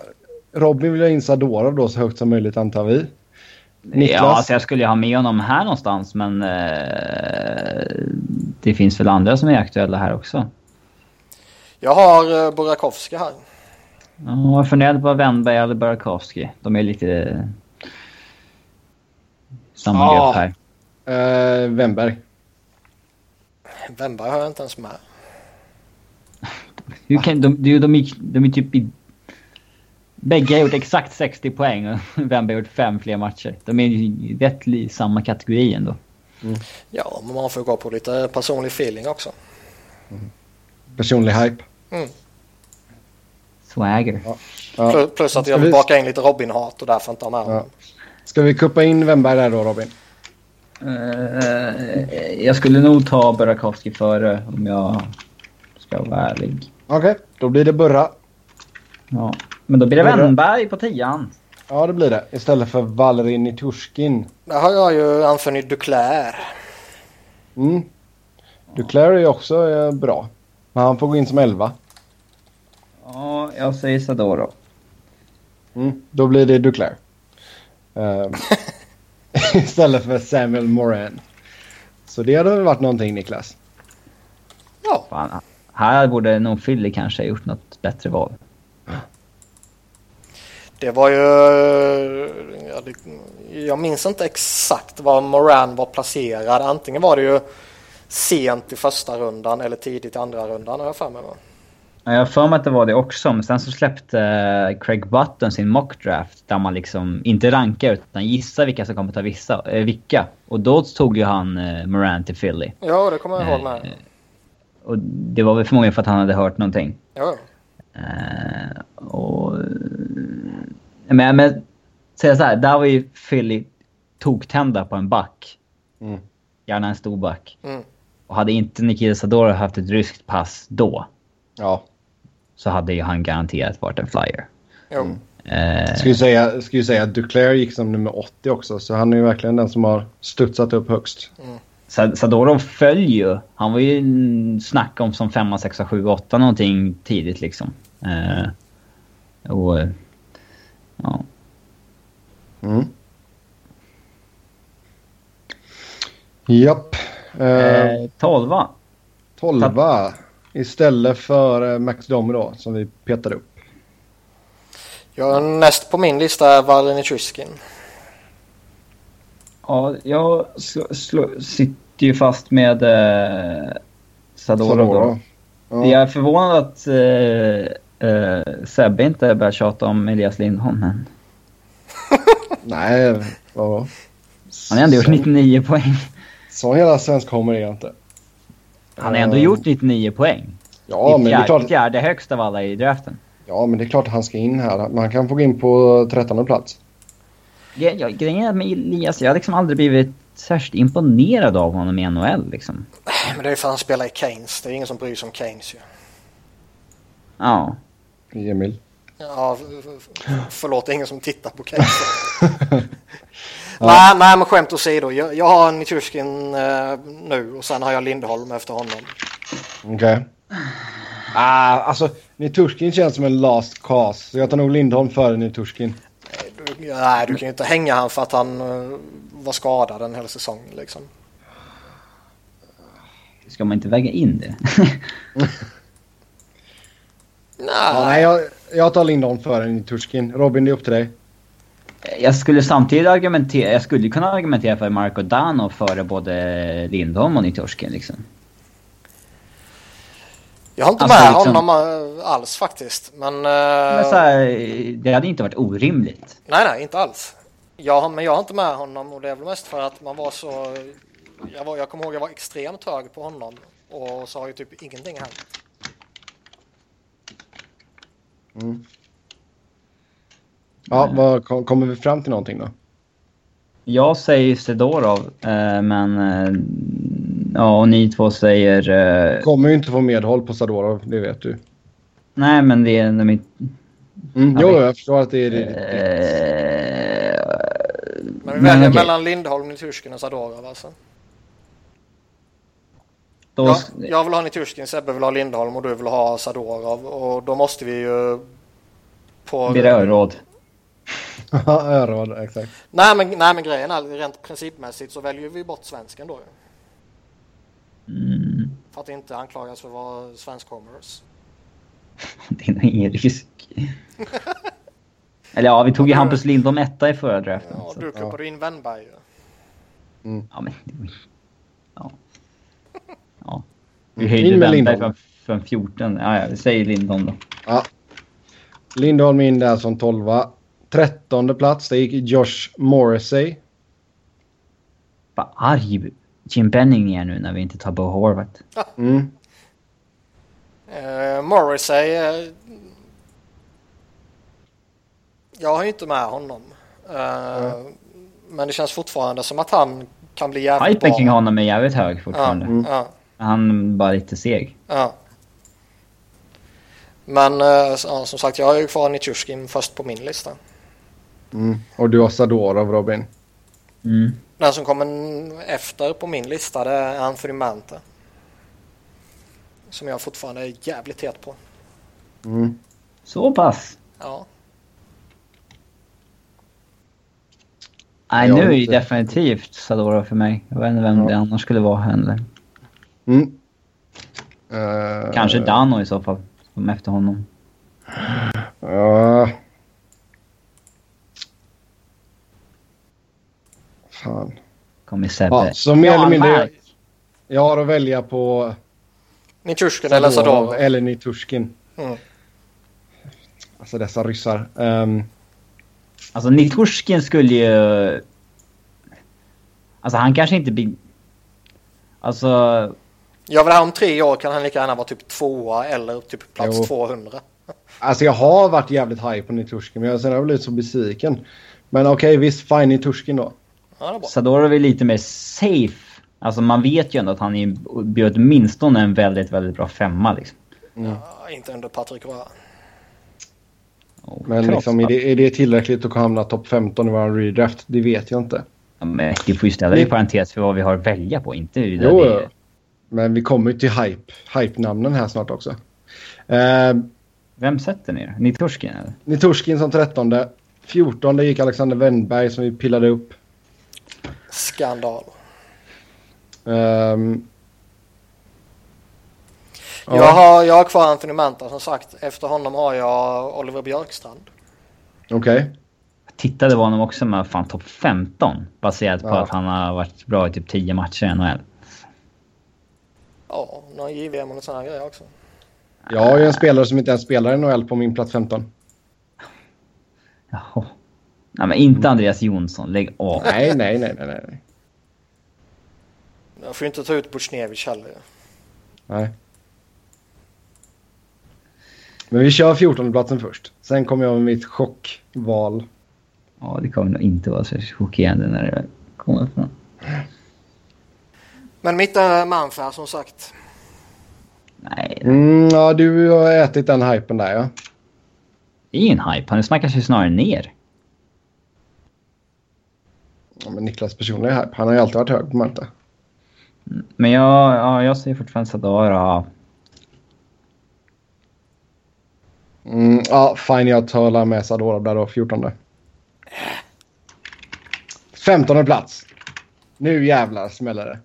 Speaker 1: Robin vill ha in Sadorov då så högt som möjligt antar vi. Niklas?
Speaker 2: Ja, alltså jag skulle ju ha med honom här någonstans men eh, det finns väl andra som är aktuella här också.
Speaker 3: Jag har eh, Burakovsky här.
Speaker 2: Ja, jag funderade på Wennberg eller Burakovsky. De är lite samma
Speaker 1: Ja.
Speaker 2: grupp här.
Speaker 1: Uh, Wemberg.
Speaker 3: Wennberg har jag inte ens med.
Speaker 2: Hur kan, de, de, de, gick- de är typ i... Bägge har gjort exakt 60 poäng och *laughs* Wennberg har gjort fem fler matcher. De är ju rätt i samma kategori ändå.
Speaker 3: Ja, men man får gå på lite personlig feeling också.
Speaker 1: Personlig hype.
Speaker 2: Swagger.
Speaker 1: Ja.
Speaker 3: Plus, plus att jag vill
Speaker 1: vi-
Speaker 3: baka in lite Robin-hat och därför inte ha med honom.
Speaker 1: Ja. Ska vi kuppa in Wemberg där då Robin?
Speaker 2: Eh, jag skulle nog ta Burakovsky före om jag ska vara ärlig.
Speaker 1: Okej, då blir det Burra.
Speaker 2: Ja. Men då blir det
Speaker 1: Burra.
Speaker 2: Wennberg på tian.
Speaker 1: Ja, det blir det. Istället för Valery Nitushkin.
Speaker 3: Där har jag ju Anthony Duclair.
Speaker 1: Mm. Duclair är ju också eh, bra. Men han får gå in som elva.
Speaker 2: Ja, jag säger Sadorov.
Speaker 1: Mm. Då blir det Duclair. Ehm, *laughs* istället för Samuel Moran. Så det hade väl varit någonting Niklas?
Speaker 3: Ja,
Speaker 2: Fan, här borde nog Philly kanske ha gjort något bättre val.
Speaker 3: det var ju... Ja, det, jag minns inte exakt var Moran var placerad. Antingen var det ju sent i första rundan eller tidigt i andra rundan har jag för mig.
Speaker 2: Jag har för mig att det var det också, men sen så släppte eh, Craig Button sin mock draft där man liksom inte rankar utan gissar vilka som kommer ta vissa, eh, vilka. Och då tog ju han eh, Moran till Philly.
Speaker 3: Ja, det kommer jag ihåg
Speaker 2: Eh,
Speaker 3: med.
Speaker 2: Och det var väl förmodligen för att han hade hört någonting.
Speaker 3: Ja,
Speaker 2: Eh, och... Men, men säga så här, där var ju Philly toktända på en back.
Speaker 1: Mm.
Speaker 2: Gärna en stor back.
Speaker 3: mm.
Speaker 2: Och hade inte Nikita Sadorov haft ett ryskt pass då
Speaker 1: Ja.
Speaker 2: Så hade ju han garanterat varit en flyer.
Speaker 3: Jo.
Speaker 2: Eh,
Speaker 1: Ska ju säga, ska ju säga att Duclair gick som nummer 80 också. Så han är ju verkligen den som har studsat upp högst.
Speaker 2: Sa- Sadorov föll ju. Han var ju en snack om som femma, sexa, sju, åtta någonting tidigt liksom. Eh, och... eh, Ja.
Speaker 1: Mm. Japp. Uh,
Speaker 2: Eh, tolva.
Speaker 1: 12 istället för eh, Max Domi då som vi petade upp.
Speaker 3: Jag näst på min lista är Valentin Tryskin.
Speaker 2: Ja, jag sitter ju fast med eh, Sadorov.
Speaker 1: Ja.
Speaker 2: Jag är förvånad att eh, eh, Sebbe inte börjar tjata om Elias Lindholm. Men *laughs*
Speaker 1: Nej, vadå?
Speaker 2: han har ändå gjort
Speaker 1: Så-
Speaker 2: 99 poäng.
Speaker 1: Så hela svensk kommer jag inte.
Speaker 2: Han har ändå gjort 99 poäng.
Speaker 1: Ja,
Speaker 2: det
Speaker 1: men det är
Speaker 2: fjärde,
Speaker 1: klart,
Speaker 2: fjärde högst av alla i draften.
Speaker 1: ja, men det är klart att han ska in här. Men han kan få gå in på trettonde plats.
Speaker 2: Gre- ja, Grejen med Elias, jag har liksom aldrig blivit särskilt imponerad av honom i NHL liksom.
Speaker 3: Men det är för att han spelar i Keynes. Det är ingen som bryr sig om Keynes ju.
Speaker 2: Ja.
Speaker 1: Emil.
Speaker 3: Ja, förlåt, det är ingen som tittar på Keynes. *laughs* *laughs* nej, nej, men skämt åsido. Jag, jag har Niturskin eh, nu och sen har jag Lindholm efter honom.
Speaker 1: Okej. Ah, alltså, Niturskin känns som en last cause. Så jag tar nog Lindholm före Niturskin.
Speaker 3: Du, nej, du kan ju inte hänga han för att han eh, var skadad en hel säsong liksom.
Speaker 2: Ska man inte väga in det? *laughs*
Speaker 3: Nej,
Speaker 1: Ja, nej, jag, jag tar Lindholm före Niturskin. Robin, det är upp till dig.
Speaker 2: Jag skulle samtidigt argumentera, jag skulle kunna argumentera för Marco Dano före både Lindholm och Nitorskin liksom.
Speaker 3: jag har inte
Speaker 2: Alltså,
Speaker 3: med
Speaker 2: liksom-
Speaker 3: honom eh, alls faktiskt. Men, eh,
Speaker 2: Men så här, det hade inte varit orimligt.
Speaker 3: nej, nej, inte alls. Jag, har- men jag har inte med honom och det är väl mest för att man var så... Jag, var, jag kommer ihåg jag var extremt hög på honom och så har ju typ ingenting hänt.
Speaker 1: Ja, vad, kom- kommer vi fram till någonting då?
Speaker 2: Jag säger Sedorov, eh, men... Eh, ja, och ni två säger... Eh,
Speaker 1: Kommer ju inte få medhåll på Sadorov, det vet du.
Speaker 2: nej, men det är inte...
Speaker 1: Mm,
Speaker 2: Ja,
Speaker 1: jo, jag förstår att det är det.
Speaker 2: Eh,
Speaker 3: Men vi
Speaker 2: Men
Speaker 3: väljer mellan Lindholm, Niturskin och Sadorov alltså.
Speaker 2: då,
Speaker 3: Jag, jag vill ha Niturskin, Sebbe vill ha Lindholm och du vill ha Sadorov och då måste vi ju... På...
Speaker 2: det öråd. *laughs*
Speaker 1: Ja, öron, exakt.
Speaker 3: Nej men, nej men grejen är rent principmässigt så väljer vi bort svensken då ju.
Speaker 2: Mm,
Speaker 3: För att inte anklagas för att vara svensk-homers. *laughs*
Speaker 2: det är nog ingen risk. Eller ja, vi tog ju
Speaker 3: Ja,
Speaker 2: Hampus Lindholm etta i förra draften.
Speaker 3: Ja, du kuppade in Wennberg ju.
Speaker 2: Ja, men... Ja. *laughs* Ja. Vi
Speaker 1: In
Speaker 2: höjde
Speaker 1: med
Speaker 2: Wennberg från, från 14. Ja, ja, vi säger Lindholm då.
Speaker 1: Ja. Lindholm in där som tolva. Trettonde plats, det gick Josh Morrissey.
Speaker 2: Vad arg Jim Benning är nu när vi inte tar Bo Horvath. *laughs*
Speaker 1: Mm.
Speaker 3: Eh, Morrissey... Eh, jag har ju inte med honom. Eh, Men det känns fortfarande som att han kan bli jävligt
Speaker 2: Hypen
Speaker 3: bra.
Speaker 2: kring honom är jävligt hög fortfarande.
Speaker 3: ja,
Speaker 2: Han är bara lite seg.
Speaker 3: ja. Men som sagt, jag har ju kvar Niturskin först på min lista.
Speaker 1: Mm. Och du har Sadorov, Robin.
Speaker 2: Mm.
Speaker 3: Den som kommer efter på min lista det är Anthony Manta. Som jag fortfarande är jävligt het på.
Speaker 1: Mm.
Speaker 2: Så pass.
Speaker 3: Ja.
Speaker 2: Nej, nu är
Speaker 1: inte.
Speaker 2: definitivt Sadorov för mig. Jag vet inte vem
Speaker 1: Ja.
Speaker 2: det annars skulle vara heller.
Speaker 1: Mm. Eh,
Speaker 2: Kanske Dano i så fall. Som efter honom.
Speaker 1: Ja. Fan.
Speaker 2: Kommer Sebbe.
Speaker 1: Ja, så mer eller mindre. Jag har att välja på
Speaker 3: Niturskin eller Sadorov.
Speaker 1: eller Niturskin.
Speaker 3: Mm.
Speaker 1: Alltså dessa ryssar. Ehm,
Speaker 2: Alltså Niturskin skulle ju... Alltså han kanske inte blir... Alltså...
Speaker 3: Jag vill ha om tre år kan han lika gärna vara typ tvåa eller typ plats
Speaker 1: Jo.
Speaker 3: 200.
Speaker 1: alltså jag har varit jävligt high på Niturskin men jag sen har blivit så besviken. Men okej, visst. Fine Niturskin då.
Speaker 3: Ja, det är bra.
Speaker 2: Sadorov är lite mer safe. Alltså man vet ju ändå att han är- blir åtminstone en väldigt, väldigt bra femma liksom.
Speaker 3: Ja, inte under Patrik.
Speaker 2: Och
Speaker 1: Men liksom, är, det, är det tillräckligt att hamna topp 15 i vår redraft? Det vet jag inte.
Speaker 2: Ja, men du får ju ställa det i
Speaker 1: Ni-
Speaker 2: parentes för vad vi har att välja på, inte
Speaker 1: Jo,
Speaker 2: det
Speaker 1: jo.
Speaker 2: är...
Speaker 1: Men vi kommer ju till hype. Hype-namnen här snart också. Ehm,
Speaker 2: Vem sätter ni då? Niturskin eller?
Speaker 1: Niturskin som 13. 14 gick Alexander Wennberg som vi pillade upp.
Speaker 3: Skandal.
Speaker 1: Ja.
Speaker 3: Jag, har, jag har kvar Anthony Manta som sagt. Efter honom har jag Oliver Björkstrand.
Speaker 1: Okej. Okay.
Speaker 2: Jag tittade på honom också med fan topp 15 baserat på
Speaker 1: Ja.
Speaker 2: att han har varit bra i typ 10 matcher i NHL.
Speaker 3: Ja, någon JVM och sådana grejer också.
Speaker 1: Jag har ju en spelare som inte ens spelar i NHL på min plats 15.
Speaker 2: Jaha. Nej, men inte Andreas Jonsson. Lägg av.
Speaker 1: Nej, nej, nej, nej, nej.
Speaker 3: Jag får ju inte ta ut Buchnevich heller.
Speaker 1: nej. Men vi kör 14 platsen först. Sen kommer jag med mitt chockval.
Speaker 2: Ja, det kommer nog inte vara så chockerande när det kommer fram.
Speaker 3: Men mitt är Manfär som sagt.
Speaker 2: Nej,
Speaker 1: Mm, ja, du har ätit den hypen där ja.
Speaker 2: det är ingen hype. Han snackas ju snarare ner.
Speaker 1: Ja men Niklas personliga hype. Han har ju alltid varit hög på Manta.
Speaker 2: Men jag, ja, jag säger fortfarande Sadara.
Speaker 1: Mm, ja, fine. Jag talar med Sadora där då, 14. 15 plats. Nu jävlar smäller det.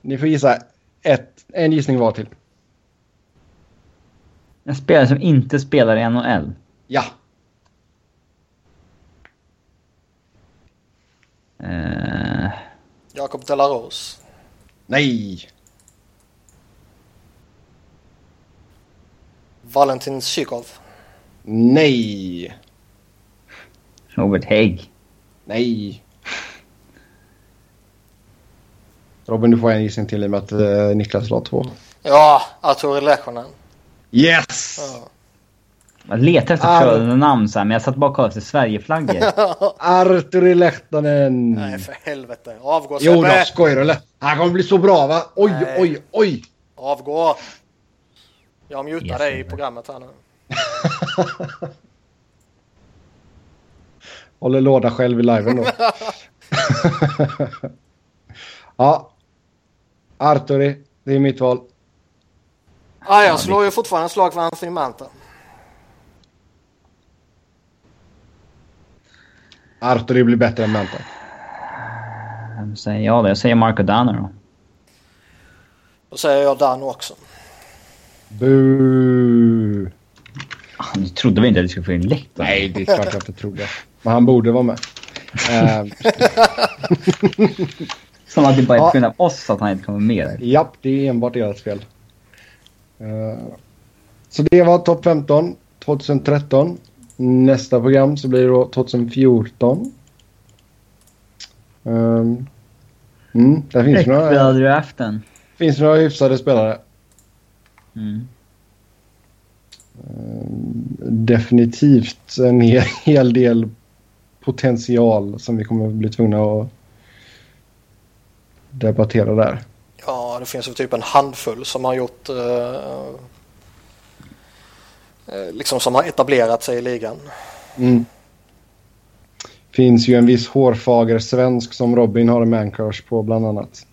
Speaker 1: Ni får gissa ett, en gissning var till.
Speaker 2: En spelare som inte spelar i NHL.
Speaker 1: Ja.
Speaker 2: Eh,
Speaker 3: Jakob Delarose.
Speaker 1: Nej.
Speaker 3: Valentin Zykov.
Speaker 1: Nej.
Speaker 2: Robert Hägg.
Speaker 1: Nej. Robin, du får en gissning till i och med att eh, Niklas la två.
Speaker 3: Ja, Arturi Lekonen.
Speaker 1: Yes!
Speaker 3: Ja.
Speaker 2: Jag letar efter
Speaker 1: Ah.
Speaker 2: Frölunda-namn så här, men jag satt bara och kollade efter Sverigeflaggor. *laughs*
Speaker 1: Arturi Lehtonen.
Speaker 3: Nej, för helvete. Avgå Sebbe.
Speaker 1: skojar du eller? Han kommer bli så bra va? Oj,
Speaker 3: Nej.
Speaker 1: oj, oj!
Speaker 3: Avgå. Jag mutar
Speaker 2: Yes,
Speaker 3: dig i programmet här nu. *laughs*
Speaker 1: Håller låda själv i liven då. *laughs* ja. Arturi, det är mitt val.
Speaker 3: Ah, jag slår ju fortfarande slag för Anthony Manta.
Speaker 1: Arturi blir bättre än Manta.
Speaker 2: Vem säger jag då? Jag säger Marco Danner då.
Speaker 3: Då säger jag Dan också.
Speaker 1: Bu.
Speaker 2: Ah, Nu trodde vi inte att vi skulle få in Lehtonen.
Speaker 1: Nej, det är klart jag inte trodde. Men han borde vara med. Uh, *laughs*
Speaker 2: Som att det bara är på grund av oss att han inte kommer med. där.
Speaker 1: japp, det är enbart ert fel. Eh, så det var topp 15 2013. Nästa program så blir det då 2014. Um, mm, där finns några,
Speaker 2: Extra-draften.
Speaker 1: finns några hyfsade spelare.
Speaker 2: Mm.
Speaker 1: Ehm, definitivt en hel, *laughs* hel del potential som vi kommer att bli tvungna att debattera där.
Speaker 3: Ja, det finns ju typ en handfull som har gjort... eh, liksom som har etablerat sig i ligan.
Speaker 1: Mm. Finns ju en viss hårfager svensk som Robin har en mancrush på bland annat.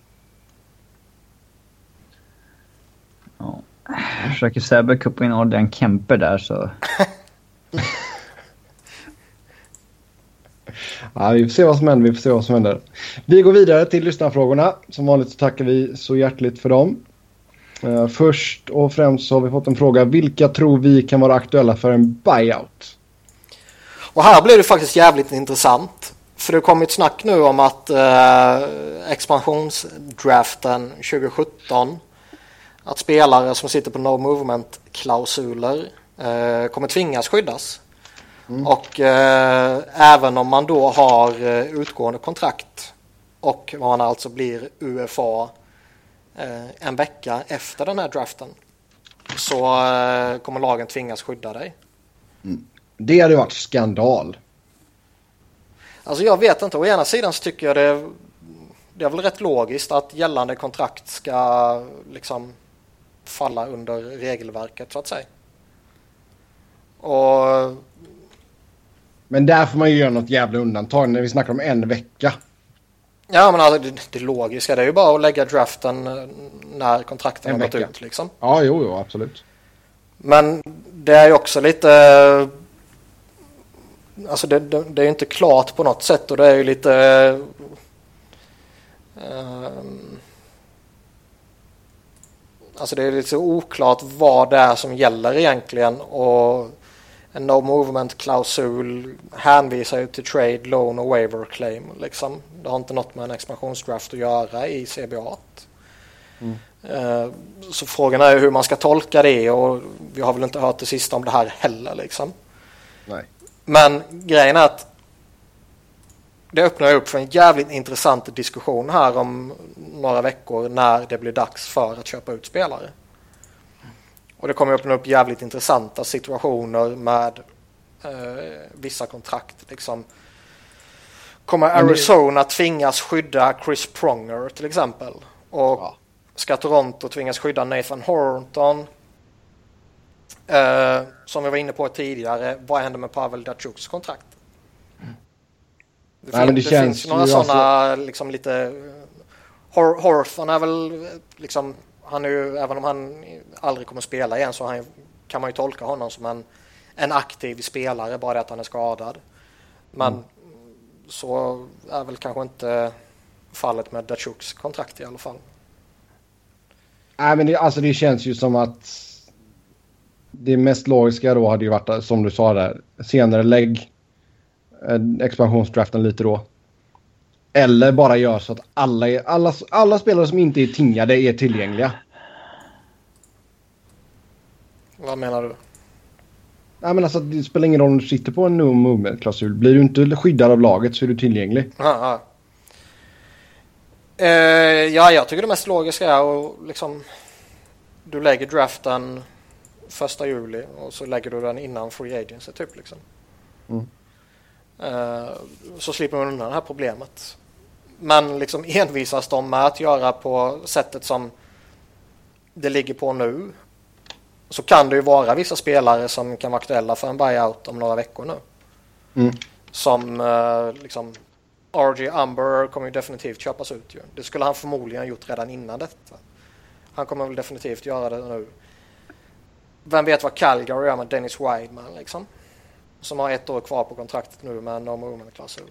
Speaker 2: Ja. Försöker Sebbe kuppa in Adrian Kemper där så... *laughs*
Speaker 1: Ja, vi får se vad som händer. Vi får se vad som händer. Vi går vidare till lyssnarfrågorna. Som vanligt så tackar vi så hjärtligt för dem. Eh, först och främst så har vi fått en fråga. Vilka tror vi kan vara aktuella för en buyout?
Speaker 3: Och här blir det faktiskt jävligt intressant. För det har kommit snack nu om att eh, expansionsdraften 2017 att spelare som sitter på no movement klausuler eh, kommer tvingas skyddas. Och eh, även om man då har utgående kontrakt och man alltså blir UFA en vecka efter den här draften så eh, kommer lagen tvingas skydda dig.
Speaker 1: Det hade varit skandal.
Speaker 3: Alltså jag vet inte, å ena sidan så tycker jag det, det är väl rätt logiskt att gällande kontrakt ska liksom falla under regelverket så att säga. Och
Speaker 1: Men där får man ju göra något jävla undantag när vi snackar om en vecka.
Speaker 3: Ja men alltså det, det logiska det är ju bara att lägga draften eh, när kontrakten
Speaker 1: En
Speaker 3: har gått
Speaker 1: vecka.
Speaker 3: ut liksom.
Speaker 1: Ja, jo, jo, absolut.
Speaker 3: Men det är ju också lite Alltså det, det, det är ju inte klart på något sätt och det är ju lite ehm, Alltså det är lite oklart vad det är som gäller egentligen och en no movement-klausul hänvisar ju till trade, loan och waiver claim. Liksom. Det har inte något med en expansionsdraft att göra i CBA. Mm. Uh, så frågan är hur man ska tolka det och vi har väl inte hört det sista om det här heller. Liksom.
Speaker 1: Nej.
Speaker 3: Men grejen är att det öppnar upp för en jävligt intressant diskussion här om några veckor när det blir dags för att köpa ut spelare. Och det kommer öppna upp jävligt intressanta situationer med eh, vissa kontrakt. Liksom. Kommer Arizona tvingas skydda Chris Pronger till exempel? Och ja. ska Toronto tvingas skydda Nathan Horton? Eh, som vi var inne på tidigare, vad händer med Pavel Datjuks kontrakt? Det, Nej, fin det, det finns några sådana alltså... liksom lite... Hor Horton är väl liksom han är ju, även om han aldrig kommer spela igen så han, kan man ju tolka honom som en, en aktiv spelare, bara det att han är skadad. Men mm. Så är väl kanske inte fallet med Dachuks kontrakt i alla fall.
Speaker 1: Nej, men det, alltså det känns ju som att det mest logiska då hade ju varit, som du sa där, senare lägg eh, expansionsdraften lite då. Eller bara gör så att alla, alla, alla spelare som inte är tingade är tillgängliga.
Speaker 3: Vad menar du?
Speaker 1: Nej, men alltså, det spelar ingen roll om du sitter på en no movement-klausul. Blir du inte skyddad av laget så är du tillgänglig.
Speaker 3: Ja, uh, ja jag tycker det mest logiska är att liksom... Du lägger draften första juli och så lägger du den innan free agency typ liksom. Mm. Uh, så slipper man undan det här problemet. Men liksom envisas de med att göra på sättet som det ligger på nu så kan det ju vara vissa spelare som kan vara aktuella för en buyout om några veckor nu.
Speaker 1: Mm.
Speaker 3: Som uh, liksom RG Umber kommer ju definitivt köpas ut ju. Det skulle han förmodligen ha gjort redan innan detta. Han kommer väl definitivt göra det nu. Vem vet vad Calgary gör med Dennis Wideman liksom. Som har ett år kvar på kontraktet nu med en no movement-klausul.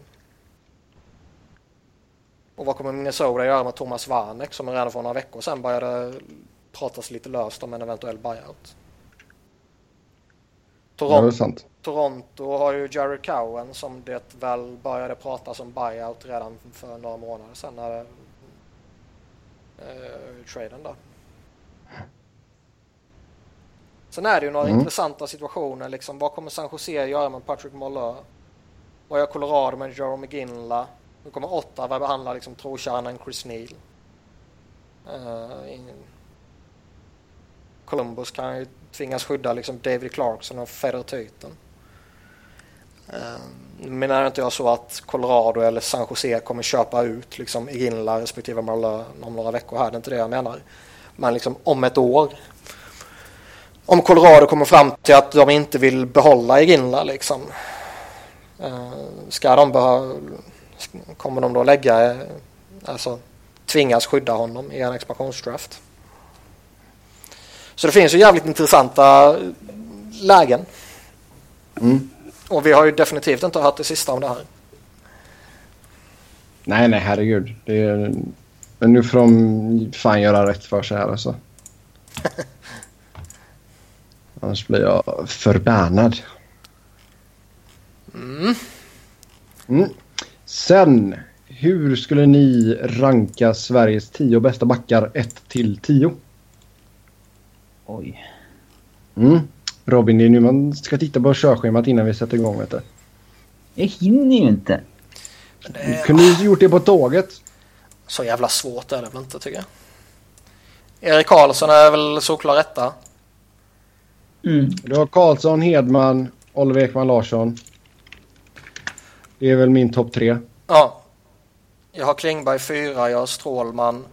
Speaker 3: Och vad kommer Minnesota göra med Thomas Warneck som redan för några veckor sedan började pratas lite löst om en eventuell buyout.
Speaker 1: Toronto,
Speaker 3: Toronto har ju Jerry Cowen som det väl började pratas om buyout redan för några månader sedan när eh, traden där. Sen är det ju några mm. intressanta situationer. Liksom, vad kommer San Jose göra med Patrick Molleur? Vad gör Colorado med Jerome McGinley? Nu kommer Ottawa behandla liksom, trotjänaren Chris Neal. Uh, Columbus kan ju tvingas skydda liksom David Clarkson och Federer Tyton. Nu ehm, menar inte jag så att Colorado eller San Jose kommer köpa ut liksom Iginla respektive Marlö om några veckor här. Det är inte det jag menar. Men liksom om ett år. Om Colorado kommer fram till att de inte vill behålla Iginla liksom. Eh, ska de behöva, kommer de då lägga, eh, alltså tvingas skydda honom i en expansionsdraft? Så det finns ju jävligt intressanta lägen.
Speaker 1: Mm.
Speaker 3: Och vi har ju definitivt inte hört det sista om det här.
Speaker 1: Nej, nej, herregud. Det är... Men nu får de fan göra rätt för sig här alltså. *laughs* Annars blir jag förbannad.
Speaker 3: Mm.
Speaker 1: Mm. Sen, hur skulle ni ranka Sveriges tio bästa backar 1 till 10?
Speaker 2: Oj.
Speaker 1: Mm. Robin, det är nu man ska titta på körschemat innan vi sätter igång. Vet du.
Speaker 2: Jag hinner ju inte.
Speaker 1: Du kunde ju gjort det på tåget.
Speaker 3: Så jävla svårt är det väl inte tycker jag. Erik Karlsson är väl såklart rätta.
Speaker 2: Mm.
Speaker 1: Du har Karlsson, Hedman, Oliver Ekman Larsson. Det är väl min topp tre.
Speaker 3: Ja. Jag har Klingberg fyra, jag har Strålman,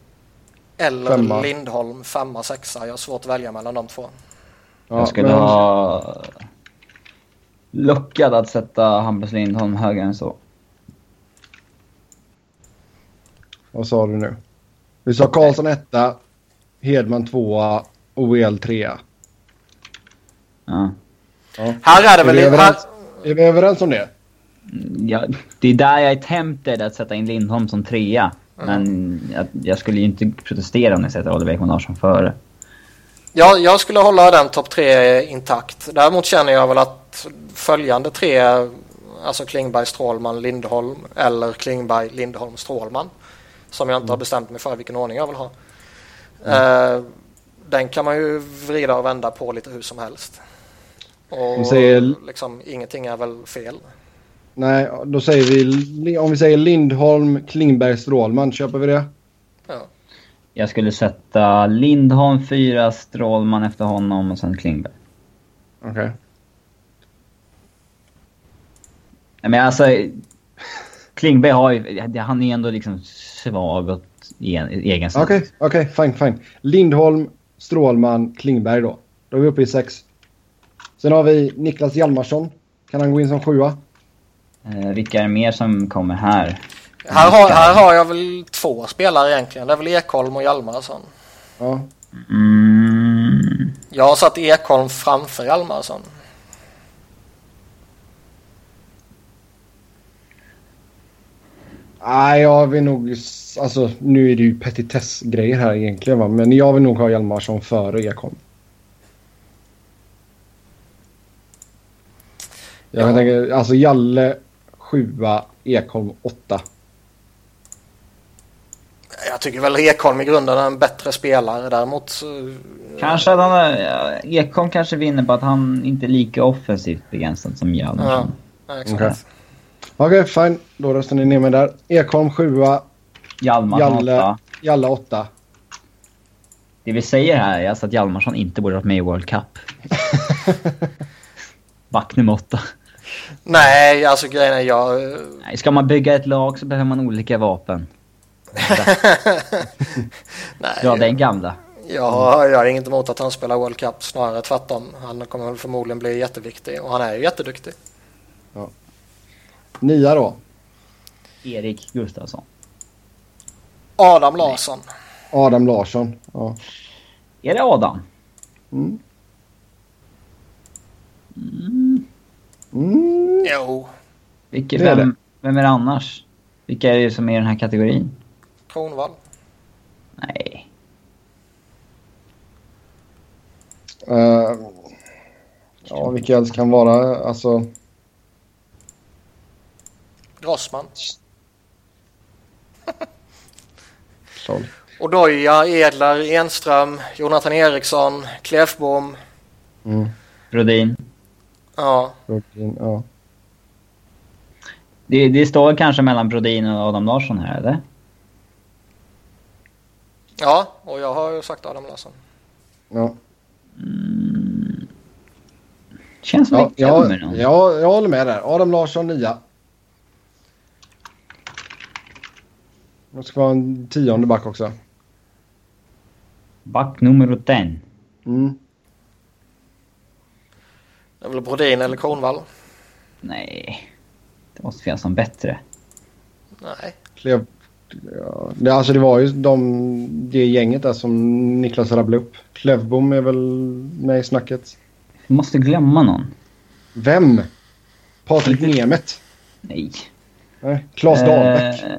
Speaker 3: eller femma. Lindholm femma, sexa. Jag har svårt att välja mellan de två.
Speaker 2: Ja, jag skulle men... ha luckat att sätta Hampus Lindholm högre än så.
Speaker 1: Vad sa du nu? Vi sa Karlsson etta, Hedman tvåa, OEL trea.
Speaker 2: Ja.
Speaker 3: ja. Här är det väl...
Speaker 1: Är vi, överens, här... är vi överens om det?
Speaker 2: Ja, det är där jag är tempted att sätta in Lindholm som trea. Men jag, jag, skulle ju inte protestera om ni sätter Oliver Ekman Larsson före.
Speaker 3: Ja, jag skulle hålla den topp tre intakt. Däremot känner jag väl att följande tre, alltså Klingberg, Strålman, Lindholm eller Klingberg, Lindholm, Strålman, som jag inte har bestämt mig för vilken ordning jag vill ha. Eh, den kan man ju vrida och vända på lite hur som helst. Och
Speaker 1: säger-
Speaker 3: liksom, ingenting är väl fel.
Speaker 1: Nej, då säger vi... Om vi säger Lindholm, Klingberg, Strålman. Köper vi det?
Speaker 3: Ja.
Speaker 2: Jag skulle sätta Lindholm fyra, Strålman efter honom och sen Klingberg.
Speaker 1: Okej.
Speaker 2: Nej, Men alltså... Klingberg har ju... Han är ändå liksom svag åt en, egen sida.
Speaker 1: Okej, okej. fine, fine. Lindholm, Strålman, Klingberg då. Då är vi uppe i sex. Sen har vi Niklas Hjalmarsson. Kan han gå in som sjua?
Speaker 2: Eh, vilka är det mer som kommer här?
Speaker 3: Här, har, här har jag väl två spelare egentligen. Det är väl Ekholm och Hjalmarsson.
Speaker 1: Ja.
Speaker 2: Mm,
Speaker 3: Jag har satt Ekholm framför Hjalmarsson.
Speaker 1: Nej, jag vill nog... Alltså, nu är det ju petitessgrejer här egentligen va. Men jag vill nog ha Hjalmarsson före Ekholm. Jag
Speaker 3: Ja.
Speaker 1: tänker, alltså Jalle sjua, Ekholm åtta.
Speaker 3: Jag tycker väl Ekholm i grunden är en bättre spelare. Däremot så-
Speaker 2: kanske att han... är- Ekholm kanske vinner på att han inte är lika offensivt begränsad som Hjalmarsson.
Speaker 3: Ja, exakt.
Speaker 1: Okej. Okej, fine. Då röstar ni ner mig där. Ekholm sjua,
Speaker 2: Hjalmarsson
Speaker 1: Jalle,
Speaker 2: åtta.
Speaker 1: Jalle åtta.
Speaker 2: Det vi säger här är alltså att Hjalmarsson inte borde varit med i World Cup. *laughs* Back nummer åtta.
Speaker 3: Nej, alltså grejen är jag...
Speaker 2: Nej, ska man bygga ett lag så behöver man olika vapen. *laughs*
Speaker 3: Nej,
Speaker 2: Ja, den gamla.
Speaker 3: jag, jag har inget emot att han spelar World Cup. Snarare tvärtom. Han kommer förmodligen bli jätteviktig. Och han är ju jätteduktig.
Speaker 1: Nia då.
Speaker 2: Erik Gustafsson.
Speaker 3: Adam Larsson.
Speaker 1: Adam Larsson. Ja.
Speaker 2: Är det Adam?
Speaker 1: Mm. Mm.
Speaker 3: Jo,
Speaker 2: Vilka,
Speaker 1: Det är
Speaker 2: vem, vem är det annars? Vilka är det som är i den här kategorin?
Speaker 3: Kronvall.
Speaker 2: Nej.
Speaker 1: Eh, ja, vilka else kan vara? Alltså...
Speaker 3: Grossman. Odoja, Edler, Enström, Jonathan Eriksson, Klefbom.
Speaker 1: Mm.
Speaker 2: Brodin.
Speaker 3: Ja,
Speaker 1: Brooklyn, Ja.
Speaker 2: Det, det står kanske mellan Brodin och Adam Larsson här, eller?
Speaker 3: ja, och jag har ju sagt Adam Larsson.
Speaker 1: Ja.
Speaker 2: Känns som
Speaker 1: Ja,
Speaker 2: vi glömmer
Speaker 1: ja,
Speaker 2: någon.
Speaker 1: ja, jag håller med där. Adam Larsson, nia. Det ska vara en tionde back också.
Speaker 2: Back nummer 10.
Speaker 1: Mm.
Speaker 3: Det är väl Brodin eller Kronvall?
Speaker 2: Nej. Det måste finnas någon bättre.
Speaker 3: Nej.
Speaker 1: Klev, ja, det, alltså det var ju de, det gänget där som Niklas rabblade upp. Klevbom är väl med i snacket.
Speaker 2: Vi måste glömma någon.
Speaker 1: Vem? Patrik Nemeth?
Speaker 2: Nej.
Speaker 1: Nej. Claes Dahlbäck?
Speaker 2: Eh,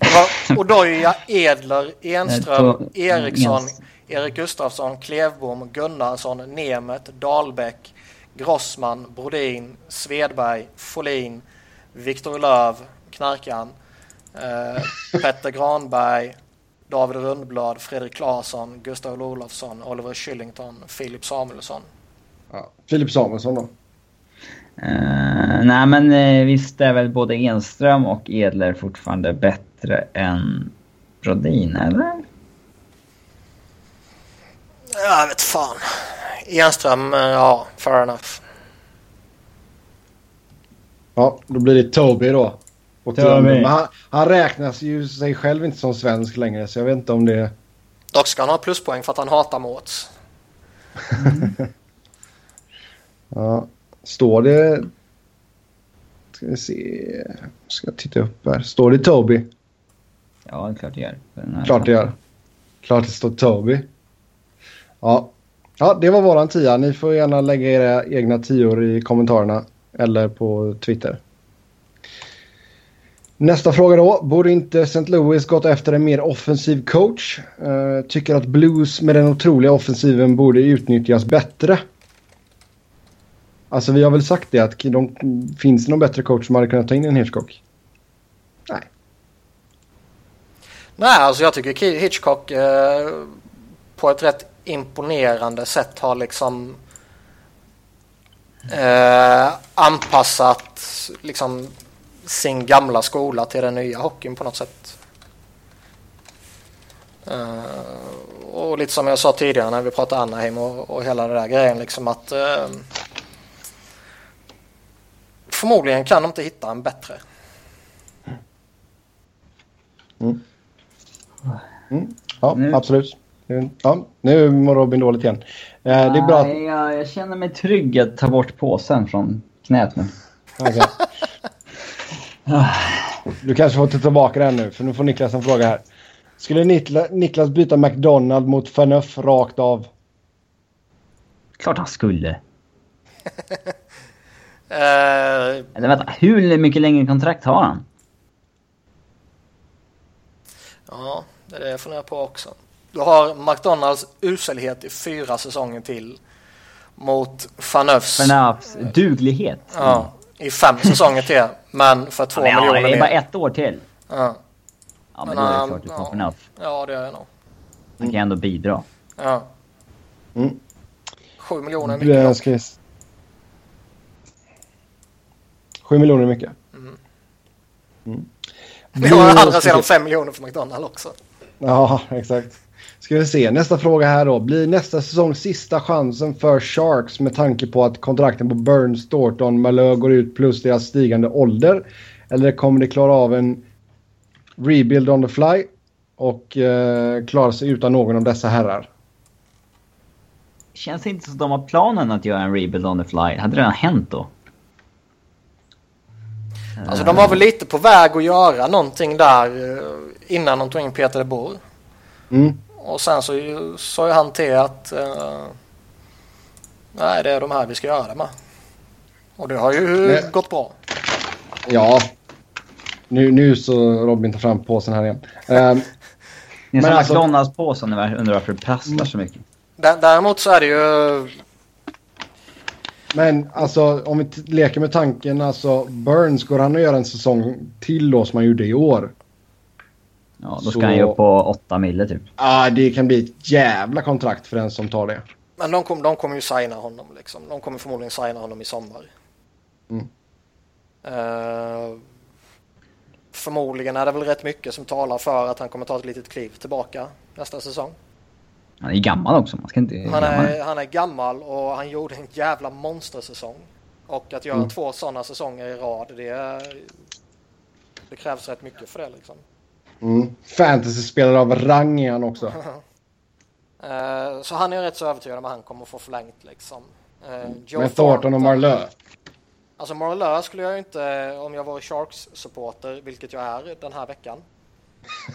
Speaker 3: Det var Odoja, Edler, Enström,
Speaker 2: Eh,
Speaker 3: Eriksson, Erik Gustafsson, Klevbom, Gunnarsson, Nemet, Dahlbäck, Grossman, Brodin, Svedberg, Folin, Viktor Löv, Knarkan, eh, *laughs* Petter Granberg, David Rundblad, Fredrik Claesson, Gustav Olofsson, Oliver Kylington, Filip Samuelsson.
Speaker 1: Ja. Filip Samuelsson då?
Speaker 2: eh, nej men eh, visst är väl både Enström och Edler fortfarande bättre än Brodin, eller?
Speaker 3: Jag vet fan. Enström, eh, ja, fair enough.
Speaker 1: Ja, då blir det Toby då. Och
Speaker 2: Toby.
Speaker 1: Men han, han räknas ju sig själv inte som svensk längre så jag vet inte om det...
Speaker 3: Dock ska han ha pluspoäng för att han hatar Mårts. *laughs*
Speaker 1: Ja. Står det... Ska vi se... Ska jag titta upp här. Står det Toby?
Speaker 2: Ja, det är klart det gör.
Speaker 1: Klart det gör. Klart det står Toby. Ja. Ja, det var våran tia. Ni får gärna lägga era egna tior i kommentarerna eller på Twitter. Nästa fråga då. Borde inte St. Louis gått efter en mer offensiv coach? Uh, tycker att Blues med den otroliga offensiven borde utnyttjas bättre. Alltså vi har väl sagt det att de, finns det någon bättre coach som hade kunnat ta in en Hitchcock? Nej.
Speaker 3: Nej, alltså jag tycker Hitchcock eh, på ett rätt imponerande sätt har liksom eh, anpassat liksom sin gamla skola till den nya hockeyn på något sätt. Uh, och lite som jag sa tidigare när vi pratade Anaheim och, och hela det där grejen liksom att uh, förmodligen kan de inte hitta en bättre.
Speaker 1: Mm. Mm. Ja, nu. absolut. Ja, nu mår Robin dåligt igen.
Speaker 2: Uh, det är bra att... jag, jag känner mig trygg att ta bort påsen från knät nu. Okay.
Speaker 1: Du kanske får ta tillbaka den nu, för nu får Niklas en fråga här. Skulle Niklas byta McDonald mot Faneuf rakt av?
Speaker 2: Klart han skulle. uh... *laughs* Eller vänta, hur mycket längre kontrakt har han?
Speaker 3: Ja, det är det jag funderar på också. Du har McDonalds uselhet i fyra säsonger till mot Faneufs...
Speaker 2: Faneufs duglighet.
Speaker 3: Ja, i fem säsonger till. Men för två ja, miljoner
Speaker 2: mer. Det är bara ett år till.
Speaker 3: Ja.
Speaker 2: Ja, men, men då är det klart du tar ja.
Speaker 3: Ja, det är jag nog.
Speaker 2: Han kan ändå bidra.
Speaker 3: Ja.
Speaker 1: Mm.
Speaker 3: Sju miljoner är mycket.
Speaker 1: Ska... Sju miljoner är mycket. Mm.
Speaker 3: Mm. Vi har andra sidan fem miljoner för McDonalds också.
Speaker 1: Ja, exakt. Ska vi se, nästa fråga här då. Blir nästa säsong sista chansen för Sharks med tanke på att kontrakten på Burns, Thornton, Malö går ut plus deras stigande ålder? Eller kommer de klara av en rebuild on the fly och eh, klara sig utan någon av dessa herrar?
Speaker 2: Känns inte som att de har planen att göra en rebuild on the fly. Hade det redan hänt då?
Speaker 3: Alltså de var väl lite på väg att göra någonting där eh, innan de tog in Peter de Boer.
Speaker 1: Mm.
Speaker 3: Och sen så sa ju han till att uh, nej, det är de här vi ska göra med. Och det har ju nej. gått bra.
Speaker 1: Ja. Nu, nu så Robin tar fram påsen här igen. Uh,
Speaker 2: det är som alltså, McDonalds-påsen undrar varför det prasslar så mycket.
Speaker 3: Däremot så är det ju...
Speaker 1: Men alltså om vi leker med tanken, alltså Burns, går han att göra en säsong till då som han gjorde i år?
Speaker 2: Ja, då ska så... han ju upp på 8 mille typ.
Speaker 1: Ja, det kan bli ett jävla kontrakt för den som tar det.
Speaker 3: Men de, kom, de kommer ju signa honom liksom. De kommer förmodligen signa honom i sommar.
Speaker 1: Mm.
Speaker 3: Uh, förmodligen är det väl rätt mycket som talar för att han kommer ta ett litet kliv tillbaka nästa säsong.
Speaker 2: Han är gammal också. Man ska inte...
Speaker 3: Han är, han är gammal och han gjorde en jävla monstersäsong. Och att göra mm. två sådana säsonger i rad, det, det krävs rätt mycket för det liksom.
Speaker 1: Mm. Fantasy-spelare av rang är han också.
Speaker 3: uh, *laughs* så han är rätt så övertygad om att han kommer få förlängt liksom.
Speaker 1: Uh, Med Thornton och Marlö.
Speaker 3: Alltså Marlö skulle jag inte, om jag var Sharks-supporter, vilket jag är den här veckan,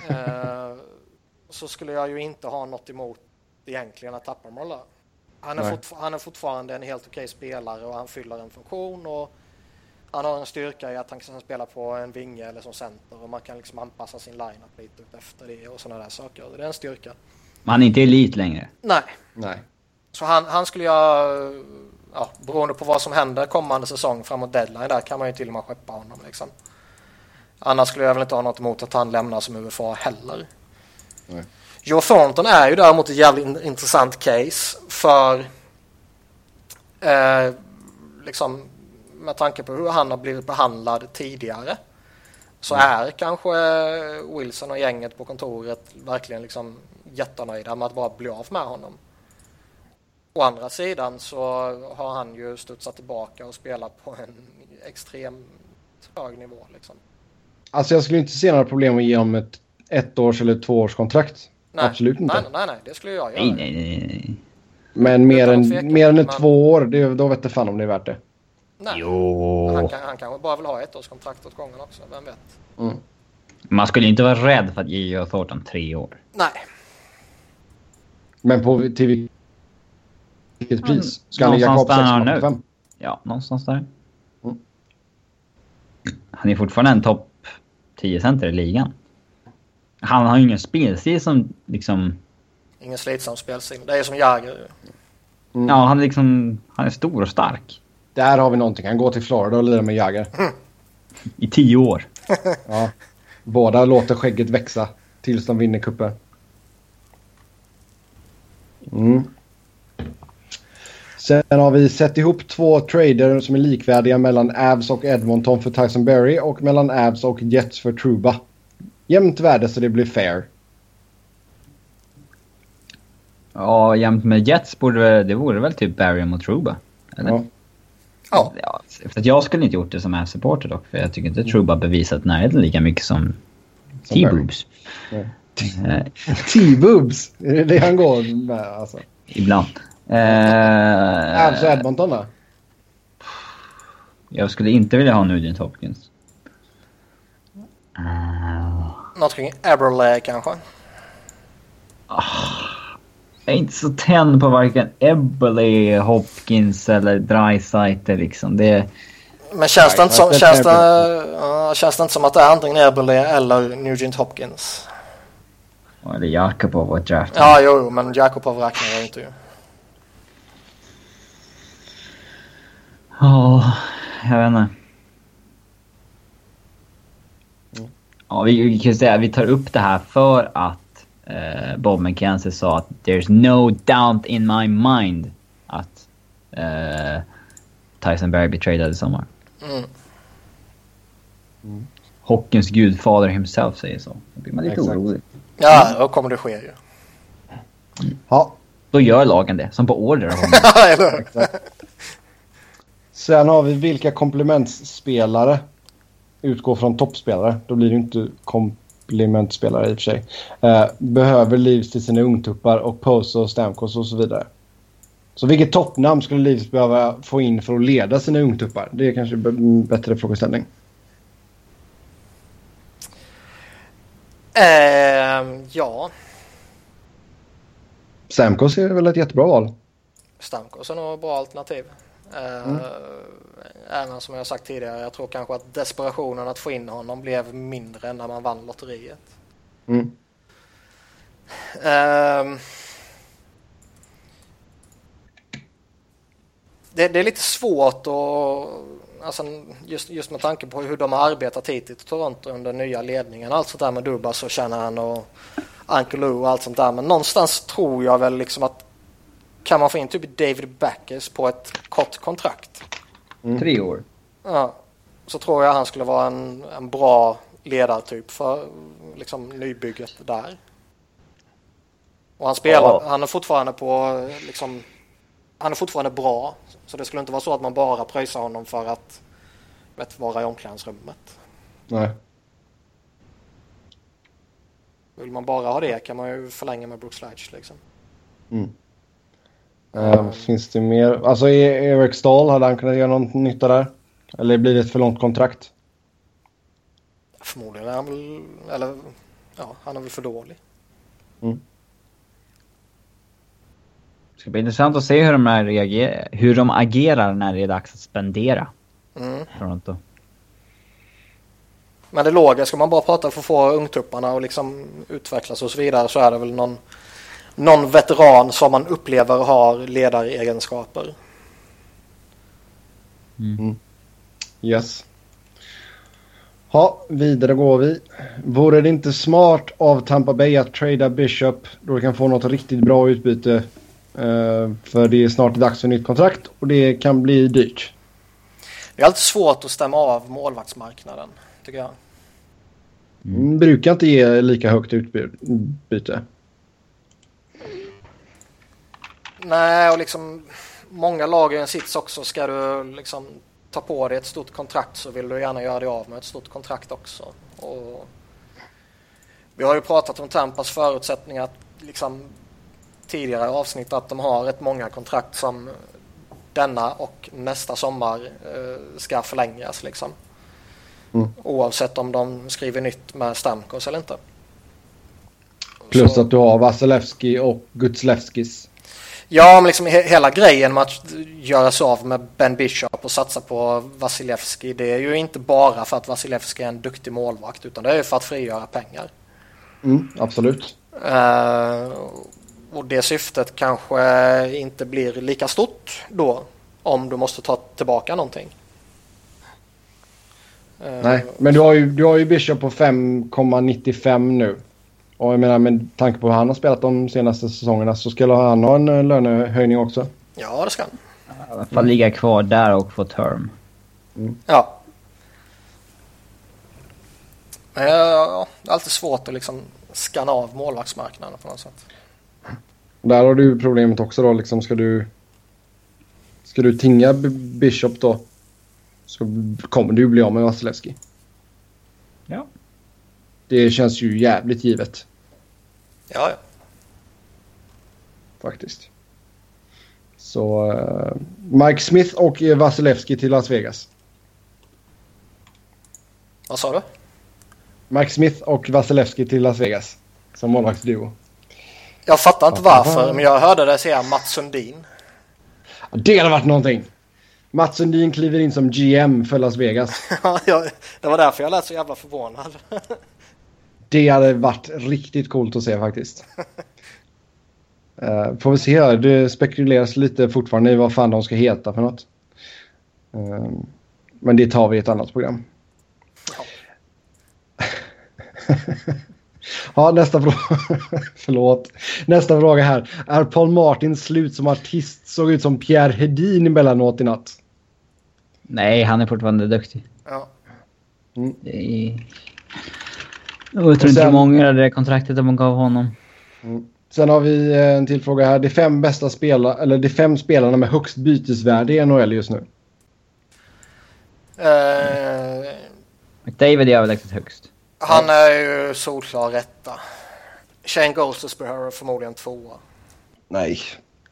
Speaker 3: uh, så skulle jag ju inte ha något emot egentligen att tappa Marlö. Han är, han är fortfarande en helt okej spelare och han fyller en funktion och han har en styrka i att han kan spela på en vinge eller som center och man kan liksom anpassa sin line-up lite efter det och sådana där saker. Det är en styrka.
Speaker 2: Men han är inte elit längre?
Speaker 3: Nej.
Speaker 1: Nej.
Speaker 3: Så han, han skulle jag, ja, beroende på vad som händer kommande säsong framåt deadline där kan man ju till och med skeppa honom liksom. Annars skulle jag väl inte ha något emot att han lämnar som UFA heller. Nej. Joe Thornton är ju däremot ett jävligt intressant case för eh, liksom med tanke på hur han har blivit behandlad tidigare så mm. är kanske Wilson och gänget på kontoret verkligen liksom jättenöjda med att bara bli av med honom. Å andra sidan så har han ju studsat tillbaka och spelat på en extremt hög nivå. Liksom.
Speaker 1: Alltså jag skulle inte se några problem att ge honom ett ettårs eller tvåårskontrakt. Nej. Absolut inte.
Speaker 3: Nej, nej, nej, det skulle jag göra.
Speaker 2: Nej, nej, nej.
Speaker 1: Men mer än, mer än men... två år, det, då vet jag fan om det är värt det.
Speaker 3: Nej. Jo. Han, kan, han kanske bara vill ha ett års kontrakt åt gången också, vem vet.
Speaker 1: Mm.
Speaker 2: Man skulle inte vara rädd för att ge Joe Thornton tre år.
Speaker 3: Nej.
Speaker 1: Men på, till vilket pris? Ska han ligga kvar på 6,5?
Speaker 2: Ja, någonstans där. Mm. Han är fortfarande en topp 10 center i ligan. Han har ju ingen spelstil som liksom...
Speaker 3: Ingen slitsam spelstil. Det är som Jagr.
Speaker 2: Mm. Ja, han är liksom... Han är stor och stark.
Speaker 1: Där har vi någonting. Han går till Florida och lirar med Jagr. Mm.
Speaker 2: I tio år.
Speaker 1: ja. Båda låter skägget växa tills de vinner kuppen. Mm. Sen har vi sett ihop två trader som är likvärdiga mellan Avs och Edmonton för Tyson Berry och mellan Avs och Jets för Truba. Jämnt värde så det blir fair.
Speaker 2: Ja, jämnt med Jets borde det vore väl typ Barry mot Truba? Eller? Ja.
Speaker 3: Ja.
Speaker 2: ja. För att jag skulle inte gjort det som Avs-supporter dock, för jag tycker inte Truba bevisat närheten lika mycket som, som T-boobs.
Speaker 1: Eh. *laughs* T-boobs? Är det det han går med alltså?
Speaker 2: Ibland.
Speaker 1: Eh, och Edmonton då?
Speaker 2: Jag skulle inte vilja ha Nugent Hopkins. Uh,
Speaker 3: Någonting Eberle kanske?
Speaker 2: Uh, jag är inte så tänd på varken Eberle, Hopkins eller Dreisaitl liksom. Det...
Speaker 3: Men känns det, inte som, känns, det, uh, känns det inte som att det är antingen Eberle eller Nugent Hopkins?
Speaker 2: Eller Jakubov var draft.
Speaker 3: Ja, jo, men Jakubov räknar jag inte ju.
Speaker 2: Ja, jag vet inte. Ja, vi, vi kan säga att vi tar upp det här för att eh, Bob McKenzie sa att “There's no doubt in my mind” att eh, Tyson Berry blir tradad i sommar.
Speaker 3: Mm.
Speaker 2: Mm. Hockeyns gudfader himself säger så. Då blir man lite Exakt. orolig.
Speaker 3: Ja, då kommer det ske ju.
Speaker 1: Ja.
Speaker 2: Då gör lagen det, som på order av *laughs*
Speaker 3: honom.
Speaker 1: Sen har vi vilka komplementsspelare utgår från toppspelare. Då blir det inte komplementspelare i och för sig. Eh, behöver Leafs till sina ungtuppar och Poso och Stamkos och så vidare. Så vilket toppnamn skulle Leafs behöva få in för att leda sina ungtuppar? Det är kanske en bättre frågeställning.
Speaker 3: Uh, ja.
Speaker 1: Stamkos är väl ett jättebra val?
Speaker 3: Stamkos är nog ett bra alternativ. Mm. Även som jag sagt tidigare, jag tror kanske att desperationen att få in honom blev mindre när man vann lotteriet.
Speaker 1: Mm.
Speaker 3: Um, det, det, är lite svårt att, alltså just, just med tanke på hur de har arbetat hittills i Toronto under nya ledningen, allt sånt där med Dubas och Shanahan och Uncle Lou och allt sånt där. Men någonstans tror jag väl liksom att kan man få in typ David Backers på ett kort kontrakt.
Speaker 2: Mm. Tre år.
Speaker 3: Ja, så tror jag han skulle vara en, en bra ledartyp för liksom, nybygget där. Och han spelar, ja. han är fortfarande på liksom, han är fortfarande bra. Så det skulle inte vara så att man bara pröjsar honom för att vet, vara i omklädningsrummet.
Speaker 1: Nej.
Speaker 3: Vill man bara ha det kan man ju förlänga med Brooks Ledge liksom.
Speaker 1: Mm. Uh, finns det mer? Alltså e- Erik Stahl, hade han kunnat göra någon nytta där? Eller blir det ett för långt kontrakt?
Speaker 3: Förmodligen är han väl, eller ja, han är väl för dålig.
Speaker 1: Mm.
Speaker 2: Det ska bli intressant att se hur de, reagerar, hur de agerar när det är dags att spendera.
Speaker 3: Mm.
Speaker 2: Toronto.
Speaker 3: Men det låga, ska man bara prata för att få ungtupparna och liksom utvecklas och så vidare så är det väl någon någon veteran som man upplever har ledaregenskaper.
Speaker 1: Mm. Yes. Ja, vidare går vi. Vore det inte smart av Tampa Bay att trada Bishop då det kan få något riktigt bra utbyte? Uh, för det är snart dags för nytt kontrakt och det kan bli dyrt.
Speaker 3: Det är alltid svårt att stämma av målvaktsmarknaden, tycker jag.
Speaker 1: Mm. Brukar inte ge lika högt utbyte.
Speaker 3: Nej, och liksom många lag i en sits också. Ska du liksom ta på dig ett stort kontrakt så vill du gärna göra dig av med ett stort kontrakt också. Och vi har ju pratat om Tampas förutsättningar liksom tidigare avsnitt att de har rätt många kontrakt som denna och nästa sommar eh, ska förlängas liksom.
Speaker 1: Mm.
Speaker 3: Oavsett om de skriver nytt med Stamkos eller inte.
Speaker 1: Plus så. att du har Vasilevski och Gutslevskis.
Speaker 3: Ja, men liksom he hela grejen med att göra sig av med Ben Bishop och satsa på Vasilevski det är ju inte bara för att Vasilevski är en duktig målvakt utan det är för att frigöra pengar.
Speaker 1: Mm, absolut.
Speaker 3: Uh, och det syftet kanske inte blir lika stort då om du måste ta tillbaka någonting.
Speaker 1: Uh, Nej, men du har ju, du har ju Bishop på 5,95 nu. Och jag menar med tanke på hur han har spelat de senaste säsongerna så skulle han ha en eh, lönehöjning också.
Speaker 3: Ja, det ska han.
Speaker 2: I alla fall ligga kvar där och få term.
Speaker 3: Mm. Ja. Men ja, det är alltid svårt att liksom skanna av målvaktsmarknaden på något sätt.
Speaker 1: Där har du problemet också då. Liksom ska du... Ska du tinga Bishop då så kommer du bli av med Vasilevski.
Speaker 2: Ja.
Speaker 1: Det känns ju jävligt givet.
Speaker 3: Ja, ja.
Speaker 1: Faktiskt. Så uh, Mike Smith och Vasilevski till Las Vegas.
Speaker 3: Vad sa du?
Speaker 1: Mike Smith och Vasilevski till Las Vegas. Som målvaktsduo.
Speaker 3: Jag fattar inte varför, men jag hörde det säga Mats Sundin.
Speaker 1: Det hade varit någonting. Mats Sundin kliver in som GM för Las Vegas. *laughs*
Speaker 3: det var därför jag lät så jävla förvånad. *laughs*
Speaker 1: Det hade varit riktigt coolt att se faktiskt. uh, *laughs* får vi se här. Det spekuleras lite fortfarande i vad fan de ska heta för något. Uh, men det tar vi i ett annat program. Ja, *laughs* ja nästa fråga. *laughs* Förlåt. Nästa fråga här. Är Paul Martin slut som artist? Såg ut som Pierre Hedin emellanåt i natt.
Speaker 2: Nej, han är fortfarande duktig.
Speaker 3: Ja.
Speaker 2: Mm. Det är... Jag tror inte de ångrar det kontraktet de gav honom.
Speaker 1: Mm. Sen har vi eh, en till fråga här. De fem bästa spelarna, eller de fem spelarna med högst bytesvärde i NHL just nu.
Speaker 3: Uh,
Speaker 2: McDavid är överlägset högst.
Speaker 3: Han är ju solklar rätta. Shane Gostisbehere är förmodligen tvåa.
Speaker 1: Nej.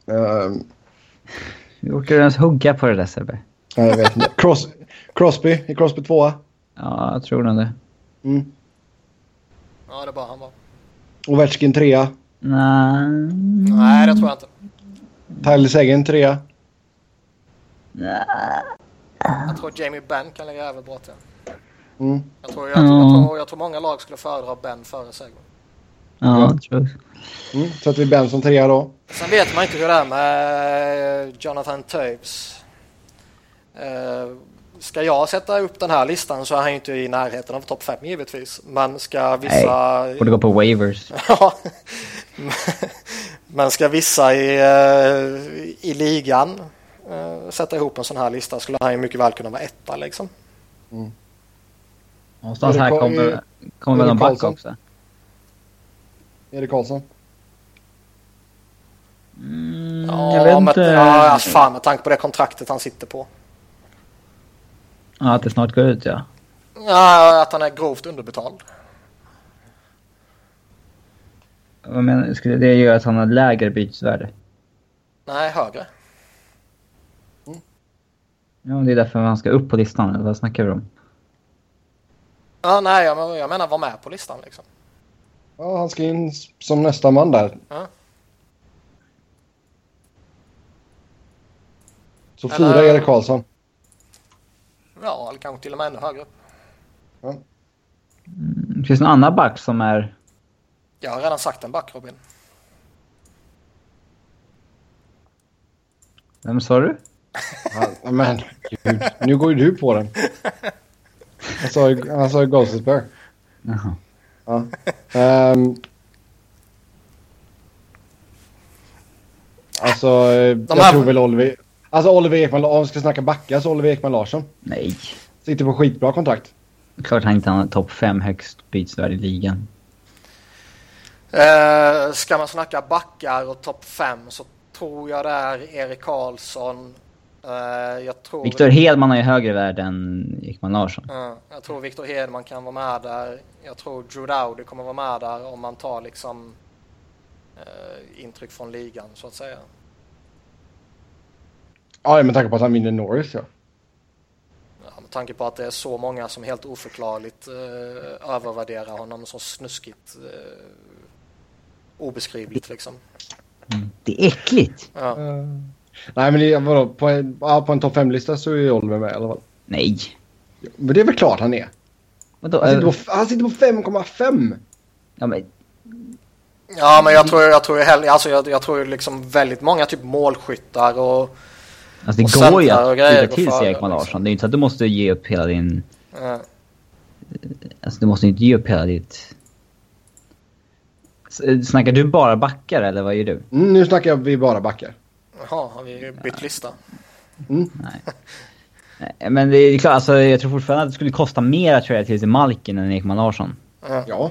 Speaker 1: Um...
Speaker 2: Hur orkar du ens hugga på det där Sebbe?
Speaker 1: Jag vet inte. Cross... Crosby? Är Crosby tvåa?
Speaker 2: Ja, jag tror nog det.
Speaker 1: Mm.
Speaker 3: Ja, det bara han var.
Speaker 1: Ovechkin trea.
Speaker 2: Nej.
Speaker 3: Nej, det tror jag inte.
Speaker 1: Tyler Seguin trea.
Speaker 2: Nej.
Speaker 3: Jag tror Jamie Benn kan lägga över bra till.
Speaker 1: Mm.
Speaker 3: Jag, tror, jag, tror, jag, tror, jag tror många lag skulle föredra Ben före Seguin.
Speaker 2: Ja, jag tror
Speaker 1: mm, Så att vi Ben som trea då.
Speaker 3: Sen vet man inte hur det är med Jonathan Toews. Uh, Ska jag sätta upp den här listan så är han ju inte i närheten av topp 5 givetvis. Men ska vissa...
Speaker 2: Nej, borde gå på waivers. *laughs*
Speaker 3: Ja. Men ska vissa i, eh, i ligan uh, sätta ihop en sån här lista skulle han ju mycket väl kunna vara etta liksom.
Speaker 1: Mm.
Speaker 2: Någonstans här kommer, kommer väl någon back också.
Speaker 1: Erik Karlsson?
Speaker 2: Mm,
Speaker 3: ja,
Speaker 2: jag vet
Speaker 3: men,
Speaker 2: inte.
Speaker 3: Ja, fan med tanke på det kontraktet han sitter på.
Speaker 2: Ja, att det snart går ut ja.
Speaker 3: Ja, att han är grovt underbetald.
Speaker 2: Vad menar Skulle det göra att han har lägre bytesvärde?
Speaker 3: Nej, högre.
Speaker 2: Mm. Ja, det är därför han ska upp på listan. Vad snackar vi om?
Speaker 3: Ja, nej, jag, jag menar vara med på listan liksom.
Speaker 1: Ja, han ska in som nästa man där.
Speaker 3: Ja.
Speaker 1: Så fyra Eller... Erik Karlsson.
Speaker 3: Ja, eller kanske till och med ännu högre upp.
Speaker 1: Ja.
Speaker 2: Mm, finns det någon annan back som är...
Speaker 3: Jag har redan sagt en back, Robin.
Speaker 2: Vem sa du?
Speaker 1: Ja, men gud, nu går ju du på den. Han sa ju, han sa ju Ghostesbear.
Speaker 2: Jaha.
Speaker 1: Ja. Um, alltså, De jag tror väl Oliver... Alltså Oliver Ekman, om vi ska snacka backar så Oliver Ekman Larsson.
Speaker 2: Nej.
Speaker 1: Sitter på skitbra kontrakt.
Speaker 2: Klart han inte har topp 5 högst bytesvärde i ligan.
Speaker 3: Uh, ska man snacka backar och topp 5 så tror jag det är Erik Karlsson. Uh, jag tror
Speaker 2: Viktor Hedman har ju högre värde än Ekman Larsson.
Speaker 3: Uh, jag tror Viktor Hedman kan vara med där. Jag tror Drew Dowdy kommer vara med där om man tar liksom uh, intryck från ligan så att säga.
Speaker 1: Ja, med tanke på att han vinner Norris ja.
Speaker 3: ja. Med tanke på att det är så många som helt oförklarligt eh, övervärderar honom så snuskigt eh, obeskrivligt liksom.
Speaker 2: Det är äckligt.
Speaker 3: Ja.
Speaker 1: Eh, nej, men det, vadå, på en, ja, på en topp 5-lista så är ju Oliver med i alla fall.
Speaker 2: Nej.
Speaker 1: Men det är väl klart han är.
Speaker 2: Vadå?
Speaker 1: Han sitter på, han sitter på 5,5.
Speaker 2: Ja, men,
Speaker 3: ja, men jag tror, jag tror, hellre, alltså jag, jag tror liksom väldigt många typ målskyttar och...
Speaker 2: alltså
Speaker 3: Och
Speaker 2: det går ju
Speaker 3: och
Speaker 2: att byta till sig Ekman
Speaker 3: liksom.
Speaker 2: Larsson. Det är inte så att du måste ge upp hela din...
Speaker 3: eh,
Speaker 2: Alltså du måste inte ge upp hela ditt... S- Snackar du bara backar eller vad gör du?
Speaker 1: Mm, nu snackar vi bara backar.
Speaker 3: Jaha, har vi bytt lista?
Speaker 2: Nej. Nej, Men det är klart, alltså, jag tror fortfarande att det skulle kosta mer att trada till sig Malkin än Ekman Larsson.
Speaker 3: Eh,
Speaker 1: Ja.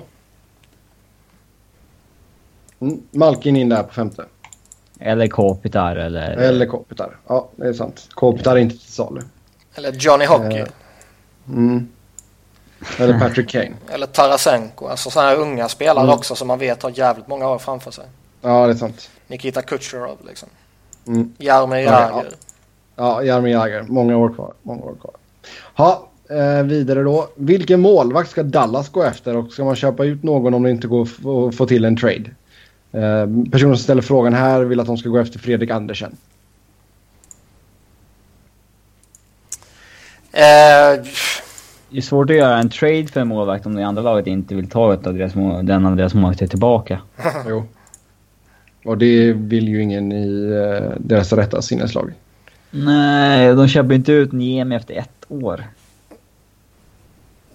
Speaker 1: Mm, Malkin in där på femte.
Speaker 2: Eller Kopitar eller...
Speaker 1: Eller Kopitar. Ja, det är sant. Kopitar är inte till salu.
Speaker 3: Eller Johnny Hockey.
Speaker 1: Eh. Mm. Eller *laughs* Patrick Kane.
Speaker 3: Eller Tarasenko. Alltså sådana här unga spelare
Speaker 1: Mm.
Speaker 3: också som man vet har jävligt många år framför sig.
Speaker 1: Ja, det är sant.
Speaker 3: Nikita Kucherov liksom.
Speaker 1: Mm.
Speaker 3: Jaromir
Speaker 1: Ja,
Speaker 3: Jagr.
Speaker 1: Ja, Jaromir Jagr. Många år kvar. Många år kvar. Ha, eh, vidare då. Vilken målvakt ska Dallas gå efter och ska man köpa ut någon om det inte går att få till en trade? Eh, personen som ställer frågan här vill att de ska gå efter Fredrik Andersen.
Speaker 3: Eh,
Speaker 2: Det är svårt att göra en trade för en målvakt om det andra laget inte vill ta ett av deras mål, den av deras målvakter tillbaka. *laughs*
Speaker 1: jo. Och det vill ju ingen i eh, deras rätta sinneslag.
Speaker 2: Nej, de köper inte ut Niemi efter ett år.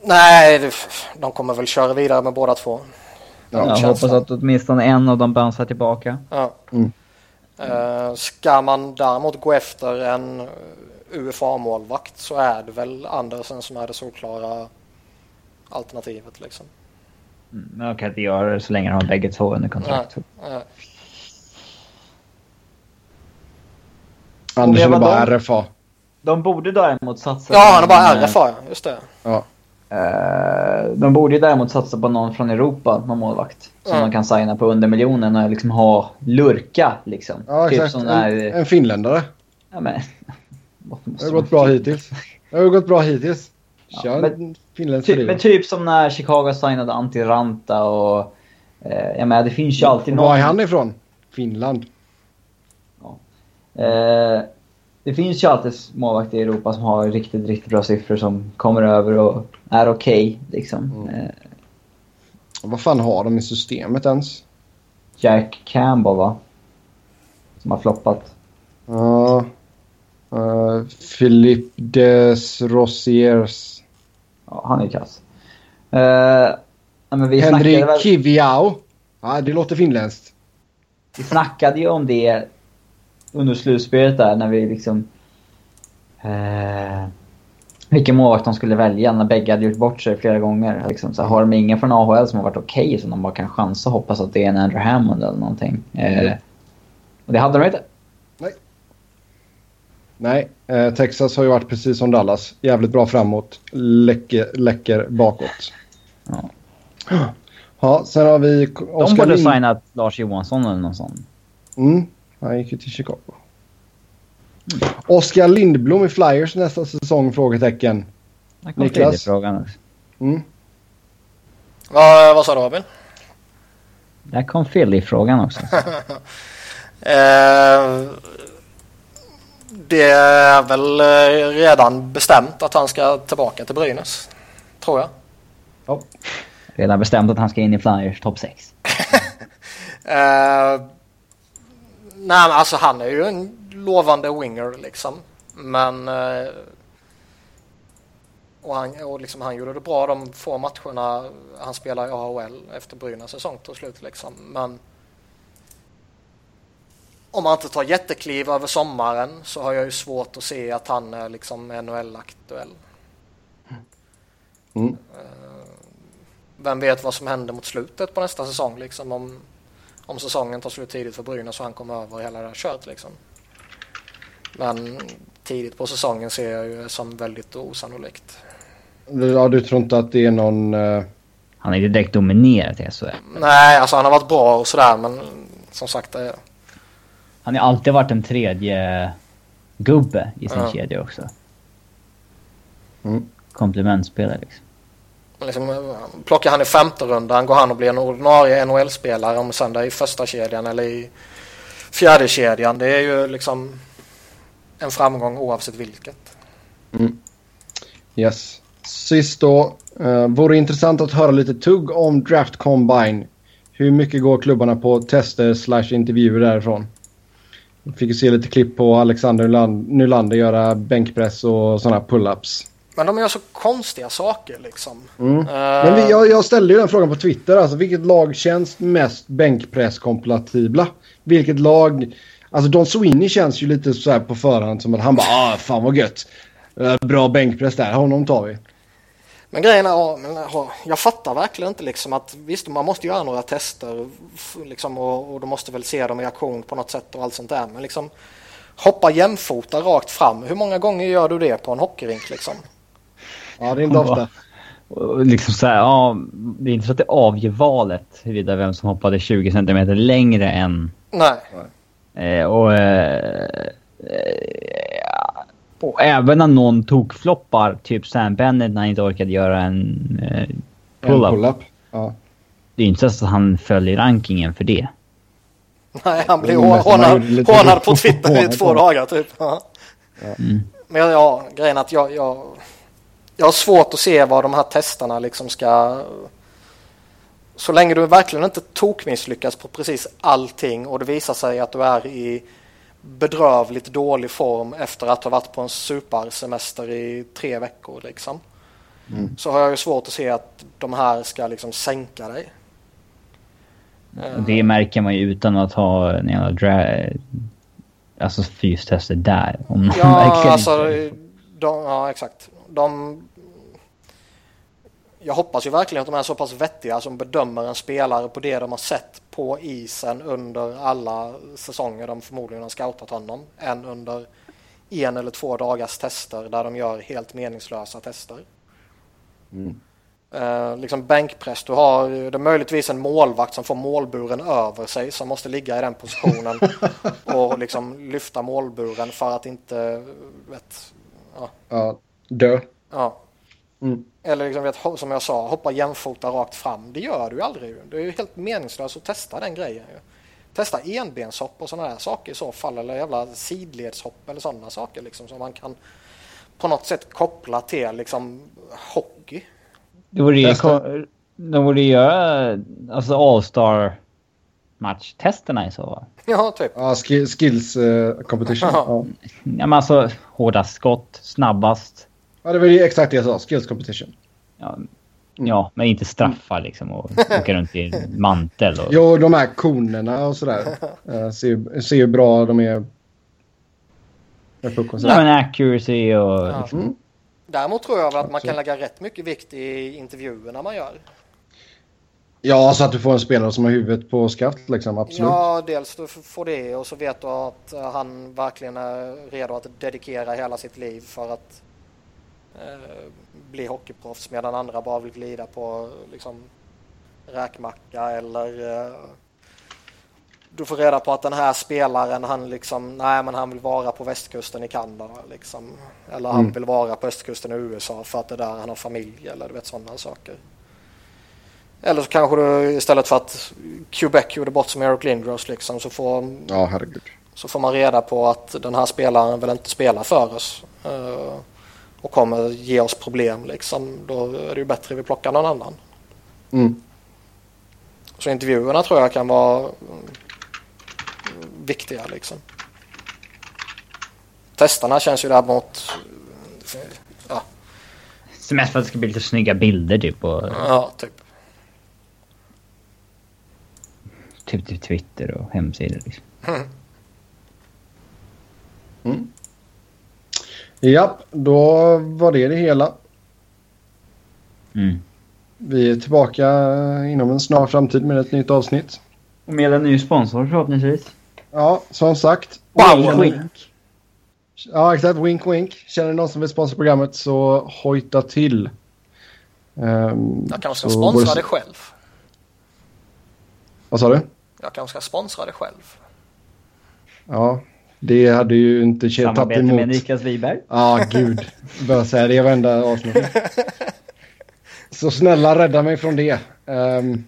Speaker 3: nej, de kommer väl köra vidare med båda två.
Speaker 1: Ja,
Speaker 2: jag hoppas
Speaker 3: det.
Speaker 2: att åtminstone en av dem bouncear tillbaka.
Speaker 3: Ja.
Speaker 1: Mm.
Speaker 3: Eh, ska man däremot gå efter en UFA-målvakt så är det väl Andersen som är det solklara alternativet liksom.
Speaker 2: Mm, Men de kan inte göra det så länge de har bägge två under kontrakt.
Speaker 3: Eh,
Speaker 1: Andersen är bara
Speaker 2: de-
Speaker 1: RFA.
Speaker 2: De borde däremot satsa
Speaker 3: ja, han är bara
Speaker 2: eh,
Speaker 3: RFA, ja, just det.
Speaker 1: Ja.
Speaker 2: Eh, de borde ju däremot satsa på någon från Europa, någon målvakt. Som
Speaker 3: Ja.
Speaker 2: de kan signa på under miljonen och liksom ha lurka liksom.
Speaker 1: Ja,
Speaker 2: typ
Speaker 1: exakt.
Speaker 2: som
Speaker 1: En, en finländare.
Speaker 2: Ja, men... *laughs*
Speaker 1: Det har gått bra hittills. Det har gått bra hittills.
Speaker 2: Ja, men-
Speaker 1: en finländsk
Speaker 2: Typ, men typ som när Chicago signade Antti Ranta och... Eh, jag menar, det finns ju alltid någon...
Speaker 1: Var är han ifrån? Finland.
Speaker 2: Eh, det finns ju alltid målvakter i Europa som har riktigt, riktigt bra siffror som kommer över och är okej liksom.
Speaker 1: Mm.
Speaker 2: Eh,
Speaker 1: Vad fan har de i systemet ens?
Speaker 2: Jack Campbell va? Som har floppat.
Speaker 1: Ja. Uh, Philippe des Rosiers.
Speaker 2: Ja, han är kass. Eh, snackade
Speaker 1: Henrik
Speaker 2: väl,
Speaker 1: Kiviau. Ja, det låter finländskt.
Speaker 2: vi snackade ju om det under slutspelet där när vi liksom... Eh, vilken målvakt de skulle välja när bägge hade gjort bort sig flera gånger. Liksom, så har de ingen från AHL som har varit okej som de bara kan chansa och hoppas att det är en Andrew Hammond eller någonting. Eh,
Speaker 1: Mm.
Speaker 2: och det hade de inte.
Speaker 1: Nej, eh, Texas har ju varit precis som Dallas. Jävligt bra framåt. Läcker, läcker bakåt.
Speaker 2: Ja.
Speaker 1: Ja, sen har vi
Speaker 2: De
Speaker 1: Oskar
Speaker 2: borde
Speaker 1: Lind...
Speaker 2: signat Lars Johansson eller någon sån.
Speaker 1: Mm, han gick ju till Chicago. Oskar Lindblom i Flyers nästa säsong? Frågetecken. Niklas?
Speaker 2: frågan.
Speaker 1: Mm.
Speaker 3: Vad, vad sa du Robin?
Speaker 2: Där kom Philly-frågan också. *laughs*
Speaker 3: Eh, det är väl eh, redan bestämt att han ska tillbaka till Brynäs. Tror jag.
Speaker 1: Ja.
Speaker 2: Redan bestämt att han ska in i Flyers topp 6. *laughs*
Speaker 3: Eh, nej men alltså han är ju en lovande winger liksom. Men... Eh, och han, och liksom, han gjorde det bra de få matcherna han spelade i AHL efter Brynäs säsong tog slut liksom. Men... Om han inte tar jättekliv över sommaren så har jag ju svårt att se att han är liksom NHL-aktuell.
Speaker 1: Mm.
Speaker 3: Vem vet vad som händer mot slutet på nästa säsong liksom om, om säsongen tar slut tidigt för Brynäs och han kommer över hela det här kört liksom. Men tidigt på säsongen ser jag ju som väldigt osannolikt.
Speaker 1: Ja, du tror inte att det är någon... eh,
Speaker 2: Han har ju direkt dominerat i SHL.
Speaker 3: Nej, alltså han har varit bra och sådär men som sagt det,
Speaker 2: Han har alltid varit en tredje gubbe i sin
Speaker 3: Ja.
Speaker 2: kedja också.
Speaker 1: Mm.
Speaker 2: Komplementspelare liksom.
Speaker 3: Liksom, eh, plockar han i femte rundan går han och blir en ordinarie NHL-spelare om sen är i första kedjan eller i fjärde kedjan Det är ju liksom en framgång oavsett vilket.
Speaker 1: Mm. Yes. Sist då. Uh, vore intressant att höra lite tugg om Draft Combine. Hur mycket går klubbarna på tester slash intervjuer därifrån? Fick ju se lite klipp på Alexander Nylander göra bänkpress och sådana pull-ups.
Speaker 3: Men de gör så konstiga saker liksom.
Speaker 1: Mm. Uh... Men vi, jag, jag, ställde ju den frågan på Twitter. Alltså, vilket lag känns mest bänkpresskompatibla? Vilket lag... Alltså Don Sweeney känns ju lite så här på förhand som att han bara ah, fan vad gött. Bra bänkpress där, honom tar vi.
Speaker 3: Men grejen är, jag fattar verkligen inte liksom att visst man måste göra några tester liksom, och, och de måste väl se dem i aktion på något sätt och allt sånt där. Men liksom hoppa jämfota rakt fram. Hur många gånger gör du det på en hockeyrink liksom?
Speaker 1: Ja, det är inte ofta.
Speaker 2: Liksom så här, ja, det är inte så att det avgör valet huruvida vem som hoppade 20 centimeter längre än...
Speaker 3: Nej.
Speaker 2: Eh, och, eh, och även när någon tog floppar, typ Sam Bennett när han inte orkade göra en eh, pull-up.
Speaker 1: Pull ja.
Speaker 2: Det är inte så att han följer rankingen för det.
Speaker 3: Nej, han blir hånad, hånad på Twitter i två dagar typ. Ja. Mm. Men ja, grejen att jag, jag, jag har svårt att se vad de här testerna liksom ska... Så länge du verkligen inte tokmisslyckas på precis allting och det visar sig att du är i bedrövligt dålig form efter att ha varit på en supersemester i tre veckor liksom. Mm. Så har jag ju svårt att se att de här ska liksom sänka dig.
Speaker 2: Det märker man ju utan att ha en jävla dra... Alltså fystester där.
Speaker 3: Om ja, alltså... De, ja, exakt. De... Jag hoppas ju verkligen att de är så pass vettiga som bedömer en spelare på det de har sett på isen under alla säsonger de förmodligen har scoutat honom än under en eller två dagars tester där de gör helt meningslösa tester. Mm. Eh, liksom bänkpress, du har det är möjligtvis en målvakt som får målburen över sig som måste ligga i den positionen *laughs* och liksom lyfta målburen för att inte vet,
Speaker 1: ja. ja dö.
Speaker 3: Ja. Mm. Eller liksom, vet, som jag sa, hoppa jämfota rakt fram. Det gör du ju aldrig. Det är ju helt meningslöst att testa den grejen. Testa enbenshopp och sådana där saker i så fall. Eller jävla sidledshopp eller sådana saker liksom, som man kan på något sätt koppla till liksom, hockey.
Speaker 2: Det borde ju, de borde göra alltså All-Star matchtesterna i så fall.
Speaker 3: Ja, typ.
Speaker 1: Ja, skills uh, competition. ja.
Speaker 2: ja, men alltså hårdast skott, snabbast.
Speaker 1: Ja, det var ju exakt det jag sa. Skills competition.
Speaker 2: Ja, ja men inte straffar liksom och åka runt i mantel. Och... *laughs*
Speaker 1: Jo, de här konerna och sådär. Uh, ser, ser ju bra de är.
Speaker 2: Ja, men accuracy och... Ja. Liksom. Mm.
Speaker 3: Däremot tror jag att man kan lägga rätt mycket vikt i intervjuerna man gör.
Speaker 1: Ja, så att du får en spelare som har huvudet på skaft liksom, absolut.
Speaker 3: Ja, dels du får det och så vet du att eh, han verkligen är redo att dedikera hela sitt liv för att bli hockeyproffs medan andra bara vill glida på liksom räkmacka eller eh, du får reda på att den här spelaren han liksom, nej men han vill vara på västkusten i Kanada liksom. Eller han mm. vill vara på östkusten i USA för att det är där han har familj eller du vet sådana saker. Eller så kanske du istället för att Quebec gjorde bort som Eric Lindros liksom så får,
Speaker 1: ja,
Speaker 3: så får man reda på att den här spelaren vill inte spela för oss. Uh, och kommer ge oss problem liksom. Då är det ju bättre att vi plockar någon annan. Mm. Så intervjuerna tror jag kan vara viktiga liksom. Testarna känns ju däremot... Ja.
Speaker 2: Mest för att det ska bli lite snygga bilder typ. Och...
Speaker 3: Ja, typ.
Speaker 2: Typ till Twitter och hemsidor liksom. *laughs* Mm.
Speaker 1: Mm. Ja, då var det det hela.
Speaker 2: Mm.
Speaker 1: Vi är tillbaka inom en snar framtid med ett nytt avsnitt.
Speaker 2: Och med en ny sponsor förhoppningsvis.
Speaker 1: Ja, som sagt.
Speaker 2: Wink, wink.
Speaker 1: Ja, exakt. Wink, wink. Känner ni någon som vill sponsra programmet så hojta till.
Speaker 3: Um, jag kanske ska sponsra det själv.
Speaker 1: Vad sa du?
Speaker 3: Jag kanske ska sponsra det själv.
Speaker 1: Ja, det hade ju inte tagit emot.
Speaker 2: Samarbete med Niklas Wiberg.
Speaker 1: Ja, ah, gud. *laughs* Bör säga det varenda avsnitt. Så snälla rädda mig från det. Um,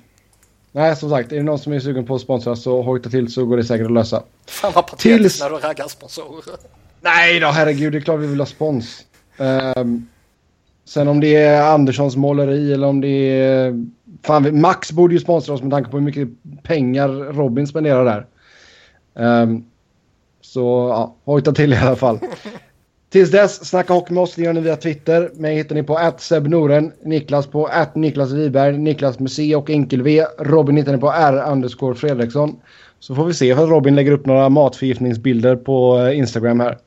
Speaker 1: Nej, som sagt, är det någon som är sugen på att sponsra så hojta till så går det säkert att lösa.
Speaker 3: Fan vad patetiskt
Speaker 1: Tills-
Speaker 3: när du raggar sponsorer.
Speaker 1: Nej då, herregud, det är klart vi vill ha spons. Ehm, sen om det är Anderssons måleri eller om det är... Fan, Max borde ju sponsra oss med tanke på hur mycket pengar Robin spenderar där. Ehm, så ja, hojta till i alla fall. Tills dess, snacka hockey med oss. Det gör ni via Twitter. Mig hittar ni på @sebnoren, Niklas på Niklas Wiberg, Niklas med C och enkel V. Robin hittar ni på R underscore Fredriksson. Så får vi se för Robin lägger upp några matförgiftningsbilder på eh, Instagram här.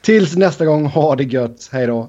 Speaker 1: Tills nästa gång, ha det gött. Hej då.